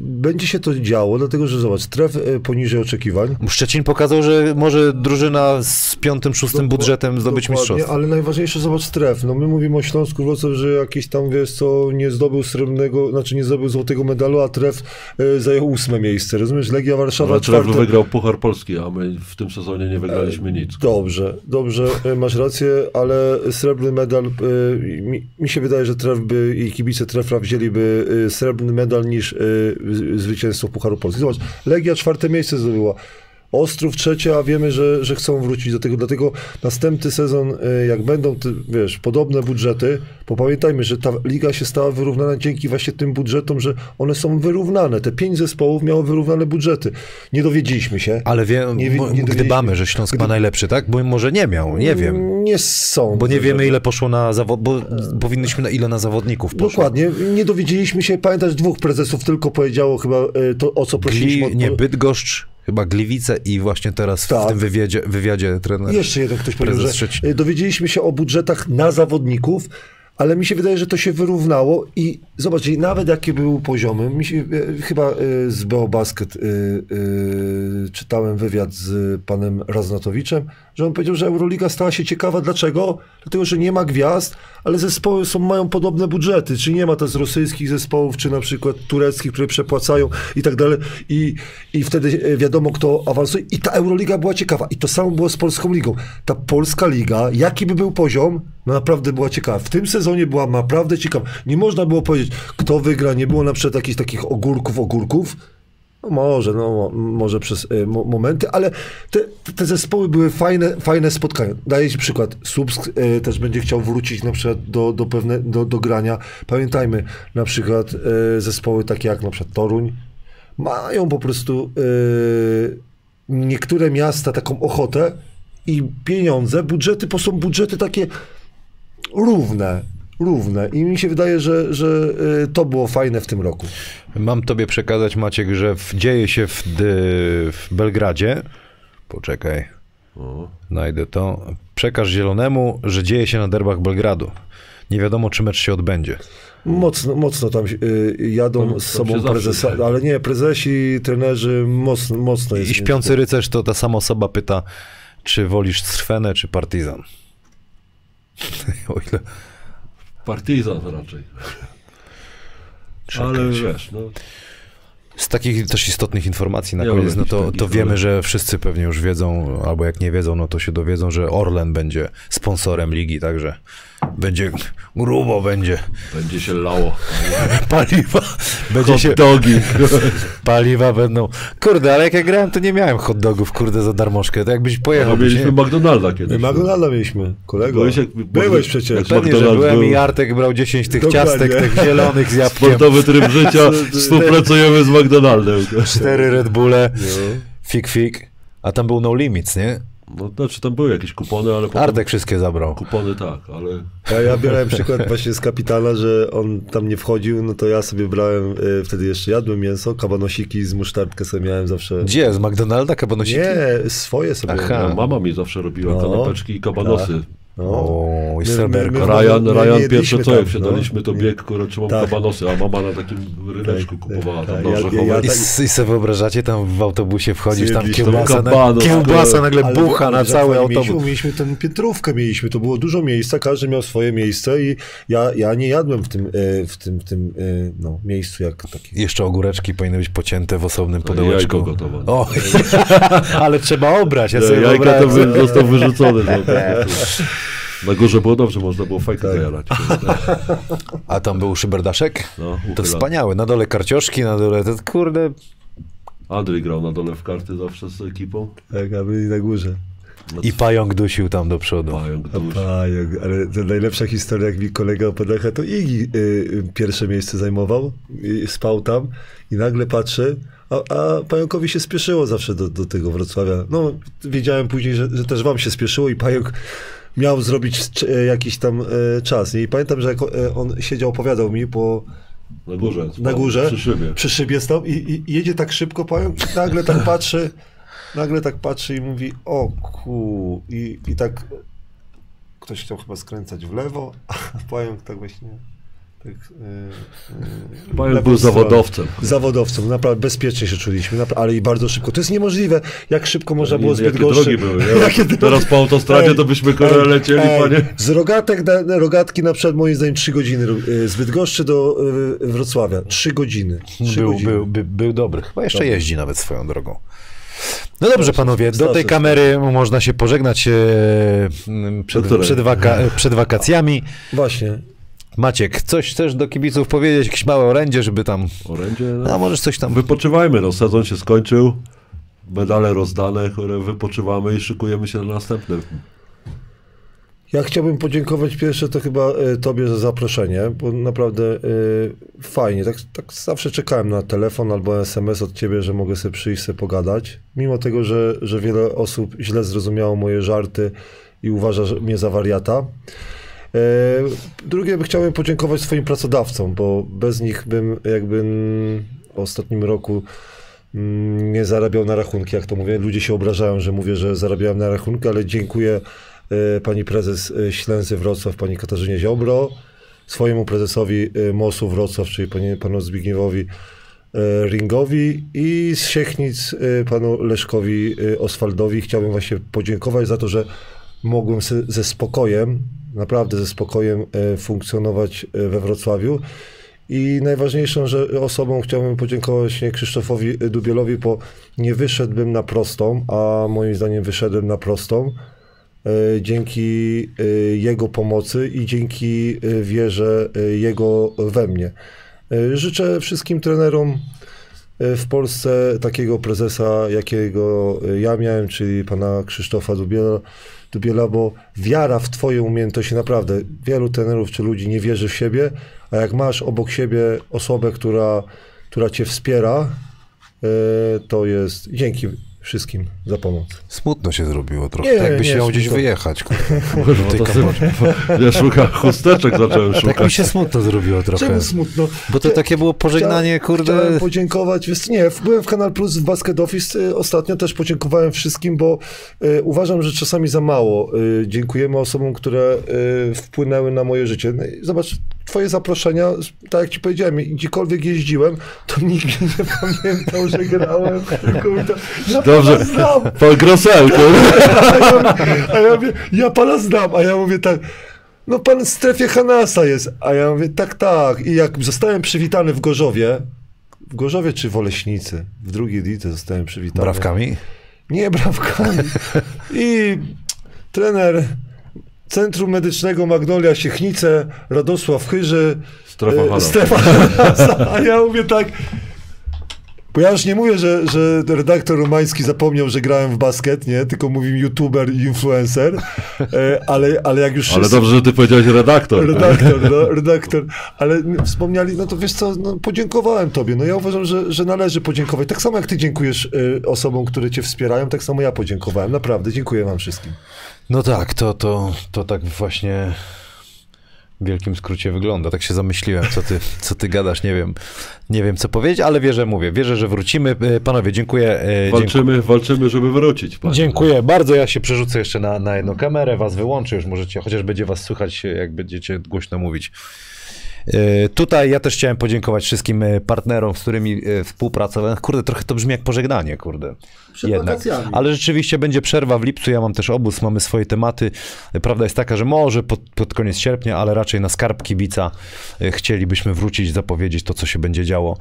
będzie się to działo, dlatego że zobacz, tref y, poniżej oczekiwań. Szczecin pokazał, że może drużyna z piątym, szóstym budżetem zdobyć mistrzostwo. Ale najważniejsze, zobacz stref. No my mówimy o Śląsku Wrocław, że jakiś tam, wiesz co, nie zdobył srebrnego, znaczy nie zdobył złotego medalu, a tref y, zajął ósme miejsce. Rozumiesz? Legia Warszawa Trevor czwarte. wygrał Puchar Polski, a my w tym sezonie nie wygraliśmy nic. Dobrze, dobrze, y, masz rację, ale srebrny medal, y, mi, mi się wydaje, że tref by i kibice trefla wzięliby y, srebrny medal niż y, zwycięstwo Pucharu Polski. Zobacz, Legia czwarte miejsce zdobyła. Ostrów trzecie, a wiemy, że, że chcą wrócić do tego. Dlatego następny sezon, e, jak będą, ty, wiesz, podobne budżety, bo pamiętajmy, że ta liga się stała wyrównana dzięki właśnie tym budżetom, że one są wyrównane. Te pięć zespołów miało wyrównane budżety. Nie dowiedzieliśmy się. Ale wie, Nie nie gdybamy, że Śląsk ma najlepszy, tak? Bo może nie miał, nie wiem. Nie są. Bo nie wiemy, ile poszło na zawod, bo powinniśmy na ile na zawodników poszło. Dokładnie. Nie dowiedzieliśmy się, pamiętasz, dwóch prezesów tylko powiedziało chyba e, to, o co prosiliśmy. Gli, nie, Bydgoszcz, chyba Gliwice i właśnie teraz w Tak. tym wywiadzie, wywiadzie trener. Jeszcze jeden ktoś powiedział, że Szczecin. y, dowiedzieliśmy się o budżetach na zawodników, ale mi się wydaje, że to się wyrównało i zobaczcie, nawet jakie były poziomy, mi się, y, chyba y, z BO Basket y, y, czytałem wywiad z panem Raznatowiczem, że on powiedział, że Euroliga stała się ciekawa. Dlaczego? Dlatego, że nie ma gwiazd, ale zespoły są, mają podobne budżety, czyli nie ma to z rosyjskich zespołów, czy na przykład tureckich, które przepłacają i tak dalej i, i wtedy e, wiadomo, kto awansuje i ta Euroliga była ciekawa i to samo było z Polską Ligą. Ta Polska Liga, jaki by był poziom, no naprawdę była ciekawa. W tym sezonie była naprawdę ciekawa. Nie można było powiedzieć, kto wygra, nie było na przykład jakichś takich ogórków, ogórków, no może, no mo- może przez mo, momenty, ale te, te- zespoły były fajne, fajne spotkania. Daję ci przykład. Subsk e, też będzie chciał wrócić na przykład do, do, pewne, do, do grania. Pamiętajmy, na przykład e, zespoły takie jak na przykład Toruń mają po prostu e, niektóre miasta taką ochotę i pieniądze, budżety, bo są budżety takie równe, równe. I mi się wydaje, że, że e, to było fajne w tym roku. Mam tobie przekazać, Maciek, że w, dzieje się w, w Belgradzie. Poczekaj, znajdę to. Przekaż Zielonemu, że dzieje się na derbach Belgradu. Nie wiadomo, czy mecz się odbędzie. Mocno, mocno tam y, jadą Tam- z sobą prezesa, ale nie, prezesi, trenerzy, mocno, mocno jest. I śpiący rycerz to ta sama osoba pyta, czy wolisz Crwenę, czy Partizan. o ile... Partizan raczej. Czekaj Ale wiesz, no, Z takich też istotnych informacji na mam koniec, no to, to wiemy, że wszyscy pewnie już wiedzą, albo jak nie wiedzą, no to się dowiedzą, że Orlen będzie sponsorem ligi, także będzie grubo będzie. będzie się lało. Paliwa, będzie się, Hot dogi. paliwa będą. Kurde, ale jak ja grałem, to nie miałem hot dogów, kurde, za darmożkę, to jakbyś pojechał. No, mieliśmy nie? McDonalda kiedyś. My McDonalda mieliśmy, kolego. Byłeś jak- Byłeś przecież. jak Pewnie, że byłem był- i Artek brał 10 tych Dokładnie. ciastek, tych zielonych z jabłkiem, Sportowy tryb życia, współpracujemy z McDonaldem. cztery Red Bulle, No. fik fik, a tam był no limits, nie? No, znaczy tam były jakieś kupony, ale potem... Artek wszystkie zabrał. Kupony tak, ale... Ja, ja brałem przykład właśnie z kapitana, że on tam nie wchodził, no to ja sobie brałem, y, wtedy jeszcze jadłem mięso, kabanosiki z musztardkę sobie miałem zawsze. Gdzie? Z McDonalda kabanosiki? Nie, swoje sobie. Aha. mama mi zawsze robiła No. kanapeczki i kabanosy. No. O, i My- sreberko. my- Ryan, my Ryan pierwsze co, tam, jak wsiadaliśmy, no. to bieg, kurczę, czy mam Tak. kabanosy, a mama na takim ryneczku Tak, kupowała tak, tam tak. Ja- ja- I, s- I sobie wyobrażacie, tam w autobusie wchodzisz, tam kiełbasa, na, kiełbasa nagle Ale- bucha ale na cały autobus. Mieliśmy, mieliśmy tę piętrówkę, mieliśmy, to było dużo miejsca, każdy miał swoje miejsce i ja, ja nie jadłem w tym, e, w tym, w tym e, no, miejscu jak taki. Jeszcze ogóreczki powinny być pocięte w osobnym jajko pudełeczku. gotowane. O, ale trzeba obrać, ja sobie Jajka to wyobrażam. by został wyrzucony. No. Na górze było dobrze, można było fajkę Tak. zajarać. A tam był szyberdaszek? No, To wspaniałe, na dole karcioszki, na dole, to kurde, Andrzej grał na dole w karty zawsze z ekipą. Tak, a byli na górze. i pająk dusił tam do przodu. Pająk. Pająk, ale to najlepsza historia, jak mi kolega opowiada, to Igi y, y, pierwsze miejsce zajmował, y, spał tam i nagle patrzy, a, a Pająkowi się spieszyło zawsze do, do tego Wrocławia. No, wiedziałem później, że, że też wam się spieszyło i Pająk miał zrobić e, jakiś tam e, czas. I pamiętam, że jak e, on siedział, opowiadał mi po, Na górze. na górze, Przy szybie. przy szybie stał i, i jedzie tak szybko Pająk, nagle tak patrzy, nagle tak patrzy i mówi, o ku, i, i tak ktoś chciał chyba skręcać w lewo, a Pająk tak właśnie tak, yy, yy, był zawodowcem. Zawodowcem, naprawdę bezpiecznie się czuliśmy, napra- ale i bardzo szybko. To jest niemożliwe, jak szybko można było zbyt gorsze. drogi były. nie? Jakie drogi. Teraz po autostradzie to byśmy Ej, lecieli, ej, panie. Z rogatek na, na rogatki na przykład moim zdaniem 3 godziny. y, Z Bydgoszczy do y, Wrocławia. 3 godziny. 3 Był, godziny. był, by, był dobry. Chyba jeszcze Dobry. jeździ nawet swoją drogą. No dobrze, panowie, do tej kamery można się pożegnać m, przed, przed, waka, przed wakacjami. Właśnie. Maciek, coś chcesz do kibiców powiedzieć? Jakieś małe orędzie, żeby tam... Orędzie, A no. możesz coś tam... Wypoczywajmy, no sezon się skończył. medale rozdane, które wypoczywamy i szykujemy się na następne. Ja chciałbym podziękować pierwsze to chyba e, Tobie za zaproszenie, bo naprawdę e, fajnie. Tak, tak zawsze czekałem na telefon albo SMS od Ciebie, że mogę sobie przyjść, sobie pogadać. Mimo tego, że, że wiele osób źle zrozumiało moje żarty i uważa że mnie za wariata. E, Drugie, chciałbym podziękować swoim pracodawcom, bo bez nich bym jakby w ostatnim roku mm, nie zarabiał na rachunki, jak to mówię. Ludzie się obrażają, że mówię, że zarabiałem na rachunki, ale dziękuję e, pani prezes e, Ślęzy Wrocław, pani Katarzynie Ziobro, swojemu prezesowi MOS-u Wrocław, czyli pani, panu Zbigniewowi Ringowi i z Siechnic panu Leszkowi Oswaldowi. Chciałbym właśnie podziękować za to, że mogłem ze spokojem, naprawdę ze spokojem e, funkcjonować e, we Wrocławiu. I najważniejszą że osobą chciałbym podziękować właśnie Krzysztofowi Dubielowi, bo nie wyszedłbym na prostą, a moim zdaniem wyszedłem na prostą e, dzięki jego pomocy i dzięki wierze jego we mnie. Życzę wszystkim trenerom w Polsce takiego prezesa, jakiego e, ja miałem, czyli pana Krzysztofa Dubiela, Dubiela, bo wiara w twoje umiejętności, naprawdę, wielu trenerów czy ludzi nie wierzy w siebie, a jak masz obok siebie osobę, która, która cię wspiera, e, to jest dzięki wszystkim za pomoc. Smutno się zrobiło trochę. Nie, tak jakbyś miał gdzieś wyjechać. Tej kapocie. Ja szukam chusteczek, zacząłem Tak mi szukać. się smutno zrobiło trochę. Czemu smutno? Bo to takie było pożegnanie, kurde. Chciałem podziękować. Wiesz, nie, byłem w Kanal Plus w Basket Office y, ostatnio, też podziękowałem wszystkim, bo y, uważam, że czasami za mało y, dziękujemy osobom, które y, wpłynęły na moje życie. No zobacz, twoje zaproszenia, tak jak ci powiedziałem, gdziekolwiek jeździłem, to nikt mnie nie pamiętał, że grałem. Kurde, ja Dobrze. znam. Pan Groselko. A ja, a ja mówię, ja pana znam, a ja mówię tak, no pan w strefie Hanasa jest, a ja mówię, tak, tak. I jak zostałem przywitany w Gorzowie, w Gorzowie czy w Oleśnicy, w drugiej lidze zostałem przywitany. Brawkami? Nie, brawkami. I trener Centrum Medycznego Magnolia Siechnice, Radosław Chyży, Strefa e. Strefa. A ja mówię tak, bo ja już nie mówię, że, że redaktor Romański zapomniał, że grałem w basket, nie? Tylko mówił youtuber i influencer, e, ale, ale jak już Ale dobrze, że ty powiedziałeś redaktor. Redaktor, no, redaktor. Ale wspomniali, no to wiesz co, no, podziękowałem tobie. No ja uważam, że, że należy podziękować. Tak samo jak ty dziękujesz y, osobom, które cię wspierają, tak samo ja podziękowałem. Naprawdę, dziękuję wam wszystkim. No tak, to, to, to tak właśnie w wielkim skrócie wygląda. Tak się zamyśliłem, co ty, co ty gadasz, nie wiem, nie wiem co powiedzieć, ale wierzę, mówię, wierzę, że wrócimy. E, Panowie, dziękuję. e, dziękuję. Walczymy, walczymy, żeby wrócić. Panie. Dziękuję bardzo. Ja się przerzucę jeszcze na, na jedną kamerę, was wyłączę, już możecie, chociaż będzie was słychać, jak będziecie głośno mówić. E, Tutaj ja też chciałem podziękować wszystkim e, partnerom, z którymi e, współpracowałem. Kurde, trochę to brzmi jak pożegnanie, kurde. Przed Jednak. wakacjami. Ale rzeczywiście będzie przerwa w lipcu, ja mam też obóz, mamy swoje tematy. Prawda jest taka, że może pod, pod koniec sierpnia, ale raczej na skarb kibica chcielibyśmy wrócić, zapowiedzieć to, co się będzie działo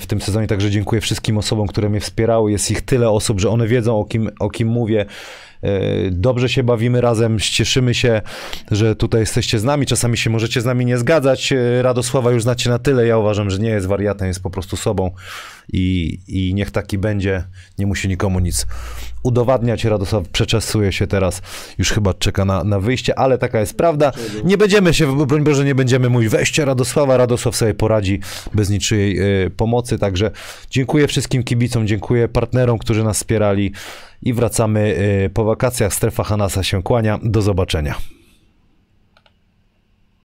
w tym sezonie. Także dziękuję wszystkim osobom, które mnie wspierały. Jest ich tyle osób, że one wiedzą, o kim, o kim mówię. E, Dobrze się bawimy razem, cieszymy się, że tutaj jesteście z nami. Czasami się możecie z nami nie zgadzać. E, Radosława już znacie na tyle. Ja uważam, że nie jest wariatem, jest po prostu sobą i, i niech taki będzie. Nie musi nikomu nic udowadniać. Radosław przeczesuje się teraz, już chyba czeka na, na wyjście, ale taka jest prawda. Nie będziemy się, broń Boże, nie będziemy mówić weźcie Radosława. Radosław sobie poradzi bez niczyjej e, pomocy. Także dziękuję wszystkim kibicom, dziękuję partnerom, którzy nas wspierali i wracamy e, po wakacjach. Strefa Hanasa się kłania. Do zobaczenia.